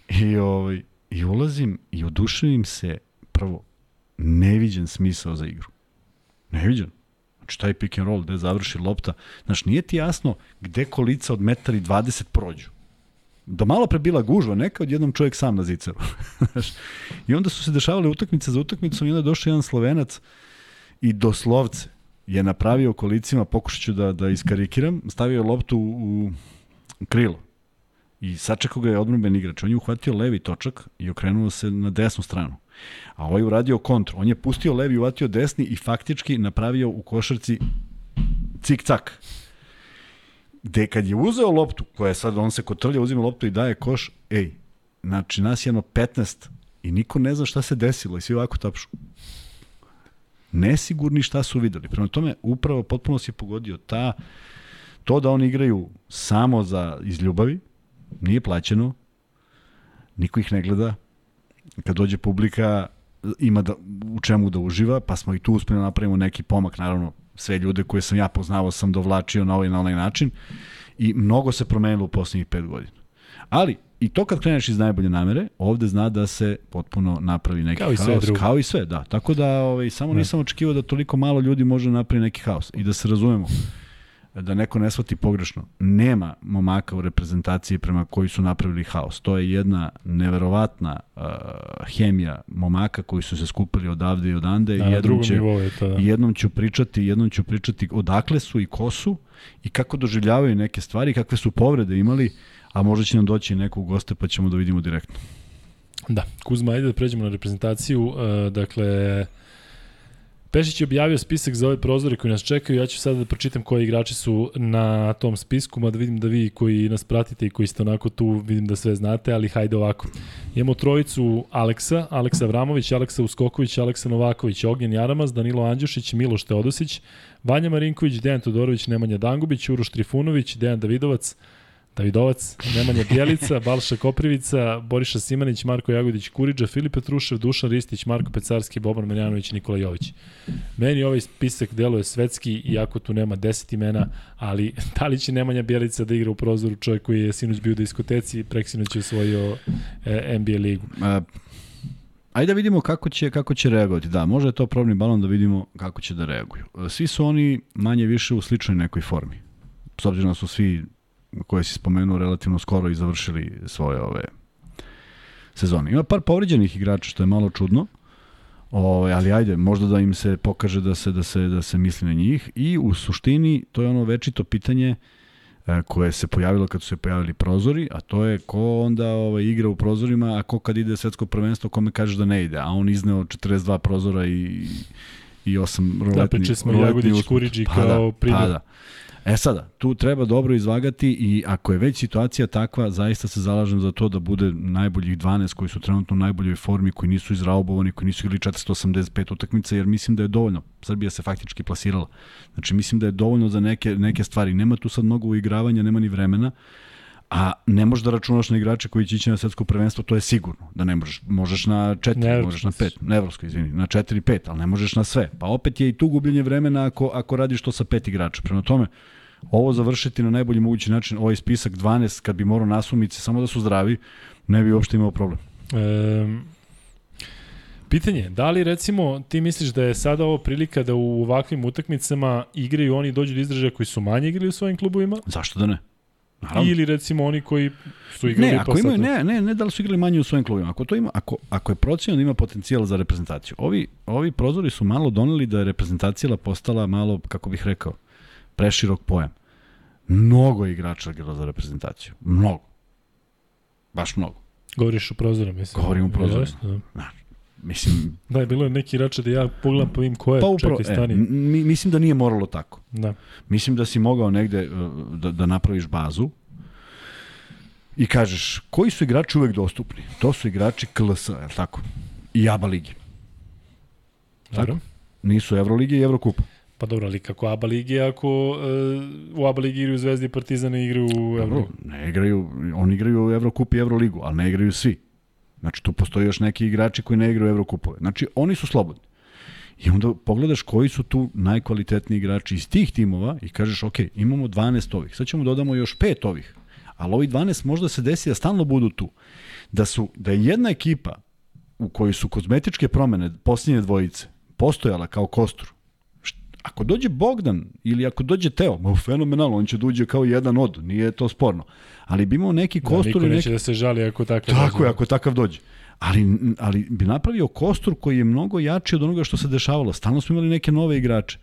I, ovaj, I ulazim i oduševim se prvo neviđen smisao za igru. Neviđen. Znači, taj pick and roll, gde završi lopta. Znači, nije ti jasno gde kolica od metari 20 prođu. Da malo pre bila gužva, neka od jednom čovjek sam na ziceru. <laughs> I onda su se dešavale utakmice za utakmicom i onda je došao jedan slovenac i doslovce je napravio kolicima, pokušat ću da, da iskarikiram, stavio loptu u, u krilo. I sačekao ga je odmrben igrač. On je uhvatio levi točak i okrenuo se na desnu stranu. A ovaj uradio kontru. On je pustio levi, uvatio desni i faktički napravio u košarci cik-cak. Gde kad je uzeo loptu, koja je sad, on se kotrlja, uzima loptu i daje koš, ej, znači nas je jedno 15 i niko ne zna šta se desilo i svi ovako tapšu. Nesigurni šta su videli. Prema tome, upravo potpuno si pogodio ta, to da oni igraju samo za iz ljubavi, nije plaćeno, niko ih ne gleda, kad dođe publika ima da, u čemu da uživa, pa smo i tu uspeli da napravimo neki pomak, naravno sve ljude koje sam ja poznavao sam dovlačio na ovaj na onaj način i mnogo se promenilo u poslednjih pet godina. Ali, i to kad kreneš iz najbolje namere, ovde zna da se potpuno napravi neki kao haos, sve kao i sve, da. Tako da ovaj, samo ne. nisam očekivao da toliko malo ljudi može napraviti neki haos i da se razumemo da neko ne shvati pogrešno, nema momaka u reprezentaciji prema koji su napravili haos. To je jedna neverovatna uh, hemija momaka koji su se skupili odavde i odande. Da, jednom, će, je to, da. jednom ću pričati, jednom ću pričati odakle su i ko su i kako doživljavaju neke stvari, kakve su povrede imali, a možda će nam doći neko u goste pa ćemo da vidimo direktno. Da, Kuzma, ajde da pređemo na reprezentaciju. Uh, dakle, Pešić je objavio spisak za ove prozore koji nas čekaju. Ja ću sada da pročitam koji igrači su na tom spisku, mada vidim da vi koji nas pratite i koji ste onako tu, vidim da sve znate, ali hajde ovako. Imamo trojicu Aleksa, Aleksa Vramović, Aleksa Uskoković, Aleksa Novaković, Ognjen Jaramaz, Danilo Andjušić, Miloš Teodosić, Vanja Marinković, Dejan Todorović, Nemanja Dangubić, Uroš Trifunović, Dejan Davidovac, Davidovac, Nemanja Bjelica, <laughs> Balša Koprivica, Boriša Simanić, Marko Jagodić, Kuriđa, Filip Petrušev, Dušan Ristić, Marko Pecarski, Boban Marjanović Nikola Jović. Meni ovaj spisak deluje svetski, iako tu nema deset imena, ali <laughs> da li će Nemanja Bjelica da igra u prozoru čovjek koji je sinuć bio u diskoteci i preksinoć je osvojio e, NBA ligu? A, Ajde da vidimo kako će, kako će reagovati. Da, može je to probni balon da vidimo kako će da reaguju. Svi su oni manje više u sličnoj nekoj formi. S obzirom da su svi koje si spomenuo relativno skoro i završili svoje ove sezone. Ima par povređenih igrača što je malo čudno. Ovaj, ali ajde, možda da im se pokaže da se da se da se misli na njih i u suštini to je ono večito pitanje e, koje se pojavilo kad su se pojavili prozori, a to je ko onda ovaj, igra u prozorima, a ko kad ide svetsko prvenstvo, kome kažeš da ne ide, a on izneo 42 prozora i i osam roletni. Da, pričali smo Kuriđi pa kao da, primjer. Pa da. E sada, tu treba dobro izvagati i ako je već situacija takva, zaista se zalažem za to da bude najboljih 12 koji su trenutno u najboljoj formi, koji nisu izraubovani, koji nisu igli 485 utakmica, jer mislim da je dovoljno. Srbija se faktički plasirala. Znači, mislim da je dovoljno za neke, neke stvari. Nema tu sad mnogo uigravanja, nema ni vremena a ne možeš da računaš na igrače koji će ići na svetsko prvenstvo, to je sigurno, da ne možeš. Možeš na 4, možeš na 5, nevrsko, izvini, na 4 5, ali ne možeš na sve. Pa opet je i tu gubljenje vremena ako, ako radiš to sa pet igrača. Prema tome, ovo završiti na najbolji mogući način, ovaj spisak 12, kad bi morao nasumice samo da su zdravi, ne bi uopšte imao problem. E, Pitanje, da li recimo ti misliš da je sada ovo prilika da u ovakvim utakmicama igraju oni dođu do izražaja koji su manje igrali u svojim klubovima? Zašto da ne? Naravno. Ili recimo oni koji su igrali ne, ako pa imaju, ne, ne, ne da li su igrali manje u svojim klubima. Ako, to ima, ako, ako je procjeno da ima potencijal za reprezentaciju. Ovi, ovi prozori su malo doneli da je reprezentacija postala malo, kako bih rekao, preširok pojam. Mnogo igrača igrala za reprezentaciju. Mnogo. Baš mnogo. Govoriš o prozoru, mislim. Govorim o prozoru. Da. Mislim, da, je bilo je neki igrače da ja pogledam pa vidim ko je, pa upravo, čekaj, stani. E, mislim da nije moralo tako. Da. Mislim da si mogao negde e, da, da napraviš bazu i kažeš koji su igrači uvek dostupni. To su igrači KLS, je tako? I ABA ligi. Tako? Nisu Euroligi i Evrokupa. Pa dobro, ali kako ABA ligi, ako uh, u ABA ligi igraju Zvezdi i Partizan i igraju u Euro. Ne igraju, oni igraju Evrokup i Evroligu, ali ne igraju svi. Znači, tu postoji još neki igrači koji ne igraju Evrokupove. Znači, oni su slobodni. I onda pogledaš koji su tu najkvalitetniji igrači iz tih timova i kažeš, ok, imamo 12 ovih, sad ćemo da dodamo još 5 ovih, ali ovi 12 možda se desi da stalno budu tu. Da, su, da je jedna ekipa u kojoj su kozmetičke promene posljednje dvojice postojala kao kostur, ako dođe Bogdan ili ako dođe Teo, ma fenomenalno, on će da uđe kao jedan od, nije to sporno. Ali bi imao neki da, kostur... Da, niko neće neki... da se žali ako takav Tako dođe. je, ako takav dođe. Ali, ali bi napravio kostur koji je mnogo jači od onoga što se dešavalo. Stalno smo imali neke nove igrače.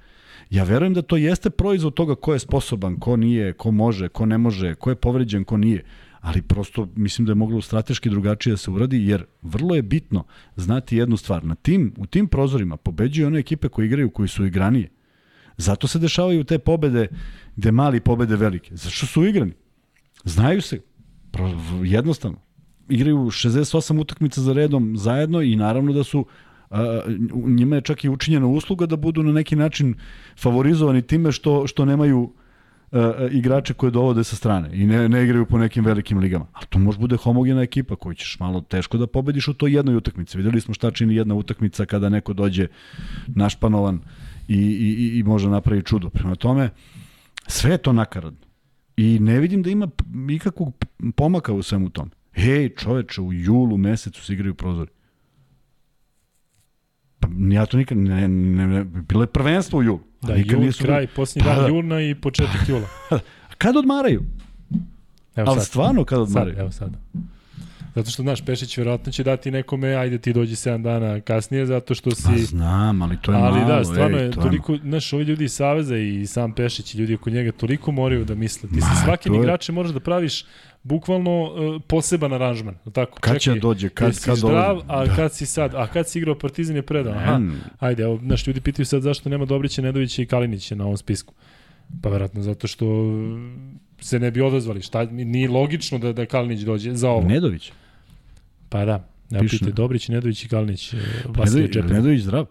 Ja verujem da to jeste proizvod toga ko je sposoban, ko nije, ko može, ko ne može, ko je povređen, ko nije. Ali prosto mislim da je moglo strateški drugačije da se uradi, jer vrlo je bitno znati jednu stvar. Na tim, u tim prozorima pobeđuju one ekipe koje igraju, koji su igranije. Zato se dešavaju te pobede gde mali pobede velike. Zašto su igrani? Znaju se. Jednostavno. Igraju 68 utakmica za redom zajedno i naravno da su njima je čak i učinjena usluga da budu na neki način favorizovani time što, što nemaju a, igrače koje dovode sa strane i ne, ne igraju po nekim velikim ligama. Ali to može bude homogena ekipa koju ćeš malo teško da pobediš u toj jednoj utakmici. Videli smo šta čini jedna utakmica kada neko dođe našpanovan i, i, i može napravi čudo. Prema tome, sve je to nakaradno. I ne vidim da ima ikakvog pomaka u svemu tom. Hej, čoveče, u julu mesecu se igraju prozori. Pa ja to nikad, ne, ne, ne, bilo je prvenstvo u julu. Da, jul, nisu... kraj, posljednji pa, dan da. juna i početak jula. <laughs> kad odmaraju? Evo Ali sad. stvarno kad odmaraju? Sad, evo sad. Zato što, znaš, Pešić verovatno će dati nekome, ajde ti dođi 7 dana kasnije, zato što si... Pa znam, ali to je ali malo. Ali da, stvarno ej, je toliko, znaš, ovi ljudi iz Saveza i sam Pešić i ljudi oko njega toliko moraju da misle. Ti sa svakim je... igračem možeš da praviš bukvalno uh, poseban aranžman, tako? Kad će dođe, kad, kad zdrav, a da. kad si sad, a kad si igrao Partizan je predao, aha, ajde, evo, znaš, ljudi pitaju sad zašto nema Dobrića, Nedovića i Kalinića na ovom spisku. Pa verovatno zato što se ne bi odazvali. Šta, nije logično da, da Kalinić dođe za ovo. Nedović? Pa da. Ja Piše. Dobrić, Nedović i Kalinić. E, Vasilije Nedović, Nedović zdrav?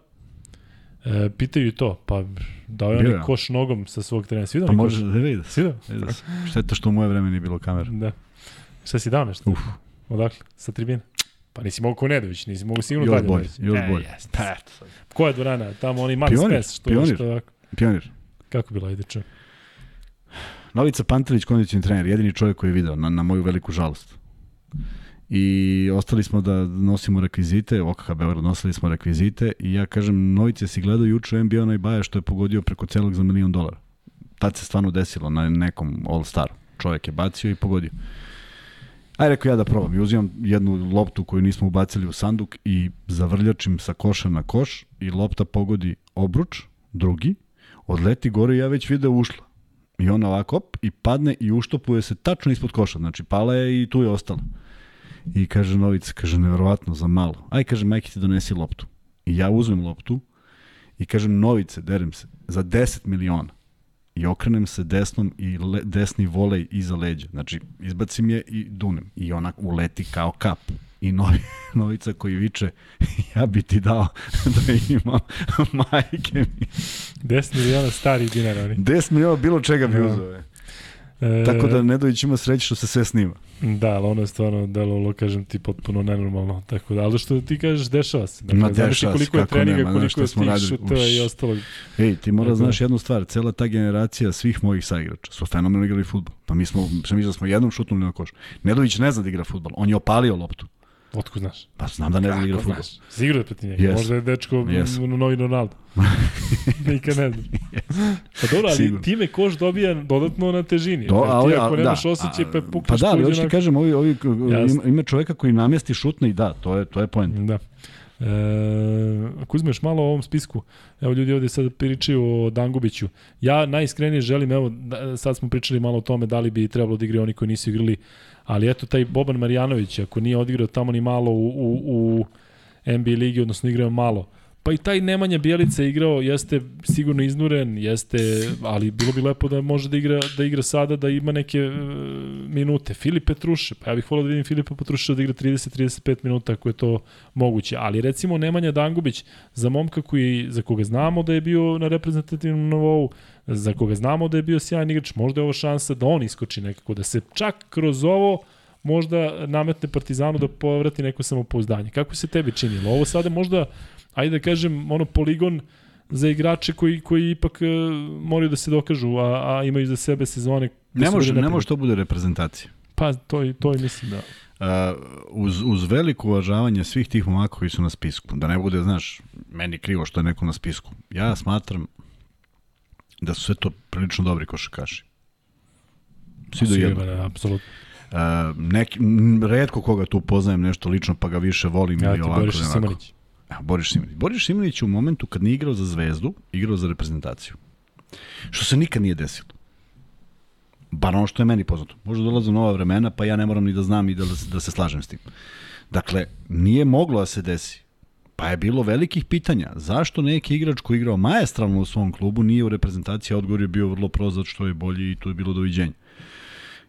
E, pitaju to, pa dao je onaj koš nogom sa svog terena. Svi pa može da vidi. Svi Šteta što u moje vreme nije bilo kamera. Da. Šta si dao nešto? Uf. Odakle? Sa tribine? Pa nisi mogu ko Nedović, nisi mogu sigurno dalje. Još bolje, još e, bolje. Pa, Koja je dvorana? Tamo oni mali pionir, spes. Što, pionir, što ovako. pionir. Kako bilo, ajde čuo. Novica Pantelić, kondicioni trener, jedini čovjek koji je video, na, na moju veliku žalost i ostali smo da nosimo rekvizite, OKH Beograd nosili smo rekvizite i ja kažem, Novice si gledao juče NBA onaj baja što je pogodio preko celog za milion dolara. Tad se stvarno desilo na nekom All Star. Čovjek je bacio i pogodio. Aj rekao ja da probam. I uzimam jednu loptu koju nismo ubacili u sanduk i zavrljačim sa koša na koš i lopta pogodi obruč, drugi, odleti gore i ja već video ušla. I ona ovako op, i padne i uštopuje se tačno ispod koša. Znači pala je i tu je ostala. I kaže Novica, kaže, nevjerovatno za malo. Aj, kaže, majke ti donesi loptu. I ja uzmem loptu i kažem, Novice, derem se, za 10 miliona. I okrenem se desnom i le, desni volej iza leđa. Znači, izbacim je i dunem. I ona uleti kao kap. I novi, <laughs> Novica koji viče, ja bi ti dao <laughs> da imam <laughs> majke mi. 10 miliona starih dinara. 10 miliona bilo čega bi uzao. E... Tako da Nedović ima sreće što se sve snima. Da, ali ono je stvarno delovalo, kažem ti, potpuno nenormalno. Tako da, ali što ti kažeš, dešava se. Dakle, Ma dešava koliko je treninga, nema, koliko je tih šuteva i ostalo. Ej, ti mora da znaš jednu stvar, cela ta generacija svih mojih saigrača su fenomenalno igrali futbol. Pa mi smo, mi da smo jednom šutnuli na koš. Nedović ne zna da igra futbol, on je opalio loptu. Otko znaš? Pa znam da ne zna da igra fudbal. Sigurno je protiv njega. Yes. Možda je dečko yes. novi Ronaldo. <laughs> Nikad ne znam. yes. Pa dobro, ali Sigurno. time koš dobija dodatno na težini. Do, a, ti ako nemaš da, osjećaj, pa pukneš Pa da, ali hoću ti kažem, ovi, ovi, ima čoveka koji namesti šutne i da, to je, to je point. Da. E, ako uzmeš malo o ovom spisku, evo ljudi ovde sad pričaju o Dangubiću. Ja najiskrenije želim, evo, da, sad smo pričali malo o tome da li bi trebalo da igraju oni koji nisu igrali Ali eto, taj Boban Marjanović, ako nije odigrao tamo ni malo u, u, u NBA ligi, odnosno igraju malo. Pa i taj Nemanja Bjelica igrao, jeste sigurno iznuren, jeste, ali bilo bi lepo da može da igra, da igra sada, da ima neke uh, minute. Filip Petruše, pa ja bih volao da vidim Filipa Petruše da igra 30-35 minuta ako je to moguće. Ali recimo Nemanja Dangubić, za momka koji, za koga znamo da je bio na reprezentativnom nivou, za koga znamo da je bio sjajan igrač, možda je ovo šansa da on iskoči nekako, da se čak kroz ovo možda nametne Partizanu da povrati neko samopouzdanje. Kako se tebi činilo? Ovo sada možda ajde da kažem, ono poligon za igrače koji, koji ipak uh, moraju da se dokažu, a, a imaju za sebe sezone. Ne može, ne može to bude reprezentacija. Pa to, i, to i mislim da... Uh, uz, uz veliko uvažavanje svih tih momaka koji su na spisku, da ne bude, znaš, meni krivo što je neko na spisku. Ja smatram da su sve to prilično dobri košakaši. Svi do jednog. Da, apsolutno. Uh, neki, redko koga tu poznajem nešto lično pa ga više volim ja, ili ovako. Ja ti Boriš Simanić. Boris Simanić. Boris Simanić u momentu kad nije igrao za Zvezdu, igrao za reprezentaciju. Što se nikad nije desilo. Bar ono što je meni poznato. Možda dolaze nova vremena, pa ja ne moram ni da znam i da, da se slažem s tim. Dakle, nije moglo da se desi. Pa je bilo velikih pitanja. Zašto neki igrač koji igrao majestralno u svom klubu nije u reprezentaciji, a odgovor je bio vrlo prost što je bolji i tu je bilo doviđenje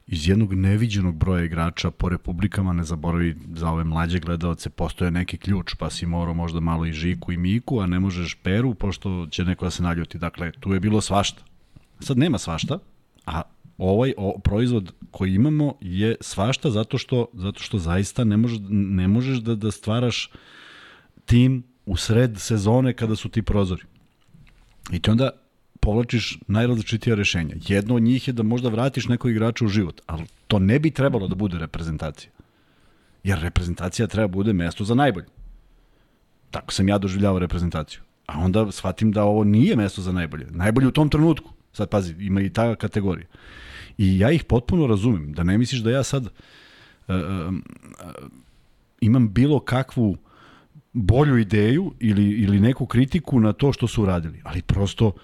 iz jednog neviđenog broja igrača po republikama, ne zaboravi za ove mlađe gledalce, postoje neki ključ, pa si morao možda malo i Žiku i Miku, a ne možeš Peru, pošto će neko da se naljuti. Dakle, tu je bilo svašta. Sad nema svašta, a ovaj o, proizvod koji imamo je svašta zato što, zato što zaista ne, može, ne možeš da, da stvaraš tim u sred sezone kada su ti prozori. I ti onda povlačiš najrazličitija rešenja. Jedno od njih je da možda vratiš nekog igrača u život, ali to ne bi trebalo da bude reprezentacija. Jer reprezentacija treba bude mesto za najbolje. Tako sam ja doživljavao reprezentaciju. A onda shvatim da ovo nije mesto za najbolje. Najbolje u tom trenutku. Sad pazi, ima i ta kategorija. I ja ih potpuno razumem. Da ne misliš da ja sad uh, uh, imam bilo kakvu bolju ideju ili, ili neku kritiku na to što su uradili. Ali prosto uh,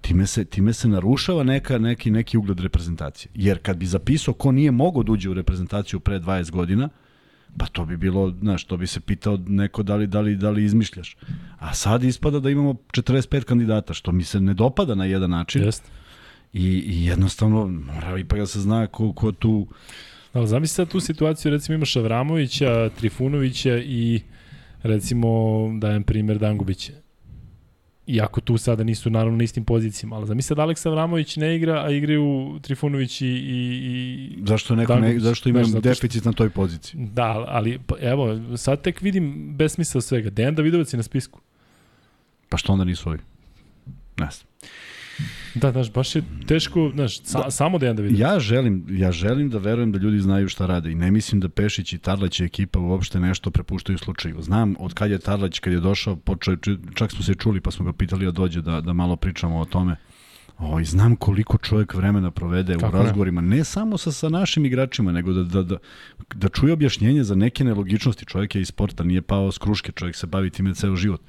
time se, time se narušava neka, neki, neki ugled reprezentacije. Jer kad bi zapisao ko nije mogao da uđe u reprezentaciju pre 20 godina, pa to bi bilo, znaš, to bi se pitao neko da li, da li, da li izmišljaš. A sad ispada da imamo 45 kandidata, što mi se ne dopada na jedan način. Jest. I, I jednostavno, mora ipak da se zna ko, ko tu... Ali zamisli sad tu situaciju, recimo imaš Avramovića, Trifunovića i recimo, dajem primer Dangubića Iako tu sada nisu naravno na istim pozicijama, ali zamisli da Aleksa Vramović ne igra, a igraju Trifunović i, i, i Zašto, neko ne, zašto ima deficit na toj poziciji? Da, ali pa, evo, sad tek vidim besmisao svega. Dejan Davidovac je na spisku. Pa što onda nisu ovi? Ne znam. Da, znaš, baš je teško, znaš, sa, da. samo Dejan Davidović. Ja želim, ja želim da verujem da ljudi znaju šta rade i ne mislim da Pešić i Tarlać i ekipa uopšte nešto prepuštaju slučaju. Znam od kad je Tarlać, kad je došao, počeo, čak smo se čuli pa smo ga pitali da dođe da, da malo pričamo o tome. Oj, znam koliko čovjek vremena provede Kako u razgovorima, ne? ne samo sa, sa našim igračima, nego da, da, da, da čuje objašnjenje za neke nelogičnosti. Čovjek je iz sporta, nije pao s kruške, čovjek se bavi time ceo život.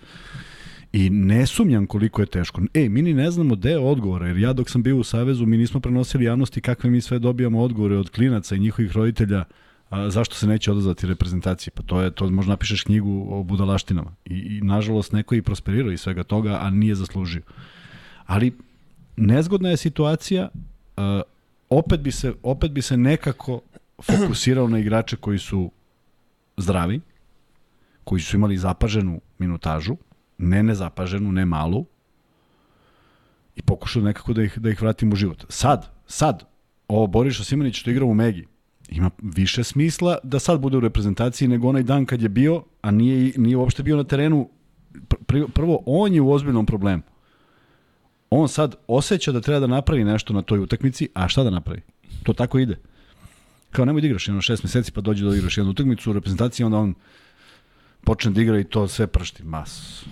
I ne sumnjam koliko je teško. E, mi ni ne znamo deo odgovora, jer ja dok sam bio u Savezu, mi nismo prenosili javnosti kakve mi sve dobijamo odgovore od klinaca i njihovih roditelja a, zašto se neće odazvati reprezentacije. Pa to je, to možda napišeš knjigu o budalaštinama. I, i nažalost, neko i prosperirao iz svega toga, a nije zaslužio. Ali nezgodna je situacija, a, opet, bi se, opet bi se nekako fokusirao na igrače koji su zdravi, koji su imali zapaženu minutažu, ne nezapaženu, ne malu, i pokušao nekako da ih, da ih vratim u život. Sad, sad, ovo Boriša Simanić što igra u Megi, ima više smisla da sad bude u reprezentaciji nego onaj dan kad je bio, a nije, nije uopšte bio na terenu. Prvo, on je u ozbiljnom problemu. On sad osjeća da treba da napravi nešto na toj utakmici, a šta da napravi? To tako ide. Kao nemoj da igraš jedno šest meseci pa dođe da igraš jednu utakmicu u reprezentaciji, onda on počne da igra i to sve pršti. Mas.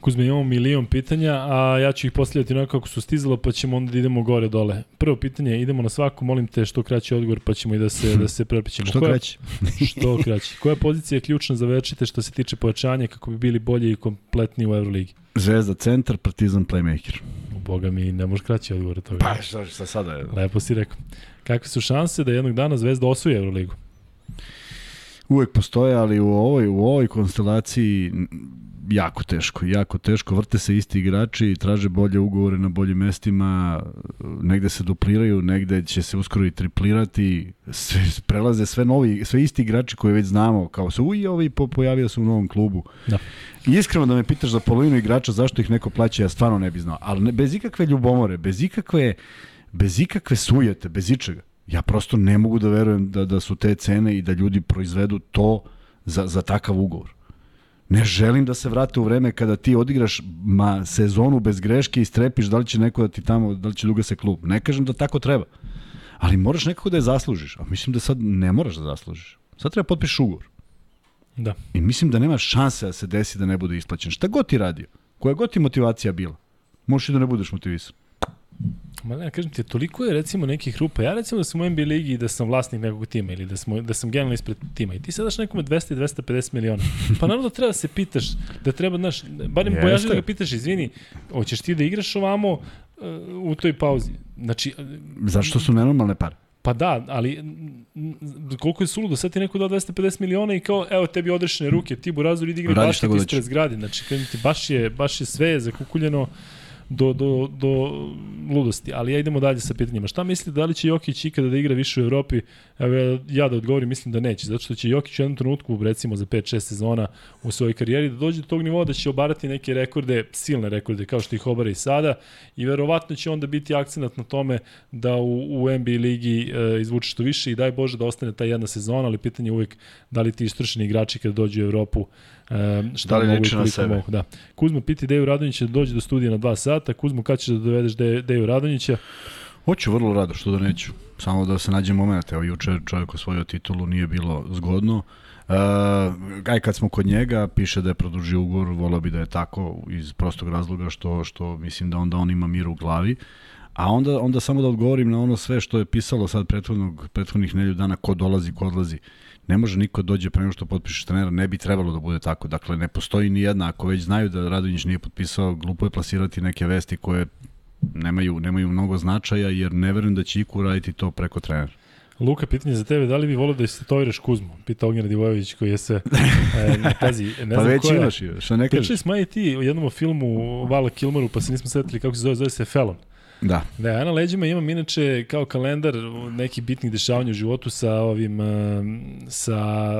Kuzme, imamo milion pitanja, a ja ću ih postavljati onako kako su stizalo, pa ćemo onda da idemo gore dole. Prvo pitanje, idemo na svaku, molim te što kraći odgovor, pa ćemo i da se, da se prepićemo. <laughs> što kraći? <laughs> što kraći. Koja pozicija je ključna za večite što se tiče pojačanja kako bi bili bolji i kompletni u Euroligi? Zvezda centar, Partizan playmaker. Boga mi, ne može kraći odgovor toga. Pa šta, šta sada je? Lepo si rekao. Kakve su šanse da jednog dana Zvezda osvoji Euroligu? Uvek postoje, ali u ovoj, u ovoj konstelaciji jako teško, jako teško. Vrte se isti igrači, traže bolje ugovore na boljim mestima, negde se dupliraju, negde će se uskoro i triplirati, sve, prelaze sve novi, sve isti igrači koje već znamo, kao se uj, ovi po, pojavio se u novom klubu. Da. I iskreno da me pitaš za polovinu igrača zašto ih neko plaća, ja stvarno ne bi znao. Ali ne, bez ikakve ljubomore, bez ikakve, bez ikakve sujete, bez ičega. Ja prosto ne mogu da verujem da, da su te cene i da ljudi proizvedu to za, za takav ugovor. Ne želim da se vrate u vreme kada ti odigraš ma sezonu bez greške i strepiš da li će neko da ti tamo, da li će duga se klub. Ne kažem da tako treba. Ali moraš nekako da je zaslužiš. A mislim da sad ne moraš da zaslužiš. Sad treba potpiš ugovor. Da. I mislim da nema šanse da se desi da ne bude isplaćen. Šta god ti radio, koja god ti motivacija bila, možeš i da ne budeš motivisan. Ma ne, kažem ti, toliko je recimo nekih rupa. Ja recimo da sam u NBA ligi i da sam vlasnik nekog tima ili da, smo, da sam generalno ispred tima i ti sad daš nekome 200 i 250 miliona. Pa naravno da treba da se pitaš, da treba, znaš, barem pojaži da ga pitaš, izvini, hoćeš ti da igraš ovamo uh, u toj pauzi. Znači, Zašto su nenormalne pare? Pa da, ali koliko je suludo, sad ti neko dao 250 miliona i kao, evo tebi odrešene ruke, ti Burazor idi igri basket ispred zgradi. Znači, ti, baš je, baš je sve zakukuljeno do, do, do ludosti. Ali ja idemo dalje sa pitanjima. Šta mislite, da li će Jokić ikada da igra više u Evropi? Evo ja da odgovorim, mislim da neće. Zato što će Jokić u jednom trenutku, recimo za 5-6 sezona u svojoj karijeri, da dođe do tog nivoa da će obarati neke rekorde, silne rekorde, kao što ih obara i sada. I verovatno će onda biti akcenat na tome da u, u NBA ligi e, izvuče što više i daj Bože da ostane ta jedna sezona, ali pitanje je uvek da li ti istršeni igrači kada dođu u Evropu Um, šta da li neće na sebe? Mogu, da. Kuzmo piti Deju Radonjića da dođe do studija na 2 sata. Kuzmo, kad ćeš da dovedeš De, Deju Radonjića? Hoću vrlo rado, što da neću. Samo da se nađe moment. Evo, juče čovjek osvojio titulu, nije bilo zgodno. Uh, aj kad smo kod njega, piše da je produžio ugovor, volao bi da je tako iz prostog razloga što, što mislim da onda on ima mir u glavi. A onda, onda samo da odgovorim na ono sve što je pisalo sad prethodnog, prethodnih nelju dana, ko dolazi, ko odlazi. Uh, ne može niko dođe pre nego što potpišeš trenera, ne bi trebalo da bude tako. Dakle, ne postoji ni jedna, ako već znaju da Radonjić nije potpisao, glupo je plasirati neke vesti koje nemaju, nemaju mnogo značaja, jer ne verujem da će Iku raditi to preko trenera. Luka, pitanje za tebe, da li bi volio da se toviraš Kuzmu? Pita Ognjena Divojević koji je se, e, ne, <laughs> pazi, ne pa već koja. imaš, što ne kažeš? Pričali smo i ti u jednom filmu Vala Kilmaru, pa se nismo setili kako se zove, zove se Felon. Da. Da, ja na leđima imam inače kao kalendar nekih bitnih dešavanja u životu sa ovim, sa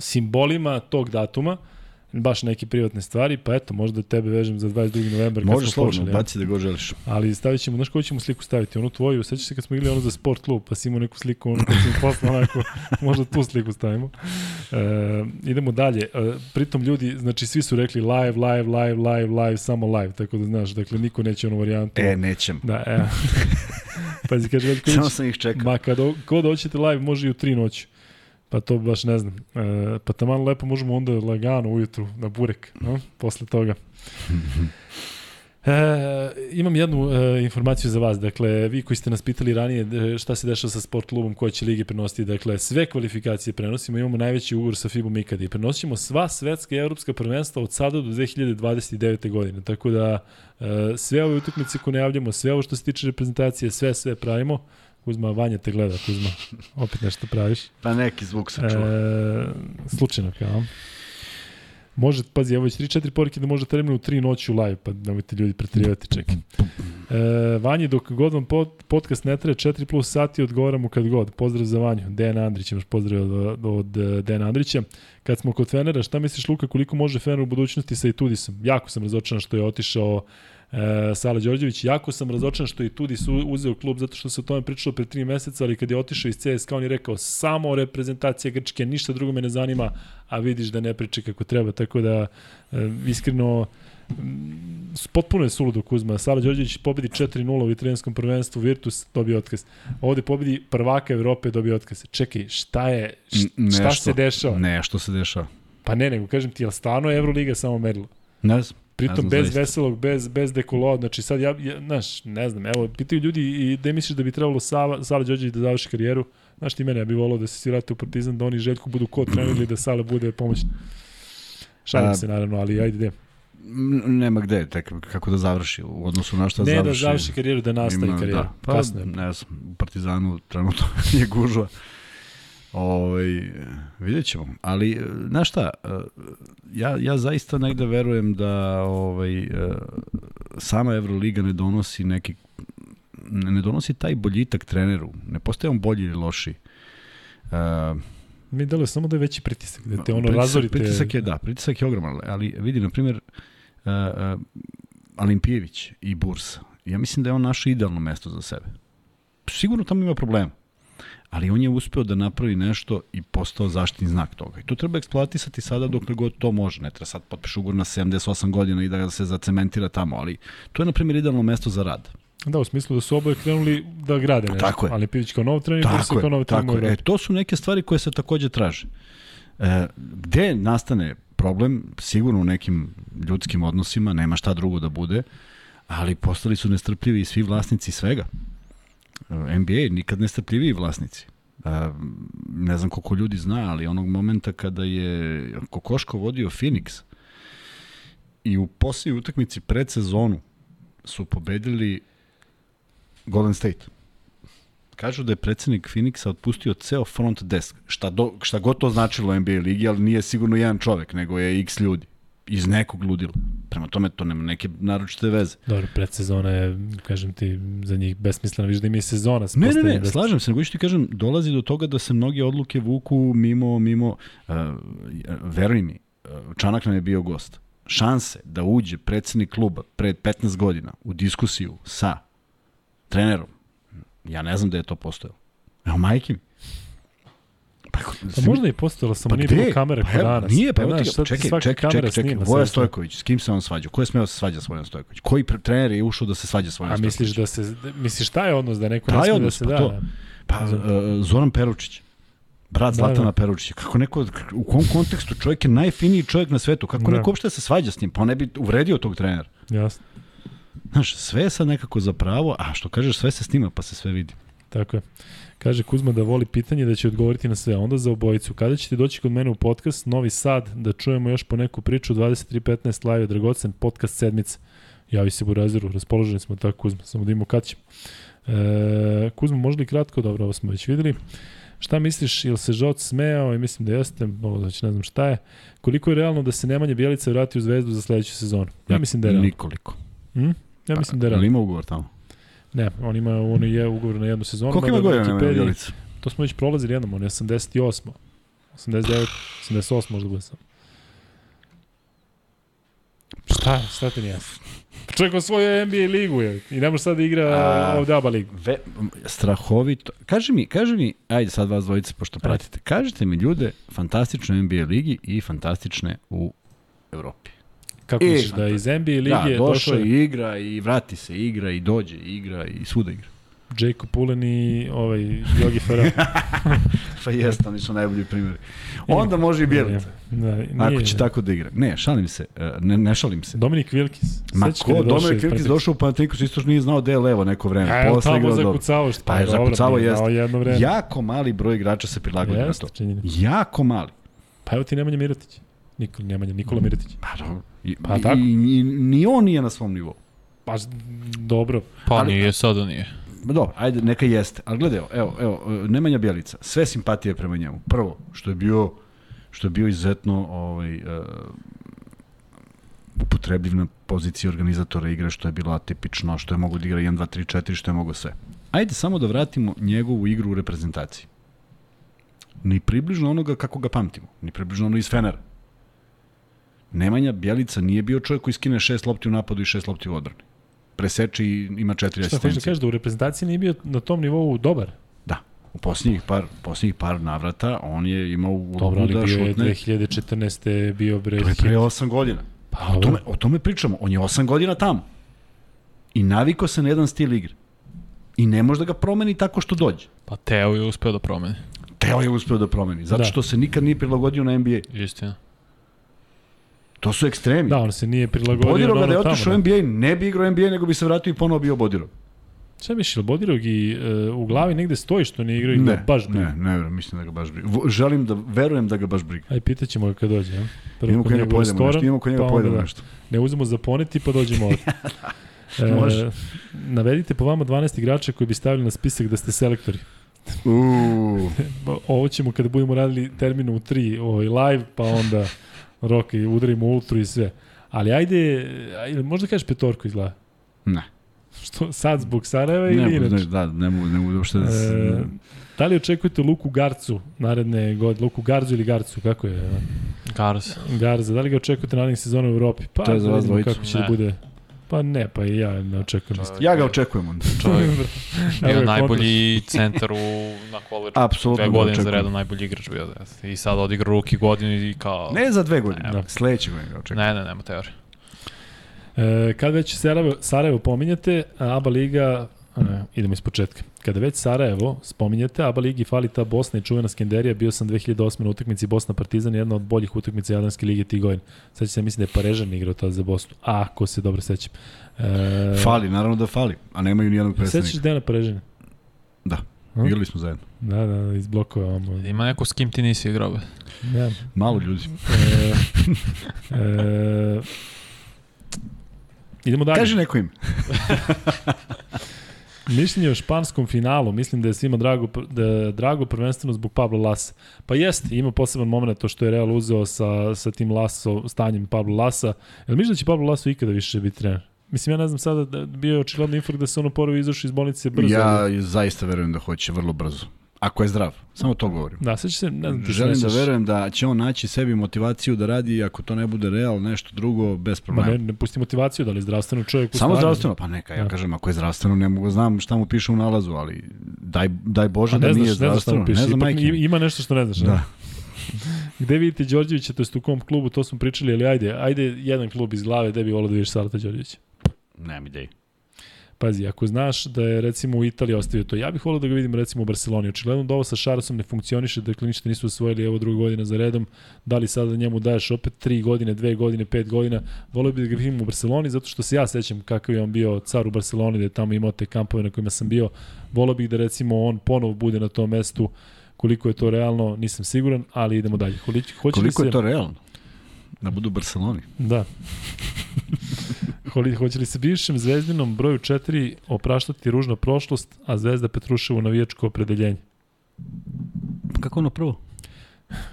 simbolima tog datuma baš neke privatne stvari, pa eto, možda tebe vežem za 22. novembar. Može slobodno, baci da go želiš. Ali stavit ćemo, znaš koju ćemo sliku staviti? Onu tvoju, sećaš se kad smo igrali ono za sport klub, pa si imao neku sliku, ono kad smo posle onako, <laughs> možda tu sliku stavimo. E, idemo dalje. E, pritom ljudi, znači svi su rekli live, live, live, live, live, samo live, tako da znaš, dakle niko neće onu varijantu. E, nećem. Da, e. <laughs> Pazi, kaže Veljković. Samo sam ih čekao. Ma kad, kod hoćete live, može i u 3 noći. Pa to baš ne znam. E, pa tamo lepo možemo onda lagano ujutru na burek, no? posle toga. E, imam jednu e, informaciju za vas. Dakle, vi koji ste nas pitali ranije e, šta se dešava sa sport klubom, koje će lige prenositi. Dakle, sve kvalifikacije prenosimo. Imamo najveći ugovor sa FIBom ikada i prenosimo sva svetska i evropska prvenstva od sada do 2029. godine. Tako da e, sve ove utakmice koje najavljamo, sve ovo što se tiče reprezentacije, sve, sve pravimo. Kuzma, Vanja te gleda, Kuzma. Opet nešto praviš. Pa neki zvuk se čuva. E, slučajno, kao. Može, pazi, evo već 3-4 porike da može terminu u 3 noći u live, pa nemojte ljudi pretirivati, čekaj. E, Vanji, dok god vam pod, podcast ne traje 4 plus sati, odgovaramo kad god. Pozdrav za Vanju. Dejan Andrić, imaš pozdrav od, od, od Dejana Andrića. Kad smo kod Fenera, šta misliš Luka, koliko može Fener u budućnosti sa Itudisom? Jako sam razočaran što je otišao e, Sala Đorđević. Jako sam razočan što je Tudis uzeo klub zato što se o tome pričalo pre tri meseca, ali kad je otišao iz CSKA on je rekao samo reprezentacija Grčke, ništa drugo me ne zanima, a vidiš da ne priče kako treba, tako da e, iskreno potpuno je suludo Kuzma. Sala Đorđević pobedi 4-0 u italijanskom prvenstvu, Virtus dobio otkaz. Ovde pobedi prvaka Evrope, dobio otkaz. Čekaj, šta je, šta nešto, se dešava? Ne, što se dešava? Pa ne, nego kažem ti, je li stvarno Euroliga samo merilo? Ne znam. Pritom bez zaista. veselog, bez, bez dekolo, znači sad ja, ja, znaš, ne znam, evo, pitaju ljudi i da misliš da bi trebalo Sala, Sala Đorđević da završi karijeru, znaš ti mene, ja bih volao da se svi vrate u Partizan, da oni Željko budu kod trener ili da Sala bude pomoćni. Šalim se naravno, ali ajde gde. Nema gde, tek kako da završi u odnosu na šta ne, završi. Ne da završi karijeru, da nastavi Ima, karijeru. Da. Pa, Kasno. ne znam, u Partizanu trenutno <laughs> je gužva. Ovaj, vidjet ćemo. Ali, znaš šta, ja, ja zaista negde verujem da ovaj, sama Euroliga ne donosi neki ne donosi taj boljitak treneru. Ne postaje on bolji ili loši. Uh, Mi deluje samo da je veći pritisak, da te ono pritisak, razorite. Pritisak je, da, pritisak je ogroman, ali vidi, na primjer, uh, uh, Alimpijević i Bursa, ja mislim da je on naše idealno mesto za sebe. Sigurno tamo ima problema, ali on je uspeo da napravi nešto i postao zaštitni znak toga. I to treba eksploatisati sada dokle god to može. Ne treba sad potpišu ugovor na 78 godina i da se zacementira tamo, ali to je, na primjer, idealno mesto za rad. Da, u smislu da su oboje krenuli da grade nešto. Tako je. Ali Pivić kao nov trener, je, kao nov trener. E, to su neke stvari koje se takođe traže. E, gde nastane problem, sigurno u nekim ljudskim odnosima, nema šta drugo da bude, ali postali su nestrpljivi svi vlasnici svega. NBA nikad nestrpljiviji vlasnici. Ne znam koliko ljudi zna, ali onog momenta kada je Kokoško vodio Phoenix i u posljednjoj utakmici pred sezonu su pobedili Golden State. Kažu da je predsednik Phoenixa otpustio ceo front desk, šta, do, šta god to značilo NBA ligi, ali nije sigurno jedan čovek, nego je x ljudi iz nekog ludila. Prema tome to nema neke naročite veze. Dobro, predsezona je, kažem ti, za njih besmislena, viš da im je sezona. Ne, ne, ne, da... slažem se, nego ti kažem, dolazi do toga da se mnoge odluke vuku mimo, mimo, uh, veruj mi, uh, Čanak nam je bio gost. Šanse da uđe predsednik kluba pred 15 godina u diskusiju sa trenerom. Ja ne znam da je to postojalo. Evo, majke mi. Pa, pa možda i postojalo, samo pa nije bilo kamere pa, danas. Nije, pa, pa evo čekaj, čekaj, čekaj, čekaj, čekaj, Voja Stojković, s kim se on svađa? Ko je smeo da se svađa s Vojan Stojković? Koji trener je ušao da se svađa s Vojan Stojković? A misliš da se, misliš šta je odnos da neko ne sme da se pa da? To, pa, uh, Zoran Peručić. Brat da, Zlatana da. Peručića. Kako neko, u kom kontekstu čovjek je najfiniji čovjek na svetu? Kako da. neko uopšte da se svađa s njim? Pa on ne bi uvredio tog trenera. Jasno. Znaš, sve je sad nekako za pravo, a što kažeš, sve se snima pa se sve vidi. Tako je. Kaže Kuzma da voli pitanje da će odgovoriti na sve. Onda za obojicu. Kada ćete doći kod mene u podcast Novi Sad da čujemo još po neku priču 23.15 live Dragocen podcast sedmice. Javi se Burazeru, raspoloženi smo tako Kuzma, samo da imamo kad ćemo. E, Kuzma, možda i kratko, dobro, ovo smo već videli. Šta misliš, ili se Žot smejao i mislim da jeste, ovo znači ne znam šta je. Koliko je realno da se Nemanja Bjelica vrati u Zvezdu za sledeću sezonu? Ja mislim da je realno. Nikoliko. Hm? Ja mislim da je realno. ima ugovor tamo? Ne, on ima, on je ugovor na jednu sezonu. Koliko ima godina Nemanja? To smo već prolazili jednom, on je 88. 89, 88 možda bude sam. Šta, šta te nije? Čovjek svoju NBA ligu je i ne može sad da igra A, ovde ABA ligu. Ve, strahovito. Kaži mi, kaži mi, ajde sad vas dvojice pošto pratite, kažite mi ljude fantastične NBA ligi i fantastične u Evropi. Kako e, misliš, da iz NBA lige da, došao, došao i igra i vrati se, igra i dođe, igra i svuda igra. Jacob Pullen i ovaj Jogi Farrell. <laughs> pa jeste, oni su najbolji primjeri. Onda može i Bjelica. Da, nije, Ako će tako da igra. Ne, šalim se. E, ne, ne šalim se. Dominik Wilkis. Ma ko? Da Dominik Wilkis došao u Panathinaikos, isto nije znao gde je levo neko vreme. A, Posle tamo zakucavao što. Pa je zakucavao, jeste. Jedno vreme. Jako mali broj igrača se prilagodio na to. Činjenica. Jako mali. Pa evo ti Nemanja Miratić. Nikola, Nemanja, Nikola Miratić. Pa dobro. I, pa i, tako? I, i, ni on nije na svom nivou. Pa dobro. Pa ali, nije, sada nije. Dobro, ajde, neka jeste. Ali gledaj, evo, evo, Nemanja Bjelica, sve simpatije prema njemu. Prvo, što je bio, što je bio izuzetno ovaj, uh, upotrebljiv na poziciji organizatora igre, što je bilo atipično, što je mogo da igra 1, 2, 3, 4, što je mogo sve. Ajde samo da vratimo njegovu igru u reprezentaciji. Ni približno onoga kako ga pamtimo. Ni približno ono iz Fenera. Nemanja Bjelica nije bio čovjek koji skine šest lopti u napadu i šest lopti u odbrani. Preseče i ima četiri asistencije. Šta da kažeš da u reprezentaciji nije bio na tom nivou dobar? Da. U posljednjih par, posljednjih par navrata on je imao ulogu Dobro, ali da bio je 2014. bio bre... To je pre 8 godina. Pa, o, tome, o tome pričamo. On je 8 godina tamo. I naviko se na jedan stil igre. I ne može da ga promeni tako što dođe. Pa Teo je uspeo da promeni. Teo je uspeo da promeni. Zato da. što se nikad nije prilagodio na NBA. Istina. To su ekstremi. Da, on se nije prilagodio. Bodirog da je otišao da. NBA, ne bi igrao NBA, nego bi se vratio i ponovo bio Bodirog. Šta misliš, Bodirog i uh, u glavi negde stoji što ne igra i ne, baš briga? Ne, ne mislim da ga baš briga. Želim da, verujem da ga baš briga. Aj, pitaćemo ga kad dođe. Ja? Prvo idemo kod njega pojedemo nešto, idemo kod njega pa pojedemo da, nešto. Ne uzmemo za poneti pa dođemo ovdje. <laughs> e, Može. Navedite po vama 12 igrača koji bi stavili na spisak da ste selektori. Uuu. <laughs> Ovo ćemo kada budemo radili terminu u 3 ovaj, live, pa onda rock i udarimo ultru i sve. Ali ajde, ajde možda kažeš petorku izgleda. Ne. Što, sad zbog Sarajeva ili inače? Ne, da, ne mogu, ne mogu uopšte da... E, da li očekujete Luku Garcu naredne godine? Luku Garzu ili Garcu, kako je? Garza. Garza, da li ga očekujete narednih sezona u Evropi? Pa, to je za vas dvojicu. Kako će da bude Pa ne, pa i ja ne očekujem. Čovjek, ja ga očekujem onda. Čovjek <laughs> bio najbolji centar u, na koleđu. Apsolutno Dve godine za redom najbolji igrač bio. Da. I sad odigra ruki godinu i kao... Ne za dve godine, da. sledeće godine ga očekujem. Ne, ne, nema teorije. E, kad već Sarajevo, Sarajevo pominjate, ABA Liga, e, idemo iz početka. Kada već Sarajevo spominjete, ABA Ligi fali ta Bosna i čuvena Skenderija, bio sam 2008. na utakmici Bosna Partizan, jedna od boljih utakmica Jadranske lige tih godina. Sad će se mislim da je Parežan igrao tada za Bosnu, a ako se dobro sećam. E, fali, naravno da fali, a nemaju ni jednog predstavnika. Sećaš Dejana Parežana? Da. Hm? Igrali smo zajedno. Da, da, iz blokova. Ovo. Ima neko s kim ti nisi igrao? Ja. Malo ljudi. e, e, Idemo dalje. Kaži neko ime. <laughs> Mišljenje o španskom finalu, mislim da je svima drago, da je drago prvenstveno zbog Pablo Lasa. Pa jeste, ima poseban moment to što je Real uzeo sa, sa tim Laso, stanjem Pablo Lasa. Jel misliš da će Pablo Laso ikada više biti trener? Mislim, ja ne znam sada, da bio je očigledno infarkt da se ono prvo izašao iz bolnice brzo. Ja zaista verujem da hoće vrlo brzo. Ako je zdrav, samo to govorim. Da, sad će se, ne znam, Želim da verujem da će on naći sebi motivaciju da radi, ako to ne bude real, nešto drugo, bez problema. Ma ne, ne pusti motivaciju, da li je zdravstveno čovjek Samo zdravstveno, pa neka, ja, ja kažem, ako je zdravstveno, ne mogu, znam šta mu piše u nalazu, ali daj, daj Bože pa da nije zdravstveno. Ne, znam, ne znam, ima nešto što ne znaš. Da. <laughs> Gde vidite Đorđevića, to je u kom klubu, to smo pričali, ali ajde, ajde jedan klub iz glave, gde bi volio da vidiš Salata Đorđevića? Nemam ideju. Pazi, ako znaš da je recimo u Italiji ostavio to, ja bih volio da ga vidim recimo u Barceloni. Očigledno da ovo sa Šarasom ne funkcioniše, dakle ništa nisu osvojili evo druga godina za redom. Da li sada njemu daješ opet 3 godine, 2 godine, 5 godina? Volio bih da ga vidim u Barceloni zato što se ja sećam kakav je on bio car u Barceloni, da je tamo imao te kampove na kojima sam bio. Volio bih da recimo on ponovo bude na tom mestu. Koliko je to realno, nisam siguran, ali idemo dalje. Hoće Koliko se... je to realno? Da budu u Barceloni. Da. <laughs> Hoće li se bivšem zvezdinom broju 4 opraštati ružna prošlost, a Zvezda Petruševu navijačko opredeljenje? Kako ono prvo?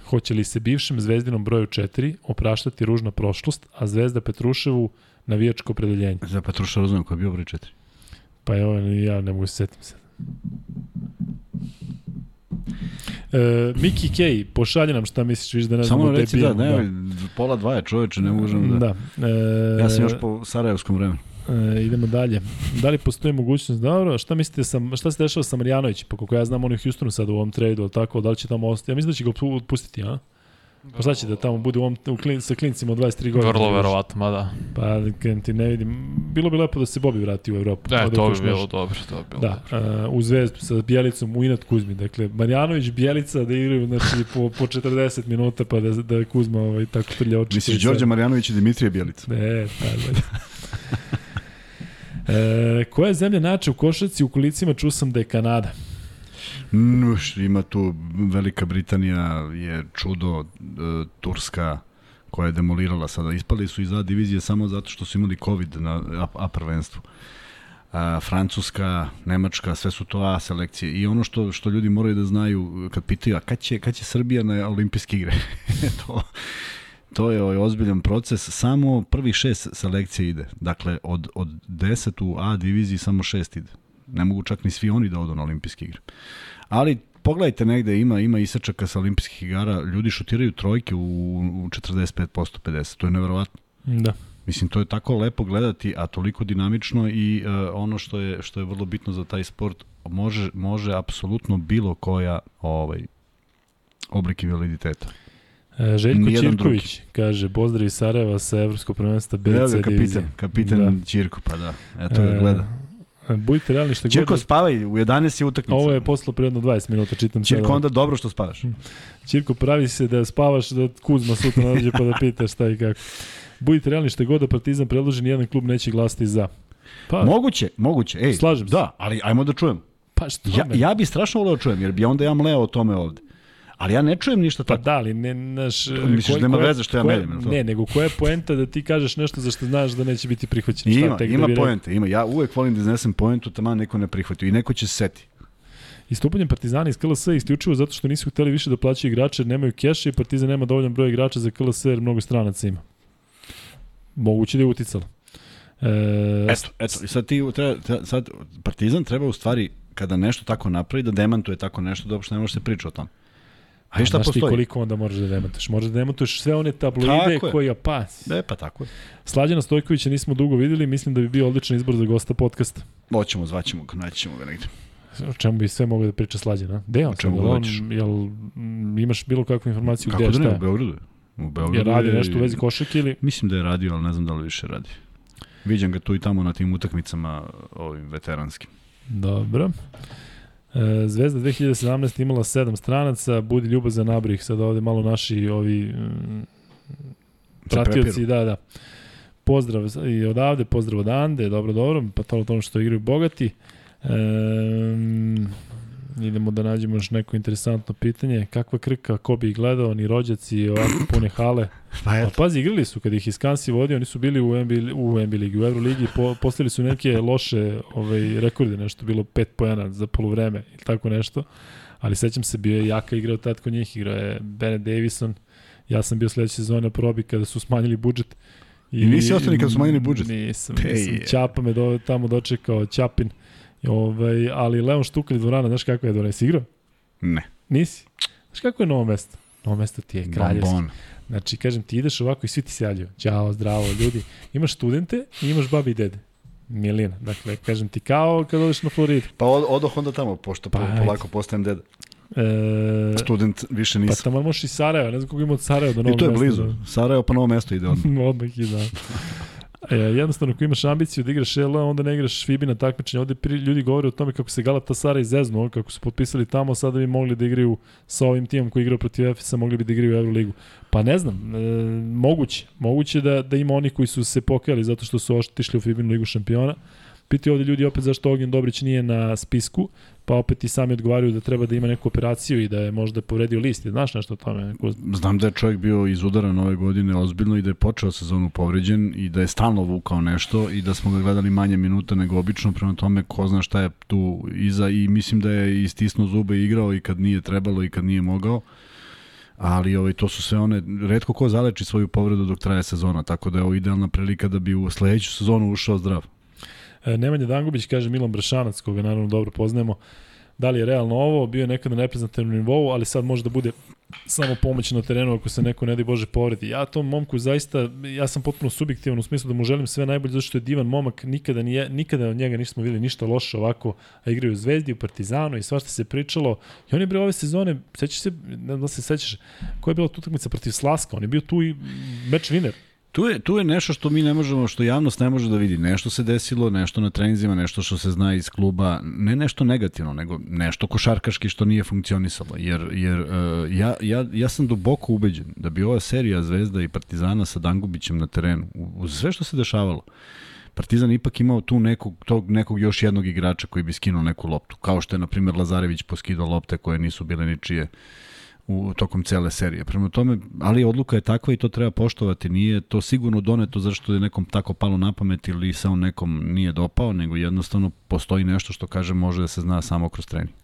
Hoće li se bivšem zvezdinom broju 4 opraštati ružna prošlost, a Zvezda Petruševu navijačko opredeljenje? Za Petruša razumem ko je bio broj 4. Pa evo, ja ne mogu se setim se. E, Miki Kej, pošalje nam šta misliš, viš da ne znamo reci da, ne, da. pola dva je čoveče, ne možemo da... da. E, ja sam još po Sarajevskom vremenu. E, idemo dalje. Da li postoji mogućnost, dobro, šta mislite, sa, šta se dešava sa Marjanović? Pa kako ja znam, on je u Houstonu sad u ovom tradu, tako, da li će tamo ostati? Ja mislim da će ga otpustiti, a? Pa šta će da tamo bude u ovom, u klin, sa klincima od 23 godina? Vrlo verovatno, ma da. Pa ti ne vidim. Bilo bi lepo da se Bobi vrati u Evropu. Da, da to bi bilo dobro. To bi bilo da, dobro. Uh, u zvezdu sa Bjelicom u Inat Kuzmi. Dakle, Marjanović, Bjelica da igraju znači, po, po 40 minuta pa da, da Kuzma ovaj, tako trlja oči. Misliš Đorđe Marjanović i Dimitrije Bjelica? Ne, pa da. <laughs> e, koja zemlja nače u košarci u kolicima čuo sam da je Kanada? Ima tu Velika Britanija je čudo, e, Turska koja je demolirala sada. Ispali su iz A divizije samo zato što su imali COVID na A, A prvenstvu. A, Francuska, Nemačka, sve su to A selekcije. I ono što što ljudi moraju da znaju kad pitaju, a kad će, kad će Srbija na olimpijske igre? <laughs> to, to je ovaj ozbiljan proces. Samo prvi šest selekcija ide. Dakle, od, od 10 u A diviziji samo šest ide. Ne mogu čak ni svi oni da odu na olimpijske igre. Ali pogledajte negde, ima ima isečaka sa olimpijskih igara, ljudi šutiraju trojke u, u 45%, 50%, to je neverovatno. Da. Mislim, to je tako lepo gledati, a toliko dinamično i uh, ono što je, što je vrlo bitno za taj sport, može, može apsolutno bilo koja ovaj, oblik invaliditeta. E, Željko Nijedan Čirković drugi. kaže, pozdrav iz Sarajeva sa Evropskog prvenstva BC divizije. Kapitan, kapitan da. Čirko, pa da, eto ga gleda. Budite realni što Čirko, god... spavaj, u 11 je utakmica. Ovo je poslo predno 20 minuta, čitam Čirko, onda dobro što spavaš. Čirko, pravi se da spavaš, da Kuzma sutra nađe pa da pita šta i kako. Budite realni što god da Partizan predloži, nijedan klub neće glasiti za. Pa, moguće, moguće. Ej, slažem se. Da, ali ajmo da čujem. Pa što ja, ja bi strašno voleo da čujem, jer bi onda ja mleo o tome ovde. Ali ja ne čujem ništa pa tako. Pa da, ali ne, naš... Misliš da nema veze što ja koje, meljem? Ne, nego koja je poenta da ti kažeš nešto za što znaš da neće biti prihvaćeno? Ima, tek ima da poenta, ima. Ja uvek volim da iznesem poentu, tamo neko ne prihvatio i neko će se seti. Istupanjem Partizana iz KLS isključivo zato što nisu hteli više da plaćaju igrače, nemaju keša i Partizan nema dovoljan broj igrača za KLS jer mnogo stranaca ima. Moguće da je uticalo. E, eto, eto, sad ti treba, sad Partizan treba u stvari kada nešto tako napravi da demantuje tako nešto da uopšte ne može se priča o tom. A, šta postoji? Ti koliko onda možeš da demantuješ? Možeš da demantuješ sve one tabloide koje pa. Ne, pa tako je. Slađana Stojkovića nismo dugo videli, mislim da bi bio odličan izbor za gosta podcasta. Hoćemo, zvaćemo ga, naćemo ga negde. O čemu bi sve mogli da priča Slađana? Gde on? O čemu on, jel, imaš bilo kakvu informaciju Kako gde, da ne, šta? u Beogradu U Beogradu je radi nešto u vezi košake ili? Mislim da je radio, ali ne znam da li više radi. Viđam ga tu i tamo na tim utakmicama ovim veteranskim. Dobro. E, Zvezda 2017 imala sedam stranaca, budi ljubazan nabrih, sad ovde malo naši ovi mm, pratioci, da, da. Pozdrav i odavde, pozdrav od Ande, dobro, dobro, pa to to što igraju bogati. E, idemo da nađemo još neko interesantno pitanje. Kakva krka, ko bi ih gledao, ni rođaci, ovako pune hale. <laughs> Pa, pa pazi, igrali su kad ih Iskansi vodio, oni su bili u NBA, u NBA ligi, u Euroligi, po, postavili su neke loše ovaj, rekorde, nešto bilo pet pojena za polovreme ili tako nešto. Ali sećam se, bio je jaka igrao tad kod njih, igrao je Bennett Davison, ja sam bio sledeće sezone na probi kada su smanjili budžet. I, I nisi ostani kada su smanjili budžet? Nisam, nisam. Ćapa me do, tamo dočekao, Ćapin. Ovaj, ali Leon Štukli dvorana, znaš kako je dvorana? Jesi igrao? Ne. Nisi? Znaš kako je novo mesto? Novo mesto ti je kraljevski. Bon, bon. Znači, kažem, ti ideš ovako i svi ti se javljaju. Ćao, zdravo, ljudi. Imaš studente i imaš babi i dede. Milina. Dakle, kažem ti kao kad odeš na Floridu. Pa od, odoh onda tamo, pošto pa, polako postajem deda. E, Student više nisam. Pa tamo možeš i Sarajevo, ne znam koliko ima od Sarajeva do novog mesta. I to je blizu. Da. Sarajevo pa novo mesto ide odmah. <laughs> odmah i da. E, jednostavno, ako imaš ambiciju da igraš LA, onda ne igraš FIBI na takmičenje. Ovde pri, ljudi govore o tome kako se Galatasaray izeznuo, kako su potpisali tamo, sada bi mogli da igraju sa ovim timom koji igrao protiv Efesa, mogli bi da igraju u Euroligu. Pa ne znam, e, moguće. Moguće da, da ima oni koji su se pokajali zato što su oštišli u FIBI ligu šampiona. Piti ovde ljudi opet zašto Ognjen Dobrić nije na spisku, pa opet i sami odgovaraju da treba da ima neku operaciju i da je možda povredio list. Znaš nešto o tome? Neko... Znam da je čovjek bio izudaran ove godine ozbiljno i da je počeo sezonu povređen i da je stalno vukao nešto i da smo ga gledali manje minuta nego obično, prema tome ko zna šta je tu iza i mislim da je istisnuo zube igrao i kad nije trebalo i kad nije mogao ali ovaj, to su sve one, redko ko zaleči svoju povredu dok traje sezona, tako da je ovo idealna prilika da bi u sledeću sezonu ušao zdrav. E, Nemanja Dangubić kaže Milan Brašanac, koga naravno dobro poznajemo, da li je realno ovo, bio je nekada na reprezentativnom nivou, ali sad može da bude samo pomoć na terenu ako se neko ne di Bože povredi. Ja tom momku zaista, ja sam potpuno subjektivan u smislu da mu želim sve najbolje zato što je divan momak, nikada, nije, nikada od njega nismo videli ništa loše ovako, a igraju u Zvezdi, u Partizanu i svašta se pričalo. I on je bio ove sezone, sećaš se, ne da se sećaš, koja je bila tu utakmica protiv Slaska, on je bio tu i meč winner Tu je, tu je nešto što mi ne možemo, što javnost ne može da vidi. Nešto se desilo, nešto na treninzima, nešto što se zna iz kluba, ne nešto negativno, nego nešto košarkaški što nije funkcionisalo. Jer, jer uh, ja, ja, ja sam duboko ubeđen da bi ova serija Zvezda i Partizana sa Dangubićem na terenu, uz sve što se dešavalo, Partizan ipak imao tu nekog, tog nekog još jednog igrača koji bi skinuo neku loptu, kao što je, na primjer, Lazarević poskidao lopte koje nisu bile ničije u tokom cele serije. Prema tome, ali odluka je takva i to treba poštovati. Nije to sigurno doneto zašto je nekom tako palo na pamet ili on nekom nije dopao, nego jednostavno postoji nešto što kaže može da se zna samo kroz trening.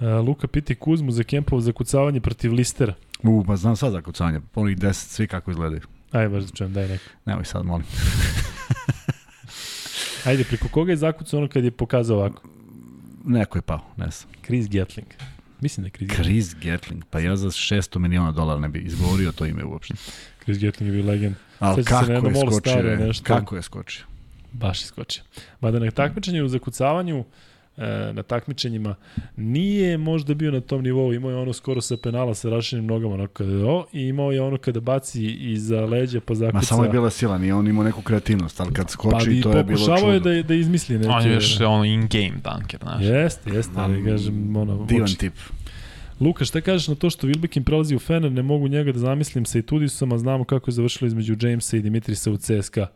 Uh, Luka piti Kuzmu za kempovo za kucavanje protiv Listera. U, pa znam sad za kucavanje. Onih 10, svi kako izgledaju. Ajde, baš da čujem, daj neko. Nemoj sad, molim. <laughs> Ajde, preko koga je zakucao ono kad je pokazao ovako? Neko je pao, ne znam. Chris Gatling. Mislim da je Chris, Chris Gatling. Pa ja za 600 miliona dolara ne bi izgovorio to ime uopšte. <laughs> Chris Gatling je bio legend. Ali kako se je skočio? Staro, nešto. Kako je skočio? Baš je skočio. Mada na takmičenju u zakucavanju e, na takmičenjima nije možda bio na tom nivou, imao je ono skoro sa penala sa rašenim nogama ono kada je o, i imao je ono kada baci iza leđa pa zakuca. Ma samo je bila sila, nije on imao neku kreativnost, ali kad skoči pa, to je bilo čudo. Pa je da, da izmisli neke... On je još ono in-game dunker, znaš. Jeste, jeste, ali kažem, ono... Divan tip. Luka, šta kažeš na to što Wilbekin prelazi u Fener, ne mogu njega da zamislim sa Itudisom, a znamo kako je završilo između Jamesa i Dimitrisa u CSKA.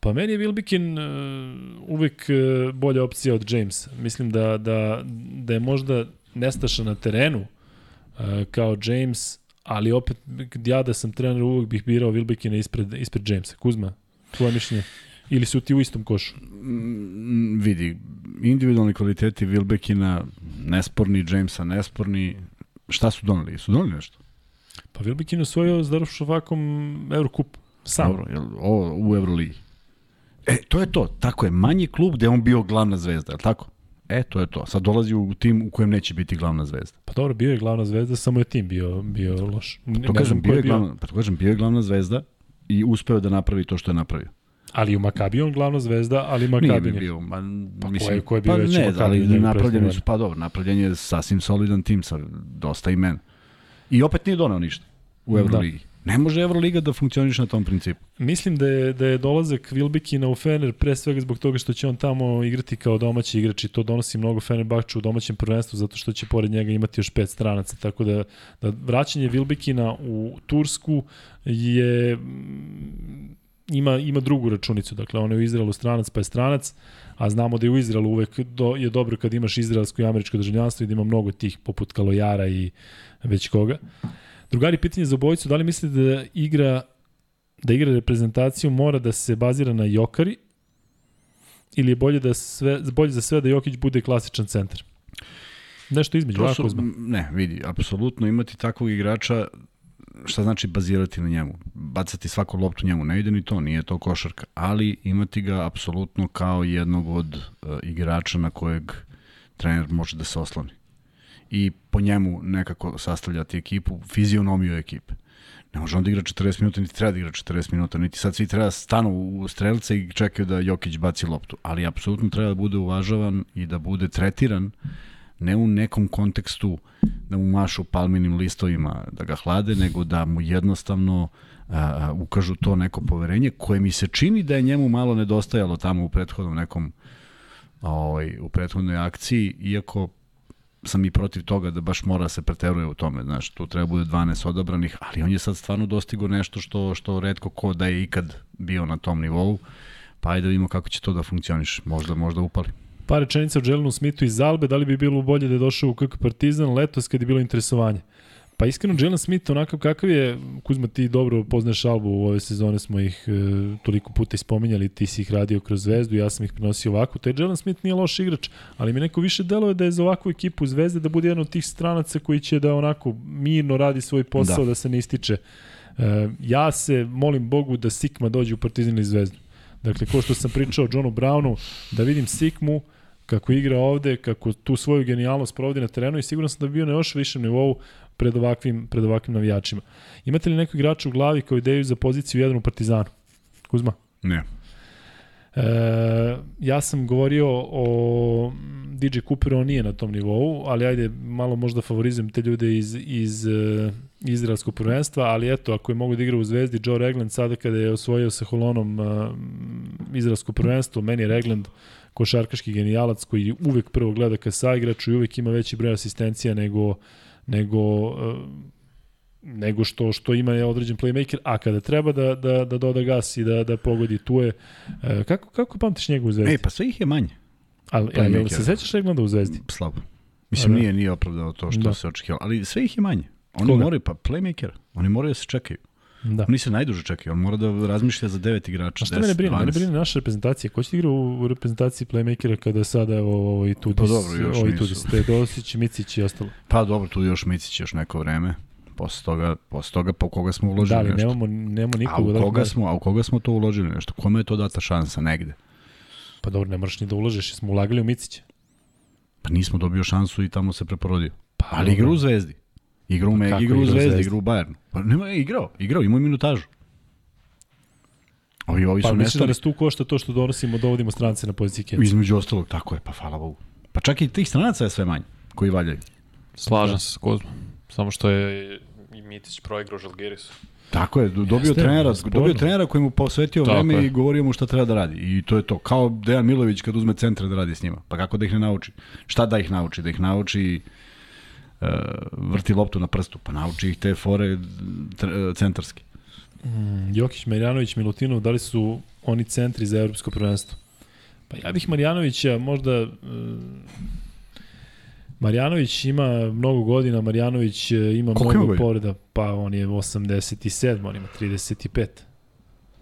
Pa meni je Wilbekin uh, uvek uh, bolja opcija od James. Mislim da, da, da je možda nestaša na terenu uh, kao James, ali opet ja da sam trener uvek bih birao Wilbekina ispred, ispred Jamesa. Kuzma, tvoje mišljenje? Ili su ti u istom košu? Mm, vidi, individualni kvaliteti Wilbekina nesporni, Jamesa nesporni. Šta su doneli? Su doneli nešto? Pa Wilbekin osvojio s Darušovakom Eurocup. Sam. Dobro, u Euroligi. E, to je to. Tako je. Manji klub gde on bio glavna zvezda, je li tako? E, to je to. Sad dolazi u tim u kojem neće biti glavna zvezda. Pa dobro, bio je glavna zvezda, samo je tim bio, bio loš. Pa to kažem, bio je, glavna, pa to kažem, bio je glavna zvezda i uspeo da napravi to što je napravio. Ali u Makabi on glavna zvezda, ali Makabi nije bio. Ma, pa mislim, ko je, ko je bio pa već ne, Makabi, ali da napravljeni su, pa dobro, napravljen je sasvim solidan tim sa dosta imena. I opet nije donao ništa u da. Euroligi. Da. Ne može Euroliga da funkcioniš na tom principu. Mislim da je, da je dolazak Wilbekina u Fener pre svega zbog toga što će on tamo igrati kao domaći igrač i to donosi mnogo Fenerbahču u domaćem prvenstvu zato što će pored njega imati još pet stranaca. Tako da, da vraćanje Wilbekina u Tursku je ima, ima drugu računicu. Dakle, on je u Izraelu stranac pa je stranac, a znamo da je u Izraelu uvek do, je dobro kad imaš izraelsko i američko državljanstvo i da ima mnogo tih poput Kalojara i već koga. Drugari, pitanje za obojicu, da li mislite da igra da igra reprezentaciju mora da se bazira na Jokari ili je bolje, da sve, bolje za sve da Jokić bude klasičan centar? Nešto između, uzma. Ne, vidi, apsolutno imati takvog igrača šta znači bazirati na njemu? Bacati svaku loptu njemu ne ide ni to, nije to košarka, ali imati ga apsolutno kao jednog od uh, igrača na kojeg trener može da se osloni i po njemu nekako sastavljati ekipu, fizionomiju ekipe. Ne može on da igra 40 minuta, niti treba da igra 40 minuta, niti sad svi treba da stanu u strelce i čekaju da Jokić baci loptu. Ali apsolutno treba da bude uvažavan i da bude tretiran ne u nekom kontekstu da mu mašu palminim listovima da ga hlade, nego da mu jednostavno a, ukažu to neko poverenje koje mi se čini da je njemu malo nedostajalo tamo u prethodnom nekom ovaj, u prethodnoj akciji, iako sam i protiv toga da baš mora se preteruje u tome, znaš, tu treba bude 12 odabranih, ali on je sad stvarno dostigo nešto što, što redko ko da je ikad bio na tom nivou, pa ajde da vidimo kako će to da funkcioniš, možda, možda upali. Pa rečenica o Jelenu Smithu iz Albe, da li bi bilo bolje da je došao u KK Partizan letos kad je bilo interesovanje? Pa iskreno, Jalen Smith, onakav kakav je, Kuzma, ti dobro poznaš Albu, u ove sezone smo ih e, toliko puta ispominjali, ti si ih radio kroz Zvezdu, ja sam ih prenosio ovako. Taj Jalen Smith nije loš igrač, ali mi neko više deluje da je za ovakvu ekipu Zvezde da bude jedan od tih stranaca koji će da onako mirno radi svoj posao, da, da se ne ističe. E, ja se molim Bogu da Sikma dođe u Partizan ili Zvezdu. Dakle, ko što sam pričao o Johnu Brownu, da vidim Sikmu, kako igra ovde, kako tu svoju genijalnost provodi na terenu i sigurno sam da bi bio na još višem nivou pred ovakvim, pred ovakvim navijačima. Imate li neko igrača u glavi kao ideju za poziciju jedan u Partizanu? Kuzma? Ne. E, ja sam govorio o DJ Cooperu, on nije na tom nivou, ali ajde, malo možda favorizujem te ljude iz, iz uh, izraelskog prvenstva, ali eto, ako je mogu da igra u Zvezdi, Joe Regland sada kada je osvojio sa Holonom uh, izraelsko prvenstvo, meni je Regland košarkaški genijalac koji uvek prvo gleda ka saigraču i uvek ima veći broj asistencija nego nego uh, nego što što ima je određen playmaker, a kada treba da, da, da doda gas i da, da pogodi tu je, uh, kako, kako pamtiš njega u Zvezdi? E, pa sve ih je manje. Ali, ali, ali se sećaš Reglanda u Zvezdi? Slabo. Mislim, da. nije, nije opravdao to što da. se očekivalo, ali sve ih je manje. Oni Koga? moraju, pa playmaker, oni moraju da se čekaju. Da. Oni se najduže čekaju, on mora da razmišlja za devet igrača. A što mene brine? Mene brine naša reprezentacija. Ko će da igra u, reprezentaciji playmakera kada sada evo, ovo i Tudis, pa dobro, još ovo i Tudis, Dosić, Micić i ostalo? Pa dobro, tu još Micić još neko vreme. Posle toga, posle toga po koga smo uložili da, ali nešto. nemamo, nemamo nikog. A u, koga smo, a u koga smo to uložili nešto? Kome je to data šansa negde? Pa dobro, ne moraš ni da uložeš, smo ulagali u Micića. Pa nismo dobio šansu i tamo se preporodio. Pa, ali igra u Zvezdi. Igra u, pa igra u Zvezdi, igra u Bayernu. Pa nema, je igrao, igrao, imao minutažu. Ovi, ovi pa su mislim da nas tu košta to što donosimo, dovodimo strance na poziciji Kenca. Između ostalog, tako je, pa hvala Bogu. Pa čak i tih stranaca je sve manje, koji valjaju. Slažem se s Kozmom. Samo što je i Mitić proigrao Žalgirisu. Tako je, dobio Jeste, trenera, sporno. dobio trenera koji mu posvetio Tako vreme je. i govorio mu šta treba da radi. I to je to. Kao Dejan Milović kad uzme centra da radi s njima. Pa kako da ih ne nauči? Šta da ih nauči? Da ih nauči vrti loptu na prstu, pa nauči ih te fore centarske. Mm, Jokić, Marjanović, Milutinov, da li su oni centri za evropsko prvenstvo? Pa ja bih Marjanovića možda... Uh, Marjanović ima mnogo godina, Marjanović ima Koliko mnogo povreda, pa on je 87, on ima 35.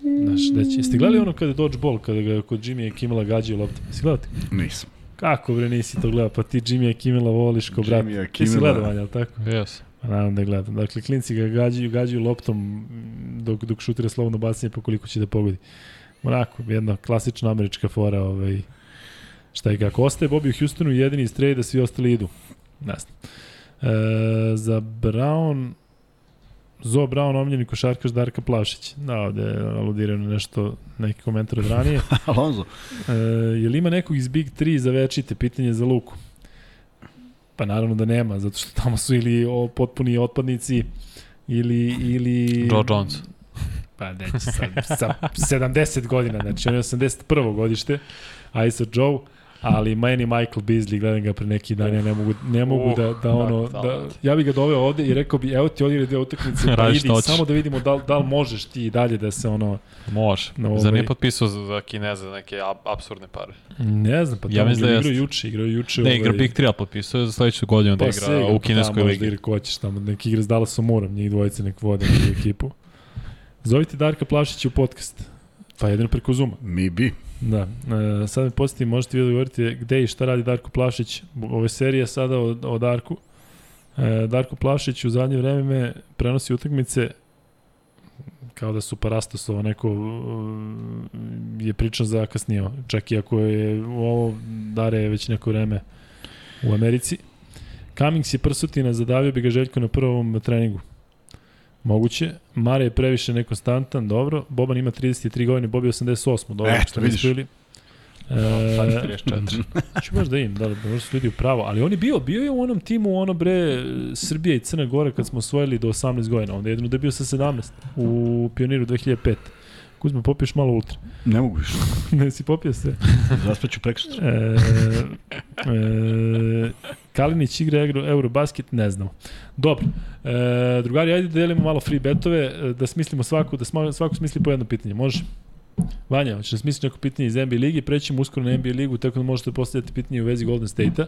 Znaš, da će, jeste gledali ono kada je dodgeball, kada ga kod Jimmy Kimmela gađaju lopte? Jeste gledali? Nisam. Kako bre nisi to gledao? Pa ti Jimmy Kimmela voliš ko brat. Jimmy Ti si gledao, Vanja, ali tako? Yes. Pa naravno da gledam. Dakle, klinci ga gađaju, gađaju loptom dok, dok šutira slobodno bacanje pa koliko će da pogodi. Onako, jedna klasična američka fora. Ovaj, šta je kako? Ostaje Bobby u Houstonu jedini iz trade da svi ostali idu. Ne znam. E, za Brown Zo Brown, omljeni košarkaš Darka Plavšić. Da, ovde aludiraju na nešto, neki komentar od ranije. <laughs> Alonso. E, je li ima nekog iz Big 3 za večite? Pitanje za Luku. Pa naravno da nema, zato što tamo su ili o, potpuni otpadnici ili... ili Joe Jones. Pa neće sad, sa 70 godina, znači on je 81. godište, a i sa Joe, ali meni Michael Beasley, gledam ga pre neki dan, ja ne mogu, ne mogu Uh, da, da ono, da, da, ja bih ga doveo ovde i rekao bi, evo ti odigraj dve utakmice, <laughs> pa idi, samo da vidimo da, da li možeš ti i dalje da se ono, Može. No, ovaj- Zar nije potpisao za, za Kineza neke ab, absurdne pare? ne znam, pa Ja tamo da igrao juče, igrao juče. Ne, igra Big 3, ali potpisao je za sledeću godinu da Pa igra sigurno, u kineskoj pa, možda ligi. igra ko hoćeš tamo, neki igra s Dallasom Murom, njih dvojice nek vode neku ekipu. Zovite Darka Plavšića u podcast. Pa jedino preko Zuma. Mi bi. Da. E, sad me posjeti, možete vi govorite gde i šta radi Darko Plavšić. Ove serije sada o, o Darku. E, Darko Plavšić u zadnje vreme me prenosi utakmice kao da su Parastosova neko uh, je pričan zakasnio, čak i ako je ovo Dare već neko vreme u Americi. Cummings je prsutina, zadavio bi ga Željko na prvom treningu. Moguće. Mare je previše nekonstantan, dobro. Boban ima 33 godine, Bobi 88, dobro. E, što vidiš. bili. Sad E, 34. <laughs> ću baš da im, da, da možda su ljudi u pravo. Ali on je bio, bio je u onom timu, ono bre, Srbija i Crna Gora kad smo osvojili do 18 godina. Onda je jedno da je bio sa 17 u Pioniru 2005. Kuzma, popiješ malo ultra. Ne mogu više. <laughs> ne si popio se. <laughs> Zaspaću preko sutra. E, e, Kalinić igra Euro, Eurobasket, ne znamo. Dobro. E, drugari, ajde da delimo malo free betove, e, da smislimo svaku, da sma- svako smisli po jedno pitanje. Može? Vanja, hoćeš da smisliš neko pitanje iz NBA ligi, prećemo uskoro na NBA ligu, tako da možete postavljati pitanje u vezi Golden State-a.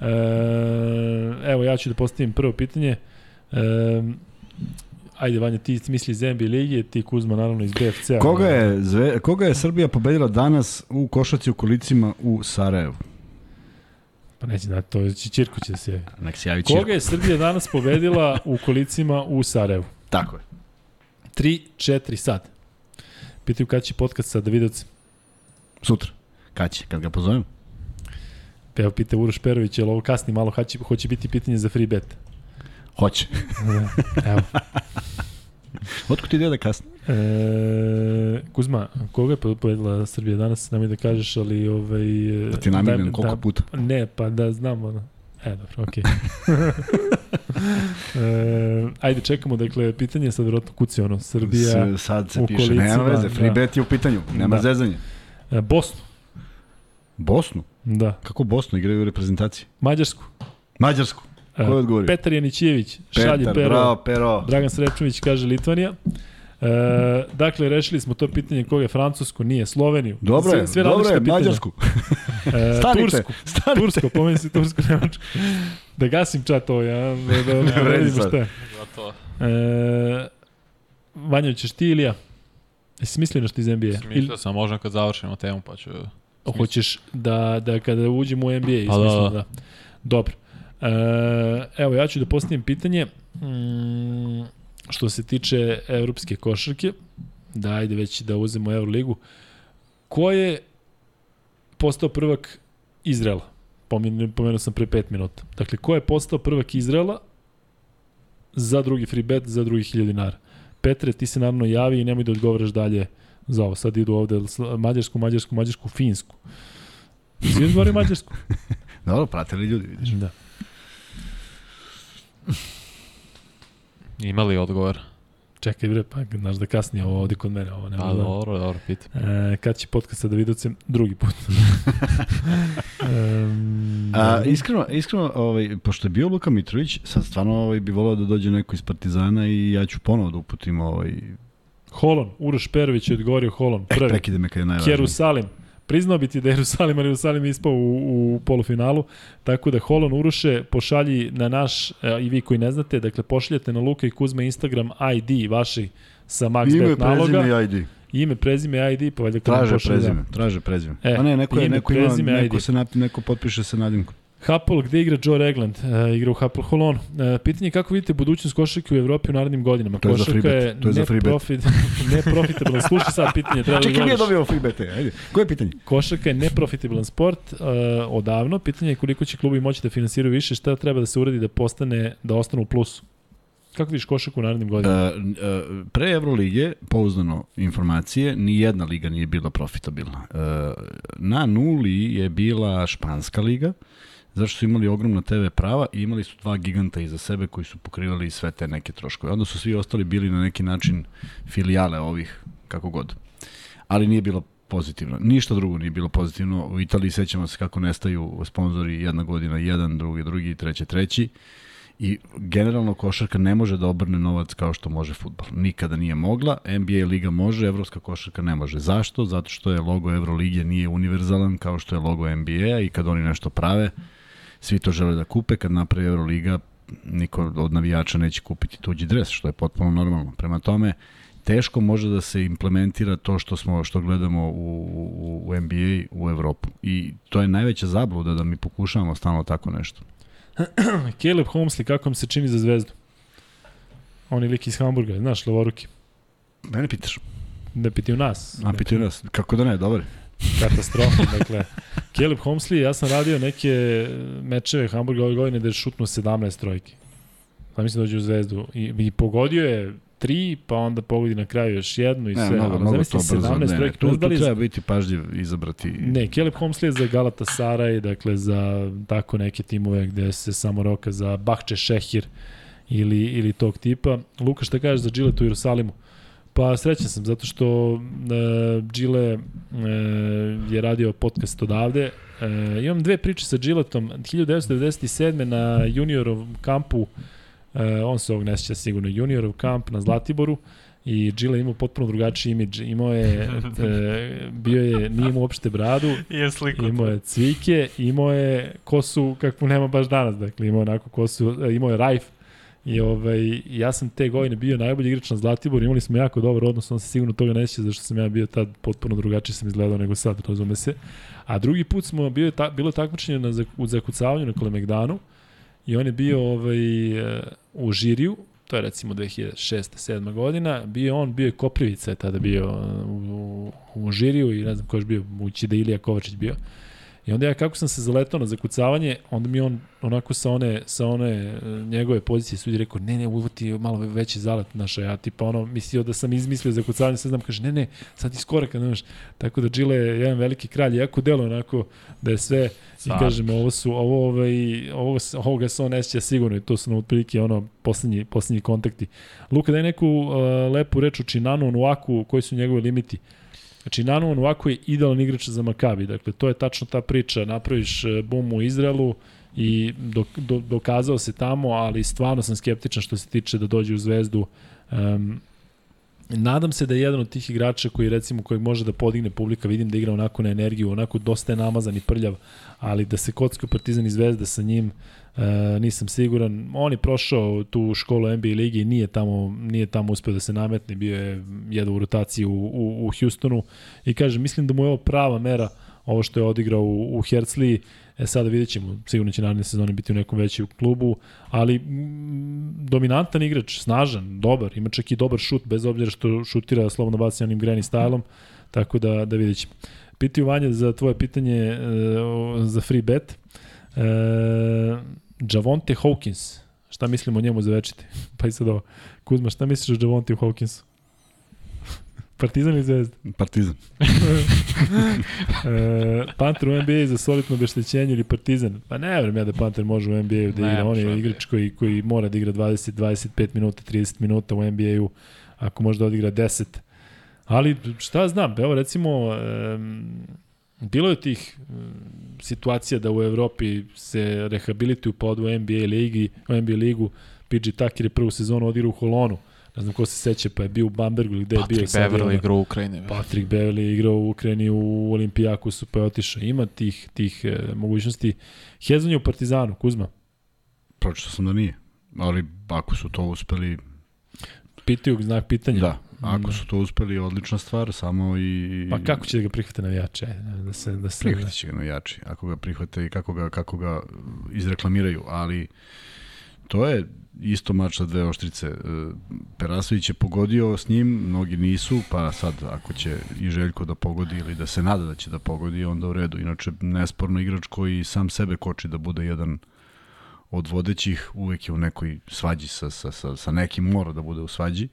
E, evo, ja ću da postavim prvo pitanje. E, ajde, Vanja, ti misli iz NBA ligi, ti Kuzma, naravno, iz BFC-a. Koga je, zve, koga je Srbija pobedila danas u košaci u kolicima u Sarajevu? Pa neće da, to će Ćirko će da se javi. Nek se javi Ćirko. Koga je Srbija danas pobedila <laughs> u kolicima u Sarajevu? Tako je. 3, 4 sad. Pitaju kada će podcast sa Davidovcem. Sutra. Kad će? Kad ga pozovem? Pa Evo pita Uroš Perović, je li ovo kasni malo, hoće, hoće biti pitanje za free bet. Hoće. <laughs> Evo. Otko ti ide da kasni? E, Kuzma, koga je pobedila Srbija danas? Nemoj da kažeš, ali... Ovaj, Da ti namirnem daj- koliko puta. Ne, pa da znam ono. E, dobro, okej. <laughs> e, ajde, čekamo, dakle, pitanje je sad vjerojatno kuci, ono, Srbija, S, sad se piše. Nema veze, free da. bet je u pitanju. Nema Da. zezanja. e, Bosnu, Bosnu? da, Kako Bosnu igraju u reprezentaciji? Mađarsku, Mađarsku. E, Ko je odgovorio? Petar Janićijević, šalje Petar, pero, bravo, pero. Dragan Srečović kaže Litvanija. E, dakle, rešili smo to pitanje koga je Francusko, nije Sloveniju. Dobro je, Sve- sve dobro je, pitanja. Mađarsku. E, Stanite, Tursku, stanite. Tursko, pomeni si Tursko, Nemačko. Da gasim čat ovo, ja, da, da, <laughs> da, da vredi sad. šta E, Vanja, ćeš ti ili ja? Jesi mislio nešto iz NBA? Ili smislio sam, možda kad završimo temu pa ću... hoćeš da, da kada uđemo u NBA, Pa da, da. da. Dobro. Evo, ja ću da postavim pitanje mm, što se tiče evropske košarke. Da, ajde već da uzemo Euroligu. Ko je postao prvak Izrela? Pomenuo, sam pre 5 minuta. Dakle, ko je postao prvak Izrela za drugi free bet, za drugi 1000 dinara? Petre, ti se naravno javi i nemoj da odgovaraš dalje za ovo. Sad idu ovde Mađarsku, Mađarsku, Mađarsku, Finsku. Svi odgovaraju Mađarsku. <laughs> Dobro, pratili ljudi, vidiš. Da. <laughs> Imali odgovor? Čekaj bre, pa znaš da kasnije ovo ovde kod mene, ovo nema. A, da- dobro, dobro, pitam. E, kad će podcast sa Davidovcem? Drugi put. <laughs> um, A, iskreno, iskreno ovaj, pošto je bio Luka Mitrović, sad stvarno ovaj, bi volao da dođe neko iz Partizana i ja ću ponovo da uputim ovaj, Holon, Uroš Perović je odgovorio Holon. eh, Prvi. prekide me kad je najvažnije. Jerusalim. Priznao bi ti da je Jerusalim, ali Jerusalim je ispao u, u polufinalu, tako da Holon Uroše pošalji na naš, e, i vi koji ne znate, dakle pošaljete na Luka i Kuzma Instagram ID vaši sa Ime, MaxBet naloga prezime i ID. ime, prezime, ID, pa valjda traže prezime, da... traže prezime. E, A ne, neko je, ime, neko ima, prezime, neko se nap, neko potpiše sa nadimkom. Hapol, gde igra Joe Regland? E, igra u Hapol Holonu. E, pitanje je kako vidite budućnost košarke u Evropi u narednim godinama? To je Košarka za free to je za free bet. Profit, <laughs> neprofitabilan. Slušaj sad pitanje. Treba da Čekaj, nije dobio free bet. Ajde. Koje je pitanje? Košarka je neprofitabilan sport uh, odavno. Pitanje je koliko će klubi moći da finansiraju više, šta treba da se uradi da postane, da ostanu u plusu? Kako vidiš košarku u narednim godinama? Uh, uh, pre Evrolige, pouzdano informacije, ni jedna liga nije bila profitabilna. Uh, na nuli je bila Španska liga, zašto su imali ogromna TV prava i imali su dva giganta iza sebe koji su pokrivali sve te neke troškove. Onda su svi ostali bili na neki način filijale ovih, kako god. Ali nije bilo pozitivno. Ništa drugo nije bilo pozitivno. U Italiji sećamo se kako nestaju sponzori jedna godina jedan, drugi, drugi, treći, treći. I generalno košarka ne može da obrne novac kao što može futbol. Nikada nije mogla, NBA liga može, evropska košarka ne može. Zašto? Zato što je logo Evrolige nije univerzalan kao što je logo NBA i kad oni nešto prave, svi to žele da kupe, kad napravi Euroliga, niko od navijača neće kupiti tuđi dres, što je potpuno normalno. Prema tome, teško može da se implementira to što smo što gledamo u, u, u NBA u Evropu. I to je najveća zabluda da mi pokušavamo stalno tako nešto. <clears throat> Caleb Holmesley, kako vam se čini za zvezdu? On je lik iz Hamburga, znaš, levoruki. Mene pitaš. Da pitaju nas. A pitaju nas. Kako da ne, dobar katastrofa. dakle, Caleb Homsley, ja sam radio neke mečeve Hamburga ove godine da je šutnuo 17 trojki. Pa mislim da dođe u zvezdu. I, I pogodio je tri, pa onda pogodi na kraju još jednu i sve. Ne, mnogo, mnogo to brzo. Ne, ne, tu, tu treba biti pažljiv izabrati. Ne, Caleb Homsley je za Galata Saraj, dakle za tako neke timove gde se samo roka za Bahče Šehir ili, ili tog tipa. Luka, šta kažeš za Gillette u Jerusalimu? Pa srećan sam, zato što e, Gile e, je radio podcast odavde. E, imam dve priče sa Giletom. 1997. na juniorovom kampu, e, on se ovog nesjeća sigurno, juniorov kamp na Zlatiboru, i Gile imao potpuno drugačiji imidž. Imao je, e, bio je, nije imao uopšte bradu, <laughs> imao je cvike, imao je kosu kakvu nema baš danas, dakle imao onako kosu, e, imao je rajf, I ovaj, ja sam te godine bio najbolji igrač na Zlatiboru, imali smo jako dobar odnos, on se sigurno toga neće, zašto sam ja bio tad potpuno drugačiji sam izgledao nego sad, razume se. A drugi put smo, bio je ta, bilo takmičenje na, u zakucavanju na Kalemegdanu i on je bio ovaj, u žiriju, to je recimo 2006. 7. godina, bio on, bio je Koprivica je tada bio u, u, žiriju i ne znam ko je bio, moći da Ilija Kovačić bio. I onda ja kako sam se zaletao na zakucavanje, onda mi on onako sa one, sa one e, njegove pozicije sudi rekao, ne, ne, ovo ti je malo veći zalet naša, ja tipa ono, mislio da sam izmislio zakucavanje, sad znam, kaže, ne, ne, sad iskoraka, znaš, tako da Džile je jedan veliki kralj, jako delo onako da je sve, Sad. i kažem, ovo su, ovo, ovaj, ovo, ovoga se on neće sigurno i to su na otprilike ono, poslednji, poslednji kontakti. Luka, daj neku uh, lepu reč o Činanu Onuaku, koji su njegove limiti? Znači, Nanu ovako je idealan igrač za Makabi. Dakle, to je tačno ta priča. Napraviš e, bum u Izraelu i do, do, dokazao se tamo, ali stvarno sam skeptičan što se tiče da dođe u zvezdu. Um, nadam se da je jedan od tih igrača koji recimo kojeg može da podigne publika, vidim da igra onako na energiju, onako dosta je namazan i prljav, ali da se kocka Partizan i Zvezda sa njim, E, nisam siguran. On je prošao tu školu NBA ligi i nije tamo, nije tamo uspeo da se nametne, bio je jedan u rotaciji u, u, u Houstonu. I kaže, mislim da mu je ovo prava mera ovo što je odigrao u, u Hercliji, e sada vidjet ćemo, sigurno će naredne sezone biti u nekom većem klubu, ali mm, dominantan igrač, snažan, dobar, ima čak i dobar šut, bez obzira što šutira slobodno baci onim greni stylom, tako da, da vidjet ćemo. Piti Vanja za tvoje pitanje e, za free bet. E, Javonte Hawkins, šta mislimo o njemu za večiti? <laughs> Pa i sad ovo. Kuzma, šta misliš o Javonte Hawkinsu? <laughs> Partizan ili Zvezda? Partizan. <laughs> e, Panter u NBA za solidno obeštećenje ili Partizan? Pa ne verujem ja da Panter može u NBA-u da igra. On je igrač koji, koji mora da igra 20, 25 minuta, 30 minuta u NBA-u. Ako može da odigra 10. Ali šta znam, evo recimo um, Bilo je tih mm, situacija da u Evropi se rehabilituju pod u NBA ligi, u NBA ligu, PG Tucker je prvu sezonu odigrao u Holonu. Ne znam ko se seća, pa je bio u Bambergu gde je bio. Patrick Beverly igrao u Ukrajini. Patrick Beverly igrao u Ukrajini u Olimpijakusu, pa je otišao. Ima tih, tih e, mogućnosti. Hezon je u Partizanu, Kuzma. Pročito sam da nije, ali ako su to uspeli... Pitaju znak pitanja. Da, ako da. su to uspeli, odlična stvar, samo i... Pa kako će da ga prihvate navijači? Da se, da se... Prihvati će ga navijači, ako ga prihvate i kako ga, kako ga izreklamiraju, ali to je isto mač sa dve oštrice. E, Perasović je pogodio s njim, mnogi nisu, pa sad ako će i Željko da pogodi ili da se nada da će da pogodi, onda u redu. Inače, nesporno igrač koji sam sebe koči da bude jedan od vodećih, uvek je u nekoj svađi sa, sa, sa, sa nekim, mora da bude u svađi,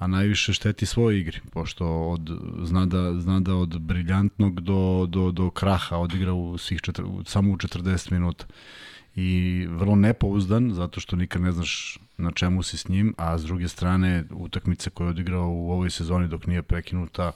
a najviše šteti svoje igri, pošto od, zna, da, zna da od briljantnog do, do, do kraha odigra u svih četir, samo u 40 minuta. I vrlo nepouzdan zato što nikad ne znaš na čemu si s njim, a s druge strane utakmice koje je odigrao u ovoj sezoni dok nije prekinuta uh,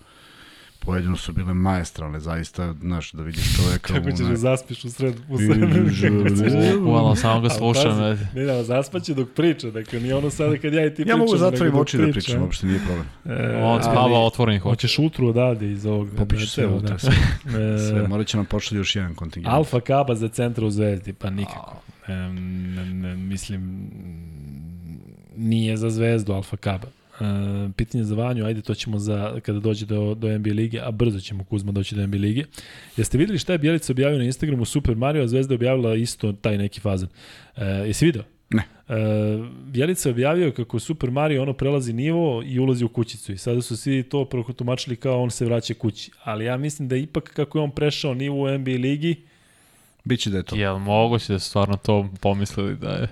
pojedino su bile maestralne, zaista, znaš, da vidiš čoveka... Kako ćeš da zaspiš u sred, u sred. <laughs> Hvala, samo ga slušam. Ne, ne, zaspaće dok priča, dakle, nije ono sada kad ja i ti pričam. Ja mogu zatvorim oči da pričam, uopšte nije problem. E, On spava otvorenih oči. Hoćeš utru odavde iz ovog. Popiću sve utra, sve. sve. Morat će nam pošli još jedan kontingent. Alfa Kaba za centra u Zvezdi, pa nikako. E, mislim, nije za Zvezdu Alfa Kaba. Uh, pitanje za Vanju, ajde to ćemo za, kada dođe do, do NBA lige, a brzo ćemo Kuzma doći do NBA lige. Jeste videli šta je Bjelica objavio na Instagramu Super Mario, a Zvezda je objavila isto taj neki fazan. Uh, jesi video? Ne. Uh, Bjelica je objavio kako Super Mario ono prelazi nivo i ulazi u kućicu i sada su svi to prokotumačili kao on se vraća kući. Ali ja mislim da ipak kako je on prešao nivo u NBA ligi, Biće da je to. Jel moguće da su stvarno to pomislili da je...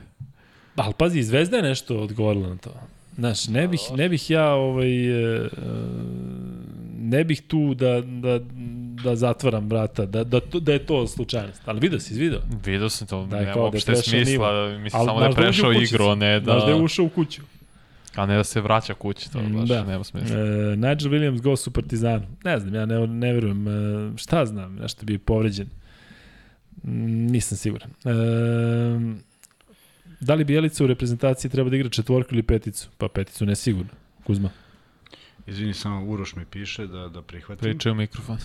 Ali pazi, Zvezda je nešto odgovorila na to. Znaš, ne bih, ne bih ja ovaj, e, ne bih tu da, da, da zatvaram vrata, da, da, da je to slučajnost. Ali vidio si, izvidio? Vidio sam to, da, nema uopšte da smisla, mislim samo da je prešao igru, a ne da... Znaš da je ušao u kuću. A ne da se vraća kući, to baš da. nema smisla. E, Nigel Williams go su Partizanu. Ne znam, ja ne, ne verujem. E, šta znam, nešto bi povređen. Nisam siguran. E, Da li Bijelica u reprezentaciji treba da igra četvorku ili peticu? Pa peticu ne sigurno. Kuzma. Izvini, samo Uroš mi piše da, da prihvatim. Pričaj u mikrofon.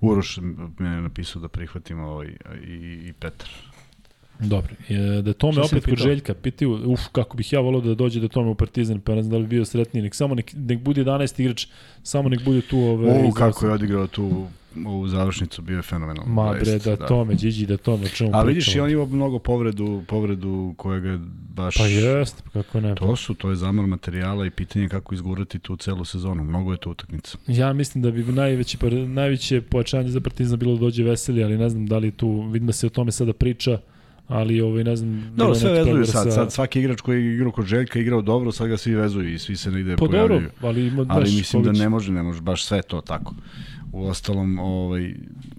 Uroš mi je napisao da prihvatim ovaj, i, i Petar. Dobro, je, da tome opet kod Željka, pitaju, uf, kako bih ja volao da dođe da tome u Partizan, pa ne znam da li bi bio sretniji, nek samo nek, nek bude 11 igrač, samo nek bude tu ove... Ovaj, o, kako je odigrao tu u završnicu bio je fenomenalno. Ma bre, da, da tome, Điđi, da tome, čemu A vidiš, i on ima mnogo povredu, povredu kojega baš... Pa jest, kako ne. To su, to je zamor materijala i pitanje kako izgurati tu celu sezonu. Mnogo je to utakmica. Ja mislim da bi najveće, najveće pojačanje za Partizan bilo da dođe Veseli, ali ne znam da li tu, vidim da se o tome sada priča ali ovaj ne znam Dobro, sve vezuju sad, sa... sad svaki igrač koji je igrao kod Željka igrao dobro, sad ga svi vezuju i svi se negde pa pojavljuju. Dobro, ali ima ali mislim da ne može, ne može baš sve to tako. U ostalom, ovaj...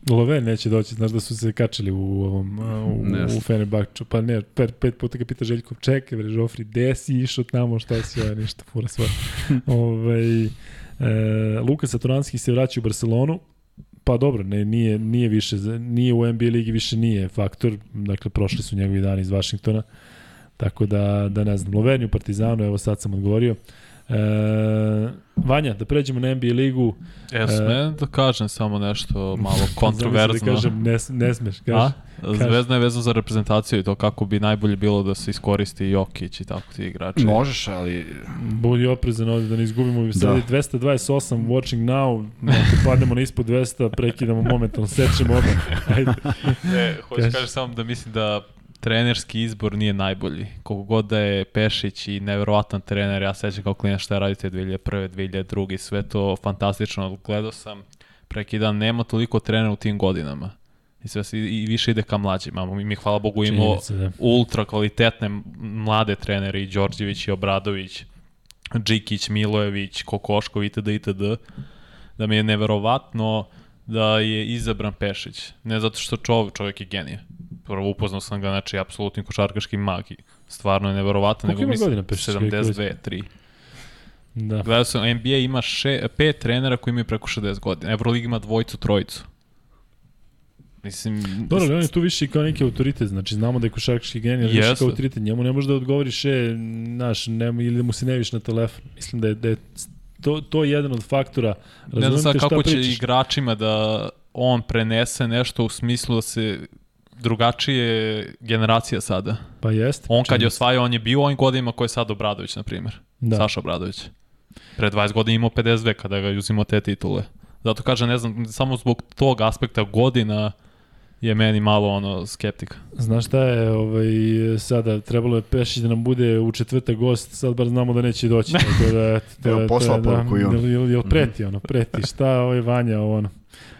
Love neće doći, znaš da su se kačili u ovom, u, u Fenerbahču, pa ne, per, pet puta ga pita Željko, čekaj bre, Žofri, gde si išao tamo, šta si, ovaj, ništa, fura svoje. <laughs> ovaj, e, Luka Saturanski se vraća u Barcelonu, pa dobro, ne, nije, nije više, nije u NBA ligi više nije faktor, dakle prošli su njegovi dani iz Vašingtona, tako da, da ne znam, Loveni u Partizanu, evo sad sam odgovorio, E, Vanja, da pređemo na NBA ligu. Ja e, smem da kažem samo nešto malo <laughs> da kontroverzno. da kažem, ne, ne smeš, kaži. A? Zvezda je vezano za reprezentaciju i to kako bi najbolje bilo da se iskoristi Jokić i tako ti igrači. Možeš, ali... Budi oprezan ovdje da ne izgubimo. Da. Sad je 228 watching now, ako padnemo na ispod 200, prekidamo momentalno, sečemo oba. <laughs> Ajde. Ne, hoću kažem samo da mislim da trenerski izbor nije najbolji. Koliko god da je Pešić i neverovatan trener, ja sećam kao klinac šta radite 2001. 2002. Sve to fantastično. Gledao sam preki dan, nema toliko trenera u tim godinama. I sve se i više ide ka mlađima. Mi, hvala Bogu imamo da. ultra kvalitetne mlade trenere i Đorđević i Obradović, Džikić, Milojević, Kokoškov itd. itd. Da mi je neverovatno da je izabran Pešić. Ne zato što čovjek, čovjek je genije prvo upoznao sam ga, znači, apsolutni košarkaški mag. Stvarno je neverovatan, nego mislim 72, 3. Da. Gledao sam, NBA ima še, pet trenera koji imaju preko 60 godina. Euroliga ima dvojicu, trojicu. Mislim... Dobro, ali on je tu više kao neki autoritet, znači znamo da je košarkaški genij, više kao autoritet. Njemu ne može da odgovoriš, e, naš, ne, ili mu se ne viš na telefon. Mislim da je, da je to, to je jedan od faktora. Razumite ne znam sad kako će pričaš. igračima da on prenese nešto u smislu da se drugačije generacija sada. Pa jeste. On kad je osvajao, on je bio ovim godinima koji je sad Obradović, na primjer. Da. Saša Obradović. Pre 20 godina imao 52 kada ga uzimao te titule. Zato kažem, ne znam, samo zbog tog aspekta godina je meni malo ono skeptika. Znaš šta je, ovaj, sada trebalo je Pešić da nam bude u četvrte gost, sad bar znamo da neće doći. <laughs> Tako da, to, Evo, poslao da, poruku i on. Jel, jel preti ono, preti, šta ovaj Vanja ono.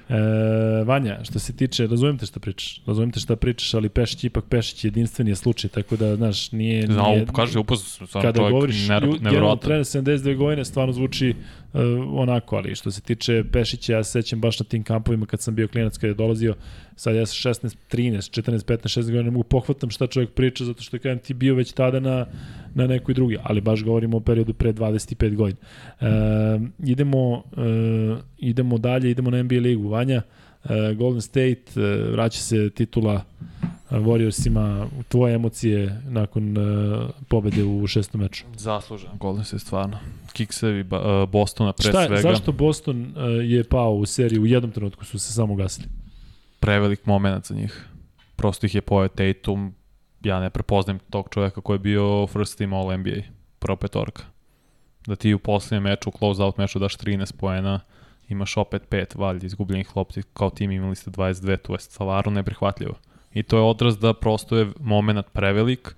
E, Vanja, što se tiče, razumijem te šta pričaš, razumijem te šta pričaš, ali Pešić ipak Pešić jedinstven je slučaj, tako da, znaš, nije... Nije, kaže, upaz, kada govoriš, generalno trener 79 godina, stvarno zvuči uh, onako, ali što se tiče Pešića, ja se sećam baš na tim kampovima kad sam bio klinac kada je dolazio, sad ja sam 16, 13, 14, 15, 16 godina, ne mogu pohvatam šta čovjek priča, zato što kažem ti bio već tada na, na nekoj drugi, ali baš govorimo o periodu pre 25 godina. E, idemo, e, idemo dalje, idemo na NBA ligu. Vanja, e, Golden State, e, vraća se titula Warriorsima, tvoje emocije nakon uh, pobede u šestom meču? Zaslužen Golden State, stvarno. Kiksevi uh, Bostona pre Šta, svega. Zašto Boston uh, je pao u seriji? U jednom trenutku su se samo gasili. Prevelik moment za njih. Prosto ih je pojao Tatum, ja ne prepoznajem tog čoveka koji je bio first team All NBA, prva petorka. Da ti u posljednjem meču, u close-out meču daš 13 poena, imaš opet pet valjda izgubljenih lopti, kao tim imali ste 22, to je stvarno neprihvatljivo. I to je odraz da prosto je moment prevelik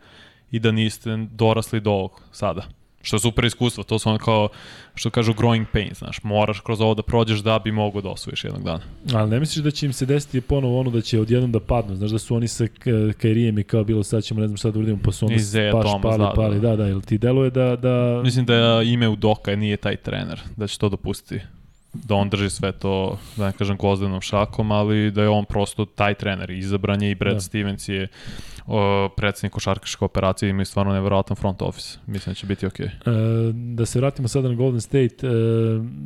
i da niste dorasli do ovog sada. Što je super iskustvo, to su ono kao, što kažu growing pains, znaš, moraš kroz ovo da prođeš da bi mogo da osvojiš jednog dana. Ali ne misliš da će im se desiti ponovo ono da će odjednom da padnu, znaš da su oni sa Kairijem i kao bilo sad ćemo ne znam šta da uradimo, pa su ono paš, Thomas, pali, da, pali, da, da, ili ti deluje da, da... Mislim da ime u Doka nije taj trener, da će to dopustiti da on drži sve to, da ne kažem, gozdenom šakom, ali da je on prosto taj trener. Izabranje i Brad da. Stevens je o, predsednik košarkaške operacije ima stvarno neverovatan front office. Mislim da će biti okej. Okay. E, da se vratimo sada na Golden State, e,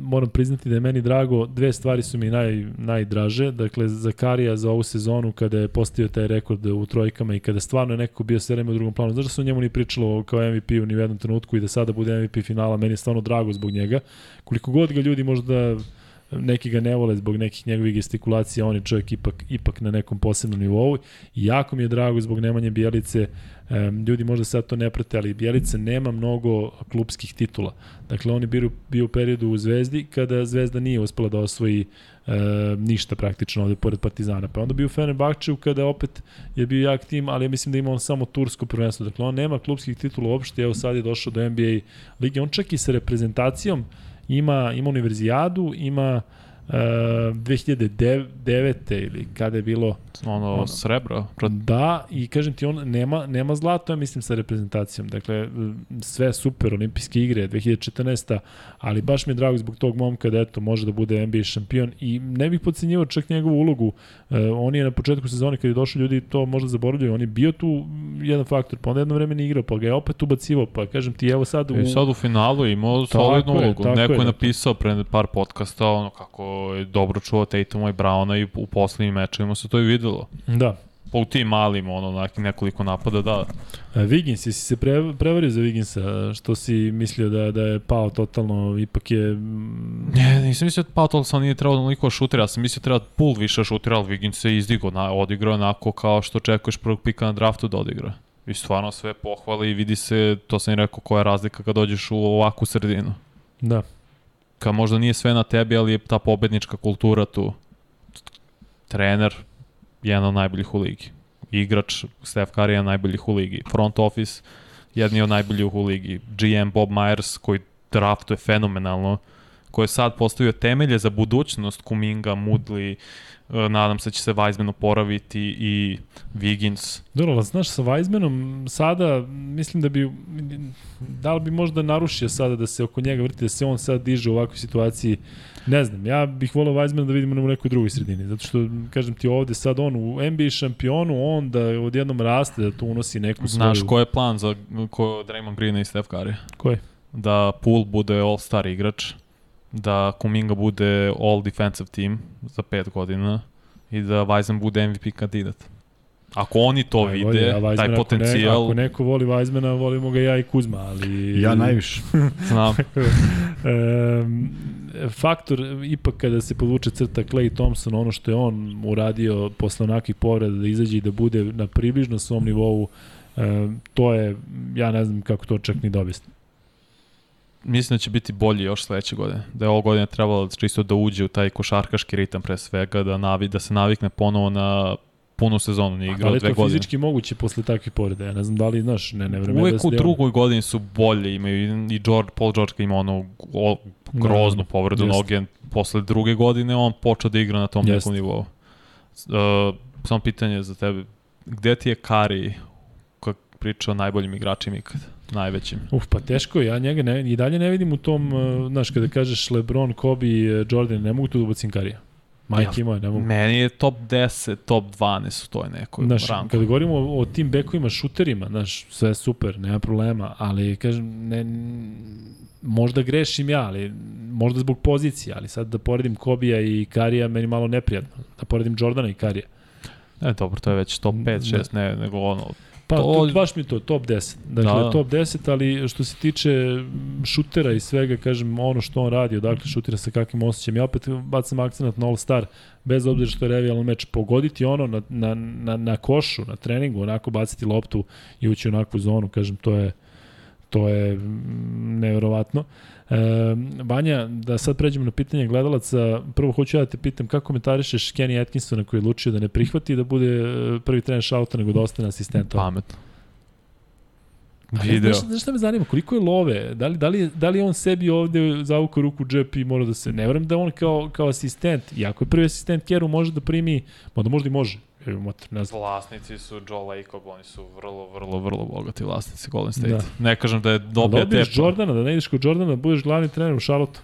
moram priznati da je meni drago, dve stvari su mi naj, najdraže. Dakle, Zakarija za ovu sezonu kada je postio taj rekord u trojkama i kada stvarno je neko bio sve u drugom planu. Znaš da se o njemu ni pričalo kao MVP-u ni u jednom trenutku i da sada bude MVP finala, meni je stvarno drago zbog njega. Koliko god ga ljudi možda neki ga ne vole zbog nekih njegovih gestikulacija, on je čovjek ipak, ipak na nekom posebnom nivou. Jako mi je drago zbog Nemanje Bjelice, ljudi možda sad to ne prate, ali Bjelica nema mnogo klubskih titula. Dakle, on je bio, bio u periodu u Zvezdi kada Zvezda nije uspela da osvoji e, ništa praktično ovde pored Partizana. Pa onda bio u Fenerbahčevu kada opet je bio jak tim, ali ja mislim da ima on samo tursko prvenstvo. Dakle, on nema klubskih titula uopšte, evo sad je došao do NBA lige. On čak i sa reprezentacijom ima, ima univerzijadu, ima 2009. ili kada je bilo ono, ono srebro da i kažem ti on nema nema zlato ja mislim sa reprezentacijom. Dakle sve super olimpijske igre 2014 ali baš mi je drago zbog tog momka da eto može da bude NBA šampion i ne bih podcenjivao čak njegovu ulogu. Uh, on je na početku sezone kad je došao ljudi to možda zaboravljaju on je bio tu jedan faktor pa onda jedno vreme ne igrao pa ga je opet ubacivao pa kažem ti evo sad u... I sad u finalu imao solidnu ulogu. neko je, je napisao pre par podcasta ono kako je dobro čuo Tatuma i Browna i u poslednjim mečevima se to i videlo. Da. Pa u tim malim, ono, nekoliko napada, da. A, Vigins, jesi se pre, prevario za Viginsa? Što si mislio da, da je pao totalno, ipak je... Ne, nisam mislio da pao totalno, sam nije trebao onoliko šutira, ja sam mislio da treba pul više šutira, ali Vigins se izdigo, na, odigrao onako kao što očekuješ prvog pika na draftu da odigra. I stvarno sve pohvali i vidi se, to sam i rekao, koja je razlika kad dođeš u ovakvu sredinu. Da ka možda nije sve na tebi, ali je ta pobednička kultura tu. Trener, jedan od najboljih u ligi. Igrač, Steph Curry je najboljih u ligi. Front office, jedni od najboljih u ligi. GM Bob Myers, koji draftuje fenomenalno, koji je sad postavio temelje za budućnost Kuminga, Mudli, E, nadam se da će se Weizmann oporaviti i Wiggins. Dobro, znaš, sa Weizmannom sada mislim da bi, da li bi možda narušio sada da se oko njega vrti, da se on sad diže u ovakvoj situaciji, ne znam, ja bih volao Weizmann da vidimo u nekoj drugoj sredini, zato što, kažem ti ovde, sad on u NBA šampionu, on da odjednom raste, da tu unosi neku svoju... Znaš, ko je plan za ko Draymond Green i Steph Curry? Koji? Da Poole bude all-star igrač, da Kuminga bude all defensive team za pet godina i da Weizmann bude MVP kandidat. Ako oni to Aj, vide, volje, taj potencijal... Ako, ne, ako neko voli Weizmana, volimo ga ja i Kuzma, ali... Ja najviše. <laughs> Znam. um, faktor, ipak kada se podvuče crta Clay Thompson, ono što je on uradio posle onakvih povreda da izađe i da bude na približno svom nivou, um, to je, ja ne znam kako to čak ni dobiti. Mislim da će biti bolji još sledeće godine. Da je ovo godine trebalo čisto da uđe u taj košarkaški ritam pre svega, da, navi, da se navikne ponovo na punu sezonu, nije igrao dve godine. Da li je to fizički moguće posle takvih povreda? Ja ne znam da li, znaš, ne, ne vreme Uvek da u drugoj godini su bolje, imaju i George, Paul George ima ono o, groznu da, povredu noge, posle druge godine on počeo da igra na tom jest. nekom nivou. Uh, samo pitanje za tebe, gde ti je Kari kako priča o najboljim igračima ikad? Najvećim. Uf, pa teško ja njega ne, i dalje ne vidim u tom, uh, znaš, kada kažeš LeBron, Kobe, Jordan, ne mogu tu da ubacim Karija. Majke ja, moje, ne mogu. Meni je top 10, top 12 u toj nekoj znaš, ranku. Kada govorimo o, o tim bekovima, šuterima, znaš, sve super, nema problema, ali kažem, ne, možda grešim ja, ali možda zbog pozicije, ali sad da poredim Kobija i Karija, meni malo neprijatno. Da poredim Jordana i Karija. Ne, dobro, to je već top 5, 6, da. ne, nego ono, Pa to... baš mi to, top 10. Dakle, da. top 10, ali što se tiče šutera i svega, kažem, ono što on radi, odakle šutira sa kakvim osjećajem, ja opet bacam akcent na All Star, bez obzira što je revijalno meč, pogoditi ono na, na, na, na košu, na treningu, onako baciti loptu i ući u onakvu zonu, kažem, to je, to je neverovatno. E, Banja, da sad pređemo na pitanje gledalaca, prvo hoću ja da te pitam kako komentarišeš Kenny Atkinsona koji je odlučio da ne prihvati da bude e, prvi trener šauta nego da ostane asistent. Pametno. Video. Znaš, znaš šta me zanima, koliko je love? Da li, da li, da li on sebi ovde zavukao ruku u džep i mora da se... Ne vrem da on kao, kao asistent, iako je prvi asistent Keru može da primi, možda možda i može, Motor, ne znam. Vlasnici su Joe Lacob, oni su vrlo, vrlo, vrlo bogati vlasnici Golden State. Da. Ne kažem da je dobija tepa. Da Jordana, da ne ideš kod Jordana, da budeš glavni trener u Charlotte.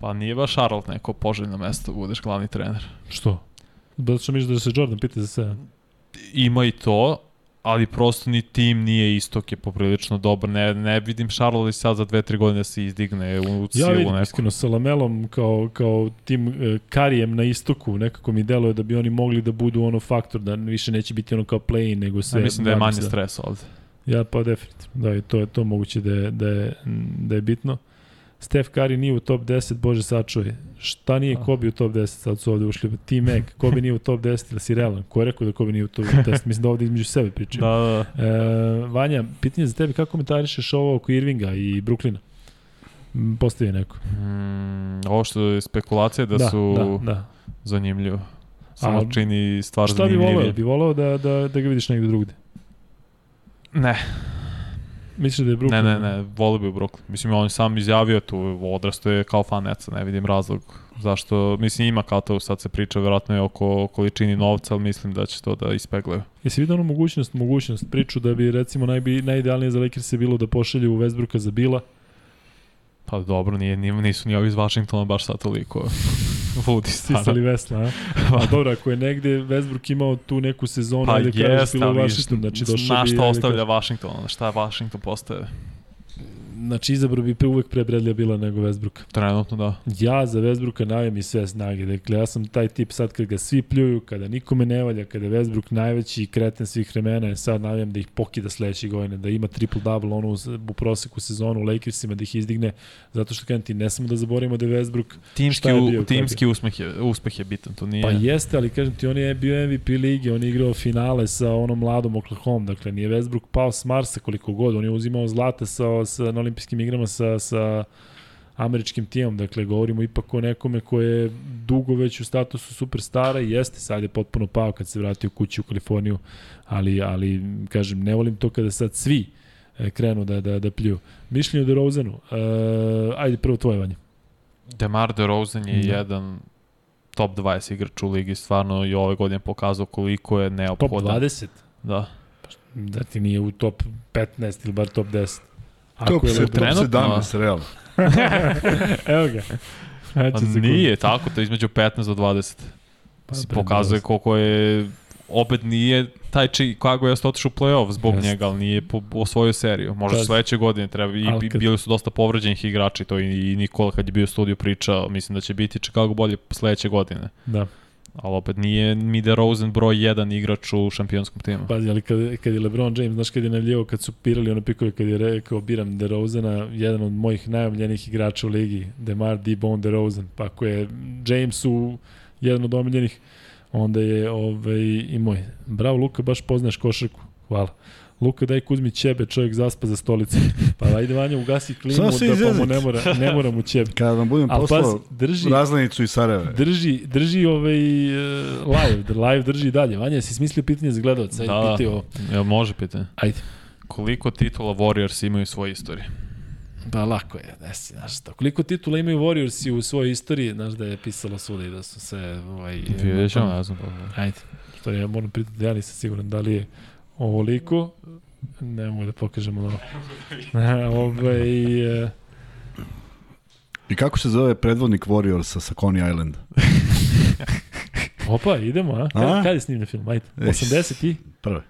Pa nije baš Charlotte neko poželjno mesto da budeš glavni trener. Što? Zato što misliš da se Jordan pita za sve? Ima i to, ali prosto ni tim nije istok je poprilično dobar. Ne, ne vidim Charlotte sad za 2-3 godine da se izdigne u silu ja vidim, neku. iskreno, sa Lamelom kao, kao tim e, Karijem na istoku, nekako mi deluje da bi oni mogli da budu ono faktor, da više neće biti ono kao play nego se... Ja mislim da je manje stres ovde. Ja, pa definitivno, da, i to je to moguće da je, da je, da je bitno. Steph Curry nije u top 10, bože sačuvaj. Šta nije Kobe u top 10, sad su ovde ušli. Team Mac, Kobe nije u top 10, ili si realan? Ko je rekao da Kobe nije u top 10? Mislim da ovde između sebe pričaju. Da, da. E, Vanja, pitanje za tebe, kako komentarišeš ovo oko Irvinga i Brooklyna? Postavi neko. Mm, ovo što je spekulacija da, da su da, da. zanimljivo. Samo A, čini stvar zanimljivije. Šta bi voleo? Bi voleo da, da, da ga vidiš negde drugde? Ne. Misliš da je Brooklyn? Ne, ne, ne, volio bi u Brooklyn. Mislim, on sam izjavio tu, odrasto je kao fan Netsa, ne vidim razlog zašto, mislim ima kao to, sad se priča verovatno je oko količini novca, ali mislim da će to da ispeglaju. Jesi vidio ono mogućnost, mogućnost, priču da bi recimo najbi, najidealnije za Lakers je bilo da pošalju u Westbrooka za Bila? Pa dobro, nije, nisu ni ovi iz Washingtona baš sad toliko <laughs> ludi stvarno. Sisali vesla, a? <laughs> a dobro, ako je negde Westbrook imao tu neku sezonu, pa ajde kažeš bilo Washington, znači došao bi... Na šta ostavlja Washington, šta Washington postaje? Znači, izabro bi pre uvek pre Bradley bila nego Westbrooka. Trenutno da. Ja za Westbrooka navijem i sve snage. Dakle, ja sam taj tip sad kad ga svi pljuju, kada nikome ne valja, kada je Westbrook najveći kreten svih vremena, sad navijem da ih pokida sledeće godine, da ima triple-double onu u proseku sezonu u Lakersima, da ih izdigne, zato što kažem ti, ne samo da zaboravimo da je Westbrook timski, je bio, timski uspeh je, uspeh je bitan, to nije... Pa jeste, ali kažem ti, on je bio MVP lige, on je igrao finale sa onom mladom Oklahoma, dakle, nije Westbrook pao s Marsa koliko god, on je uzimao zlata sa, sa, na olimpijskim igrama sa, sa američkim timom, dakle govorimo ipak o nekome ko je dugo već u statusu superstara i jeste, sad je potpuno pao kad se vratio kući u Kaliforniju, ali, ali kažem, ne volim to kada sad svi e, krenu da, da, da pljuju. Mišljenje o DeRozanu, uh, ajde prvo tvoje vanje. Demar DeRozan je da. jedan top 20 igrač u ligi, stvarno i ove godine pokazao koliko je neophodan. Top 20? Da. Da ti nije u top 15 ili bar top 10. Top, je se, top 17, realno. Evo ga. Pa nije tako, to je između 15 do 20. Pa, pokazuje koliko je opet nije taj kako je otišao u play-off zbog Just. njega, ali nije po, osvojio seriju. Možda sledeće godine treba i, kad... bili su dosta povređenih igrači, to i, i Nikola kad je bio u studiju pričao, mislim da će biti Chicago bolje sledeće godine. Da ali opet nije mi Rosen broj jedan igrač u šampionskom timu. Pazi, ali kad, kad je LeBron James, znaš kad je navljivao, kad su pirali ono pikove, kad je rekao biram DeRozena, jedan od mojih najomljenih igrača u ligi, DeMar DeBone DeRozan, pa ako je James u jedan od omiljenih, onda je ovaj, i moj. Bravo Luka, baš poznaš košarku. Hvala. Luka daj Kuzmi ćebe, čovjek zaspa za stolicu. Pa ajde Vanja ugasi klimu da pa mu ne mora, ne mora mu ćebe. Kada vam budem poslao drži, razlanicu i Sarajeve. Drži, drži ovaj uh, live, live drži dalje. Vanja, si smislio pitanje za gledalca? Ajde, da, pitao. Ja, može pitanje. Ajde. Koliko titula Warriors imaju u svojoj istoriji? Pa lako je, desi, znaš šta. Koliko titula imaju Warriorsi u svojoj istoriji, znaš da je pisalo svuda i da su se... Ovaj, Vidjet ćemo, ja znam. Ajde, to ja moram pritati, ja nisam siguran da li je ovoliko. Ne mogu da pokažemo ovo. <laughs> ovaj, e... I kako se zove predvodnik Warriorsa sa Coney Island? <laughs> Opa, idemo, a? a? Kada je snimljen film? Ajde, 80 i? Prve.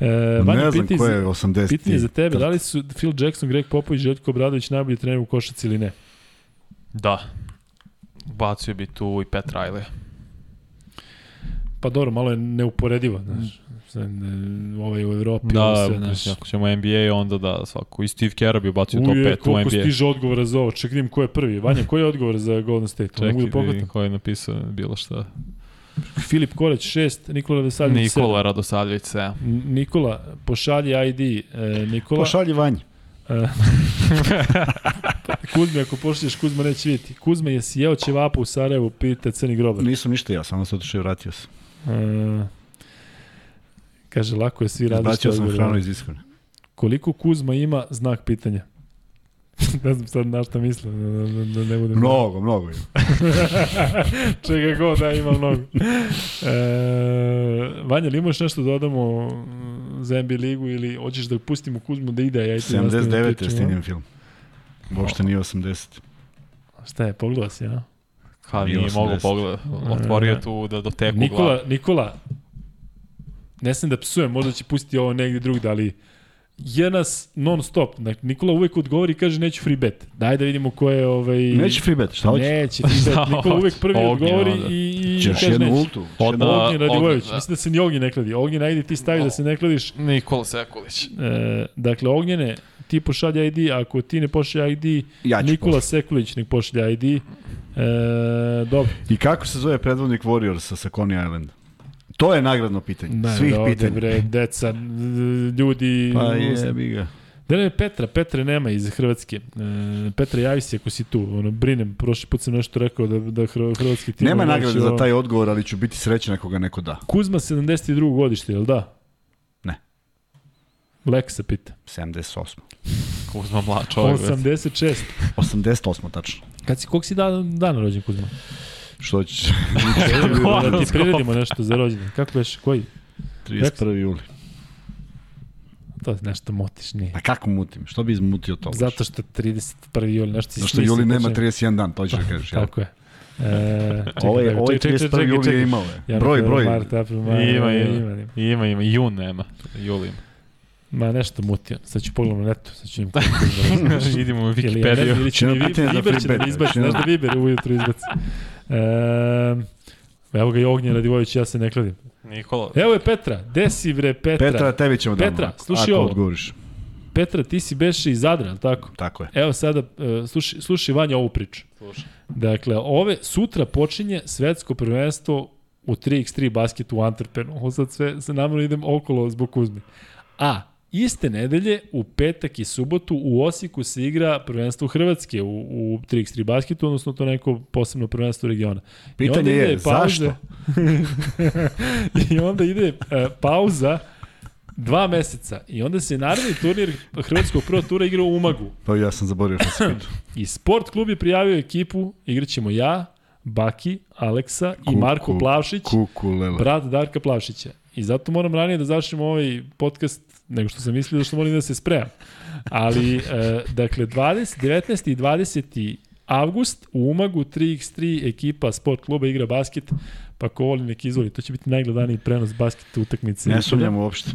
E, Vanja, ne znam ko je 80. Pitanje za tebe, da li su Phil Jackson, Greg Popović i Željko Obradović najbolji trener u košaci ili ne? Da. Bacio bi tu i Pet Riley. Pa dobro, malo je neuporedivo, znaš. Ovaj u Evropi. Da, sve, znaš. ako ćemo NBA, onda da svako. I Steve Kerr bi ubacio top 5 u NBA. Koliko stiže odgovora za ovo? Čekaj, ko je prvi. Vanja, koji je odgovor za Golden State? Čekaj, da ko je napisao bilo šta. Filip Koreć 6, Nikola Radosavljević 7. Nikola Radosavljević 7. Nikola, pošalji ID. E, Nikola. Pošalji vanj. E, <laughs> Kuzme, ako pošalješ, Kuzma neće vidjeti. Kuzma, jesi jeo ćevapu u Sarajevu, pita Crni grobar. Nisam ništa ja, samo se otišao i vratio se. E, kaže, lako je svi raditi. Izbacio sam hranu iz ishrane. Koliko Kuzma ima, znak pitanja. <laughs> ne znam sad na šta mislim. Da, da, da ne budem... Mnogo, mnogo ima. <laughs> Čega god da ima mnogo. E, Vanja, li imaš nešto da odamo za NBA ligu ili hoćeš da pustimo Kuzmu da ide? Ja 79. je snimljen film. Uopšte nije 80. Šta je, pogledao si, ja? Ha, nije mogu pogledati. Otvorio tu da doteku Nikola, glavu. Nikola, ne sam da psujem, možda će pustiti ovo negdje drugde, ali je nas non stop. Dakle, Nikola uvek odgovori i kaže neću free bet. Daj da vidimo ko je ovaj Neće free bet, šta hoće? Neće free bet. Nikola uvek prvi Ognjen, odgovori onda. i i Češ kaže jednu ultu. Od Ognjen Radivojević. Da. Mislim da se ni Ognjen ne kladi. Ognjen ajde ti stavi da se ne kladiš. Nikola Sekulić. E, dakle Ognjene ti pošalja ID, ako ti ne pošalja ID, ja Nikola pošalj. Sekulić nek pošalja ID. E, dobro. I kako se zove predvodnik Warriorsa sa Coney Islanda? To je nagradno pitanje. Ne, Svih da pitanja. Bre, deca, ljudi... Pa jebi ga. Da ne, Petra, Petre nema iz Hrvatske. E, Petra, javi se ako si tu. Ono, brinem, prošli put sam nešto rekao da, da hrvatski tim... Nema nagrade za taj odgovor, ali ću biti srećan ako ga neko da. Kuzma 72. godište, jel da? Ne. Lek se pita. 78. Kuzma mlad čovjek. 86. 88, tačno. Kad si, kog si dan, dan rođen Kuzma? Što ćeš? <laughs> da ti priredimo nešto za rođendan. Kako veš, koji? 31. juli. To nešto mutiš, nije. A kako mutim? Što bi izmutio to? Zato što 31. juli, nešto si Zato juli nema 31 dan, to ćeš da kažeš. <laughs> Tako je. E, ovo je, ovo je 31. juli je imao. Broj, broj. Mart, april, maj, ima, ima, ima, ima, ima, jun nema, juli ima. Ma nešto mutio. Sad ću pogledam na netu, sad ću im <laughs> Idemo u Wikipediju. Ili će mi Viber će da izbaci, znaš da Viber ujutru izbaci. E, evo ga i Ognjen Radivojević, ja se ne kladim. Nikola. Evo je Petra, desi bre Petra. Petra, tebi ćemo da Petra, slušaj ovo. odgovoriš. Petra, ti si beše iz Zadra, tako? Tako je. Evo sada, uh, slušaj, slušaj Vanja ovu priču. Slušaj. Dakle, ove, sutra počinje svetsko prvenstvo u 3x3 basketu u Antwerpenu. Ovo sad sve, se namjerno idem okolo zbog Kuzme. A, Iste nedelje, u petak i subotu, u Osijeku se igra prvenstvo Hrvatske u, u 3x3 basketu, odnosno to neko posebno prvenstvo regiona. Pitanje je, pauze, zašto? <laughs> I onda ide uh, pauza dva meseca i onda se naredni turnir Hrvatskog prva tura igra u Umagu. Pa ja sam zaborio što se pitu. <clears throat> I sport klub je prijavio ekipu, igraćemo ja, Baki, Aleksa i Marko Plavšić, kuku, brat Darka Plavšića. I zato moram ranije da završimo ovaj podcast nego što sam mislio da što moram da se spremam. Ali, <laughs> e, dakle, 20, 19. i 20. avgust u Umagu 3x3 ekipa sport kluba igra basket, pa ko voli neki izvoli. To će biti najgledaniji prenos basket utakmice. Ne sumnjam uopšte.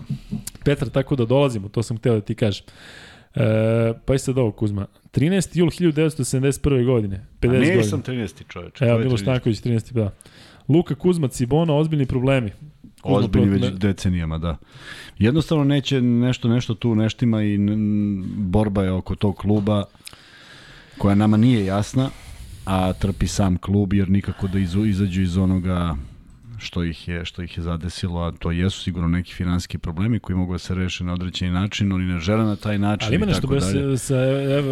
Petra, tako da dolazimo, to sam hteo da ti kažem. E, pa i sad ovo, Kuzma. 13. jul 1971. godine. 50 A nisam 13. čoveče. Evo, Miloš Stanković, 13. da. Luka Kuzma, Cibona, ozbiljni problemi. Ozbiljni već decenijama, da. Jednostavno neće nešto, nešto tu neštima i borba je oko tog kluba koja nama nije jasna, a trpi sam klub jer nikako da izađu iz onoga što ih je što ih je zadesilo, a to jesu sigurno neki finansijski problemi koji mogu da se reše na određeni način, oni ne žele na taj način Ali ima nešto bez sa, sa ev,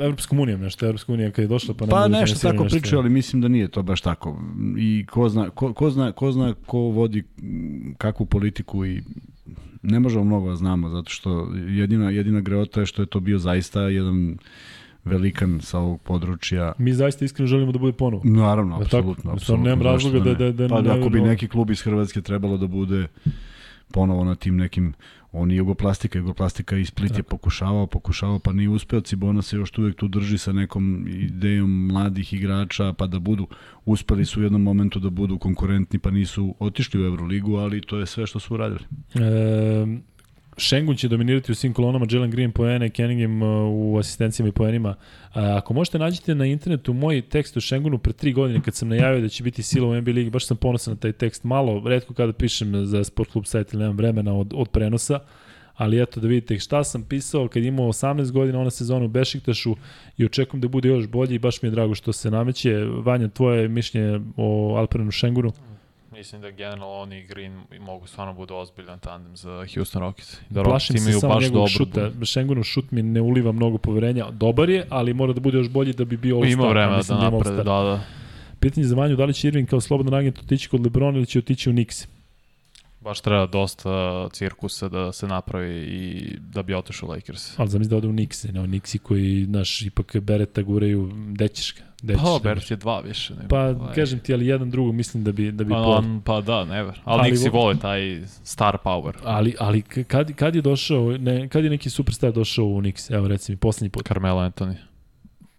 Evropskom unijom, nešto Evropska unija kad je došla pa Pa nešto tako pričaju, ali mislim da nije to baš tako. I ko zna ko, ko zna ko zna ko vodi kakvu politiku i ne možemo mnogo da znamo zato što jedina jedina greota je što je to bio zaista jedan velikan sa ovog područja. Mi zaista iskreno želimo da bude ponovo. Naravno, apsolutno. apsolutno. Nemam razloga da, da, da, pa, da, ako bi neki klub iz Hrvatske trebalo da bude ponovo na tim nekim on je Jugoplastika, Jugoplastika i Split je pokušavao, pokušavao, pa nije uspeo, Cibona se još uvek tu drži sa nekom idejom mladih igrača, pa da budu, uspeli su u jednom momentu da budu konkurentni, pa nisu otišli u Euroligu, ali to je sve što su uradili. E, Šengun će dominirati u svim kolonama, Jalen Green poene, Kenningham uh, u asistencijama i poenima. Ako možete nađete na internetu moj tekst o Šengunu pre tri godine kad sam najavio da će biti sila u NBA ligi, baš sam ponosan na taj tekst. Malo, redko kada pišem za Sport Club sajt ili nemam vremena od, od prenosa, ali eto da vidite šta sam pisao kad imao 18 godina ona sezona u Bešiktašu i očekujem da bude još bolji i baš mi je drago što se nameće. Vanja, tvoje mišljenje o Alperenu Šengunu? Mislim da generalno oni i Green mogu stvarno da budu ozbiljan tandem za Houston Rockets. Da Plašim se samo baš njegovog šuta. Šengunov šut mi ne uliva mnogo poverenja. Dobar je, ali mora da bude još bolji da bi bio All-Star. Ima vremena da, da naprede, da, da. Pitanje za Vanju, da li će Irving kao slobodan agent otići kod Lebrona ili će otići u Knicks? Baš treba dosta cirkusa da se napravi i da bi otišao Lakers. Ali zamisli da ode u Knicks, ne u Knicksi koji, naš, ipak Bereta guraju, dećeš ga. Pa, pa, Bert je dva više. Nego, pa, ovaj. kažem ti, ali jedan drugo mislim da bi, da bi pa, on, pa da, never. Ali, ali Nixi vole taj star power. Ali, ali kad, kad je došao, ne, kad je neki superstar došao u Nix, evo recimo, poslednji put? Carmelo Anthony.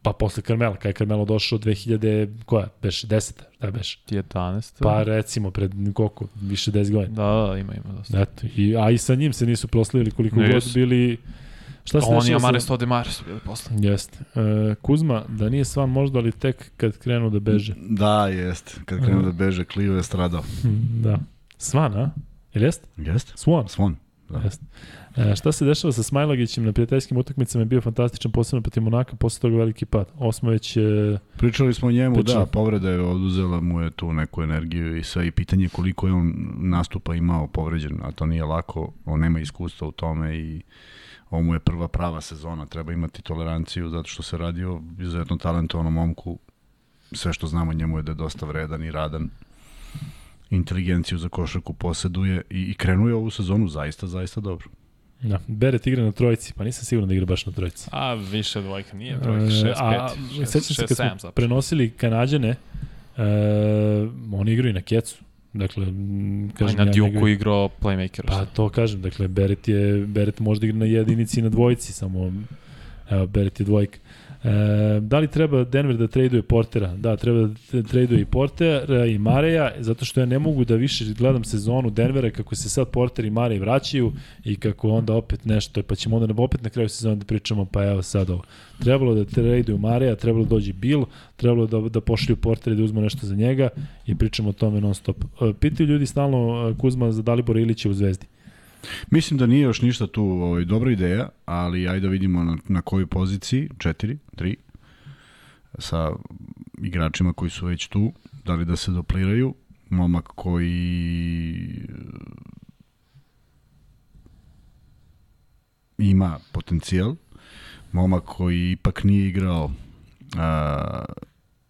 Pa posle Carmela, kada je Carmelo došao 2000, koja, beš, 10. Da, beš? 11. Pa recimo, pred koliko, više 10 godina. Da, da, ima, ima dosta. Eto, i, a i sa njim se nisu proslavili koliko ne, god bili Šta se On i Amare Stode Mare su bili posle. Jeste. E, Kuzma, da nije svan možda, ali tek kad krenu da beže. Da, jeste. Kad krenu da beže, Clio je stradao. Da. Svan, a? Ili jeste? Jeste. Swan. Swan. Da. Jeste. E, šta se dešava sa Smajlagićem na prijateljskim utakmicama je bio fantastičan, posebno protiv Monaka, posle toga veliki pad. Osmo već... E, Pričali smo o njemu, pričali. da, povreda je oduzela mu je tu neku energiju i sve i pitanje koliko je on nastupa imao povređen, a to nije lako, on nema iskustva u tome i ovo mu je prva prava sezona, treba imati toleranciju zato što se radi o izuzetno talentovanom momku. Sve što znamo njemu je da je dosta vredan i radan. Inteligenciju za košarku poseduje i, i krenuje ovu sezonu zaista, zaista dobro. Da, Beret igra na trojici, pa nisam siguran da igra baš na trojici. A, više dvojka, nije trojka, 6-5. A, sećam se kad smo prenosili Kanadjane, e, oni igraju na kecu. Dakle, kažem, na Duke igrao playmaker. Pa to kažem, dakle, Beret, je, Beret možda igra na jedinici i na dvojici, samo evo, Beret je dvojka. E, da li treba Denver da traduje Portera? Da, treba da traduje i Portera i Mareja, zato što ja ne mogu da više gledam sezonu Denvera kako se sad Porter i Marej vraćaju i kako onda opet nešto, pa ćemo onda opet na kraju sezona da pričamo, pa evo sad ovo. Trebalo da traduju Mareja, trebalo da dođe Bill, trebalo da, da pošlju Portera i da uzmu nešto za njega i pričamo o tome non stop. E, pitaju ljudi stalno e, Kuzma za Dalibora Ilića u Zvezdi. Mislim da nije još ništa tu ovaj, dobra ideja, ali ajde da vidimo na, na kojoj poziciji, četiri, tri, sa igračima koji su već tu, da li da se dopliraju, momak koji ima potencijal, momak koji ipak nije igrao a,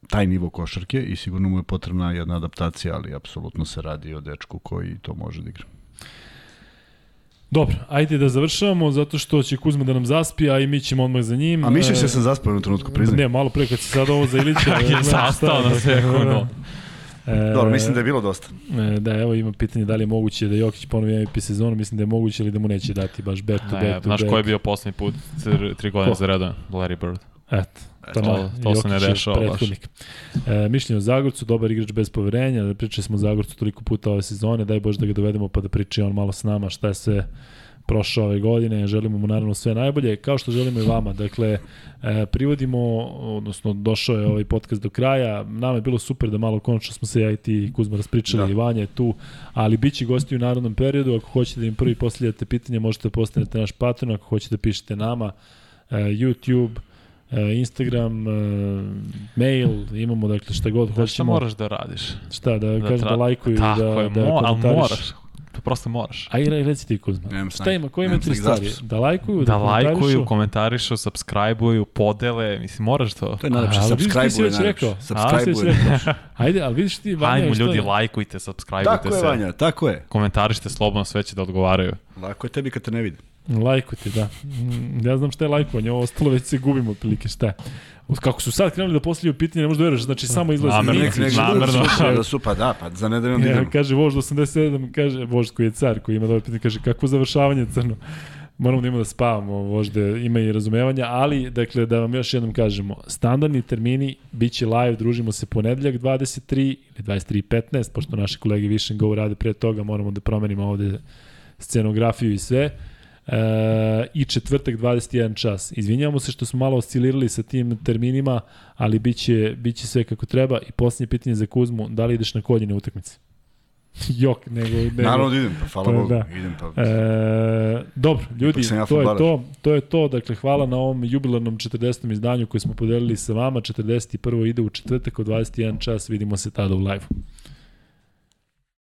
taj nivo košarke i sigurno mu je potrebna jedna adaptacija, ali apsolutno se radi o dečku koji to može da igra. Dobro, ajde da završavamo, zato što će Kuzma da nam zaspi, a i mi ćemo odmah za njim. A misliš se sam zaspao u trenutku, priznaj? Ne, malo pre kad si sad ovo za Ilića. <laughs> je sastao na sekundu. E, Dobro, mislim da je bilo dosta. E, da, evo ima pitanje da li je moguće da Jokić ponovi MVP sezonu, mislim da je moguće ili da mu neće dati baš back to back to back. Znaš ko je bio poslednji put tri godine za redom? Larry Bird. Eto. To, to, to se ne dešava baš. E, mišljenje o Zagorcu, dobar igrač bez poverenja, pričali smo o Zagorcu toliko puta ove sezone, daj Bože da ga dovedemo pa da priča on malo s nama šta je sve prošao ove godine, želimo mu naravno sve najbolje, kao što želimo i vama. Dakle, e, privodimo, odnosno došao je ovaj podcast do kraja, nama je bilo super da malo konačno smo se ja i ti Kuzma raspričali, da. i Vanja je tu, ali bit će gosti u narodnom periodu, ako hoćete da im prvi postavljate pitanje, možete da postanete naš patron, ako hoćete da pišete nama, e, YouTube, Instagram, e, mail, imamo dakle šta god hoćemo. Šta moraš da radiš? Šta, da, da kažem da lajkuju, Tako da, je, da mo, ali moraš. To prosto moraš. A i reci ti Kuzma. Šta ima, koji ima tri stvari? Da lajkuju, da, da lajkuju, komentarišu, subscribe-uju, podele, mislim, moraš to. To je najlepše, subscribe-uju je najlepše. Subscribe-uju Ajde, ali vidiš ti, Vanja, Ajmo ljudi, je? lajkujte, subscribe-ujte se. Tako je, Vanja, tako je. Komentarište slobodno, sve će da odgovaraju. Lako je tebi kad te ne vidim. Lajkujte, da. Ja znam šta je lajkovanje, ovo ostalo već se gubimo otprilike šta je. Kako su sad krenuli da postavljaju pitanje, ne možeš da veruješ, znači samo izlazi. Namerno, nek, nek, namerno. Da su, pa da, pa za nedeljom ja, idemo. Kaže Vožd 87, kaže Vožd koji je car, koji ima dobro pitanje, kaže kako završavanje crno. Moramo da imamo da spavamo, vožde ima i razumevanja, ali dakle da vam još jednom kažemo, standardni termini biće live, družimo se ponedeljak 23 ili 23.15, pošto naši kolege Vision Go rade pre toga, moramo da promenimo ovde scenografiju i sve. E, I četvrtak 21 čas. Izvinjavamo se što smo malo oscilirali sa tim terminima, ali biće, biće sve kako treba. I posljednje pitanje za Kuzmu, da li ideš na koljene utakmice? <laughs> Jok, nego... nego Naravno da idem, pa hvala Bogu, da. idem pa... E, dobro, ljudi, ja to je to, to je to, dakle hvala na ovom jubilarnom 40. izdanju koji smo podelili sa vama, 41. ide u četvrtak od 21 čas, vidimo se tada u live-u.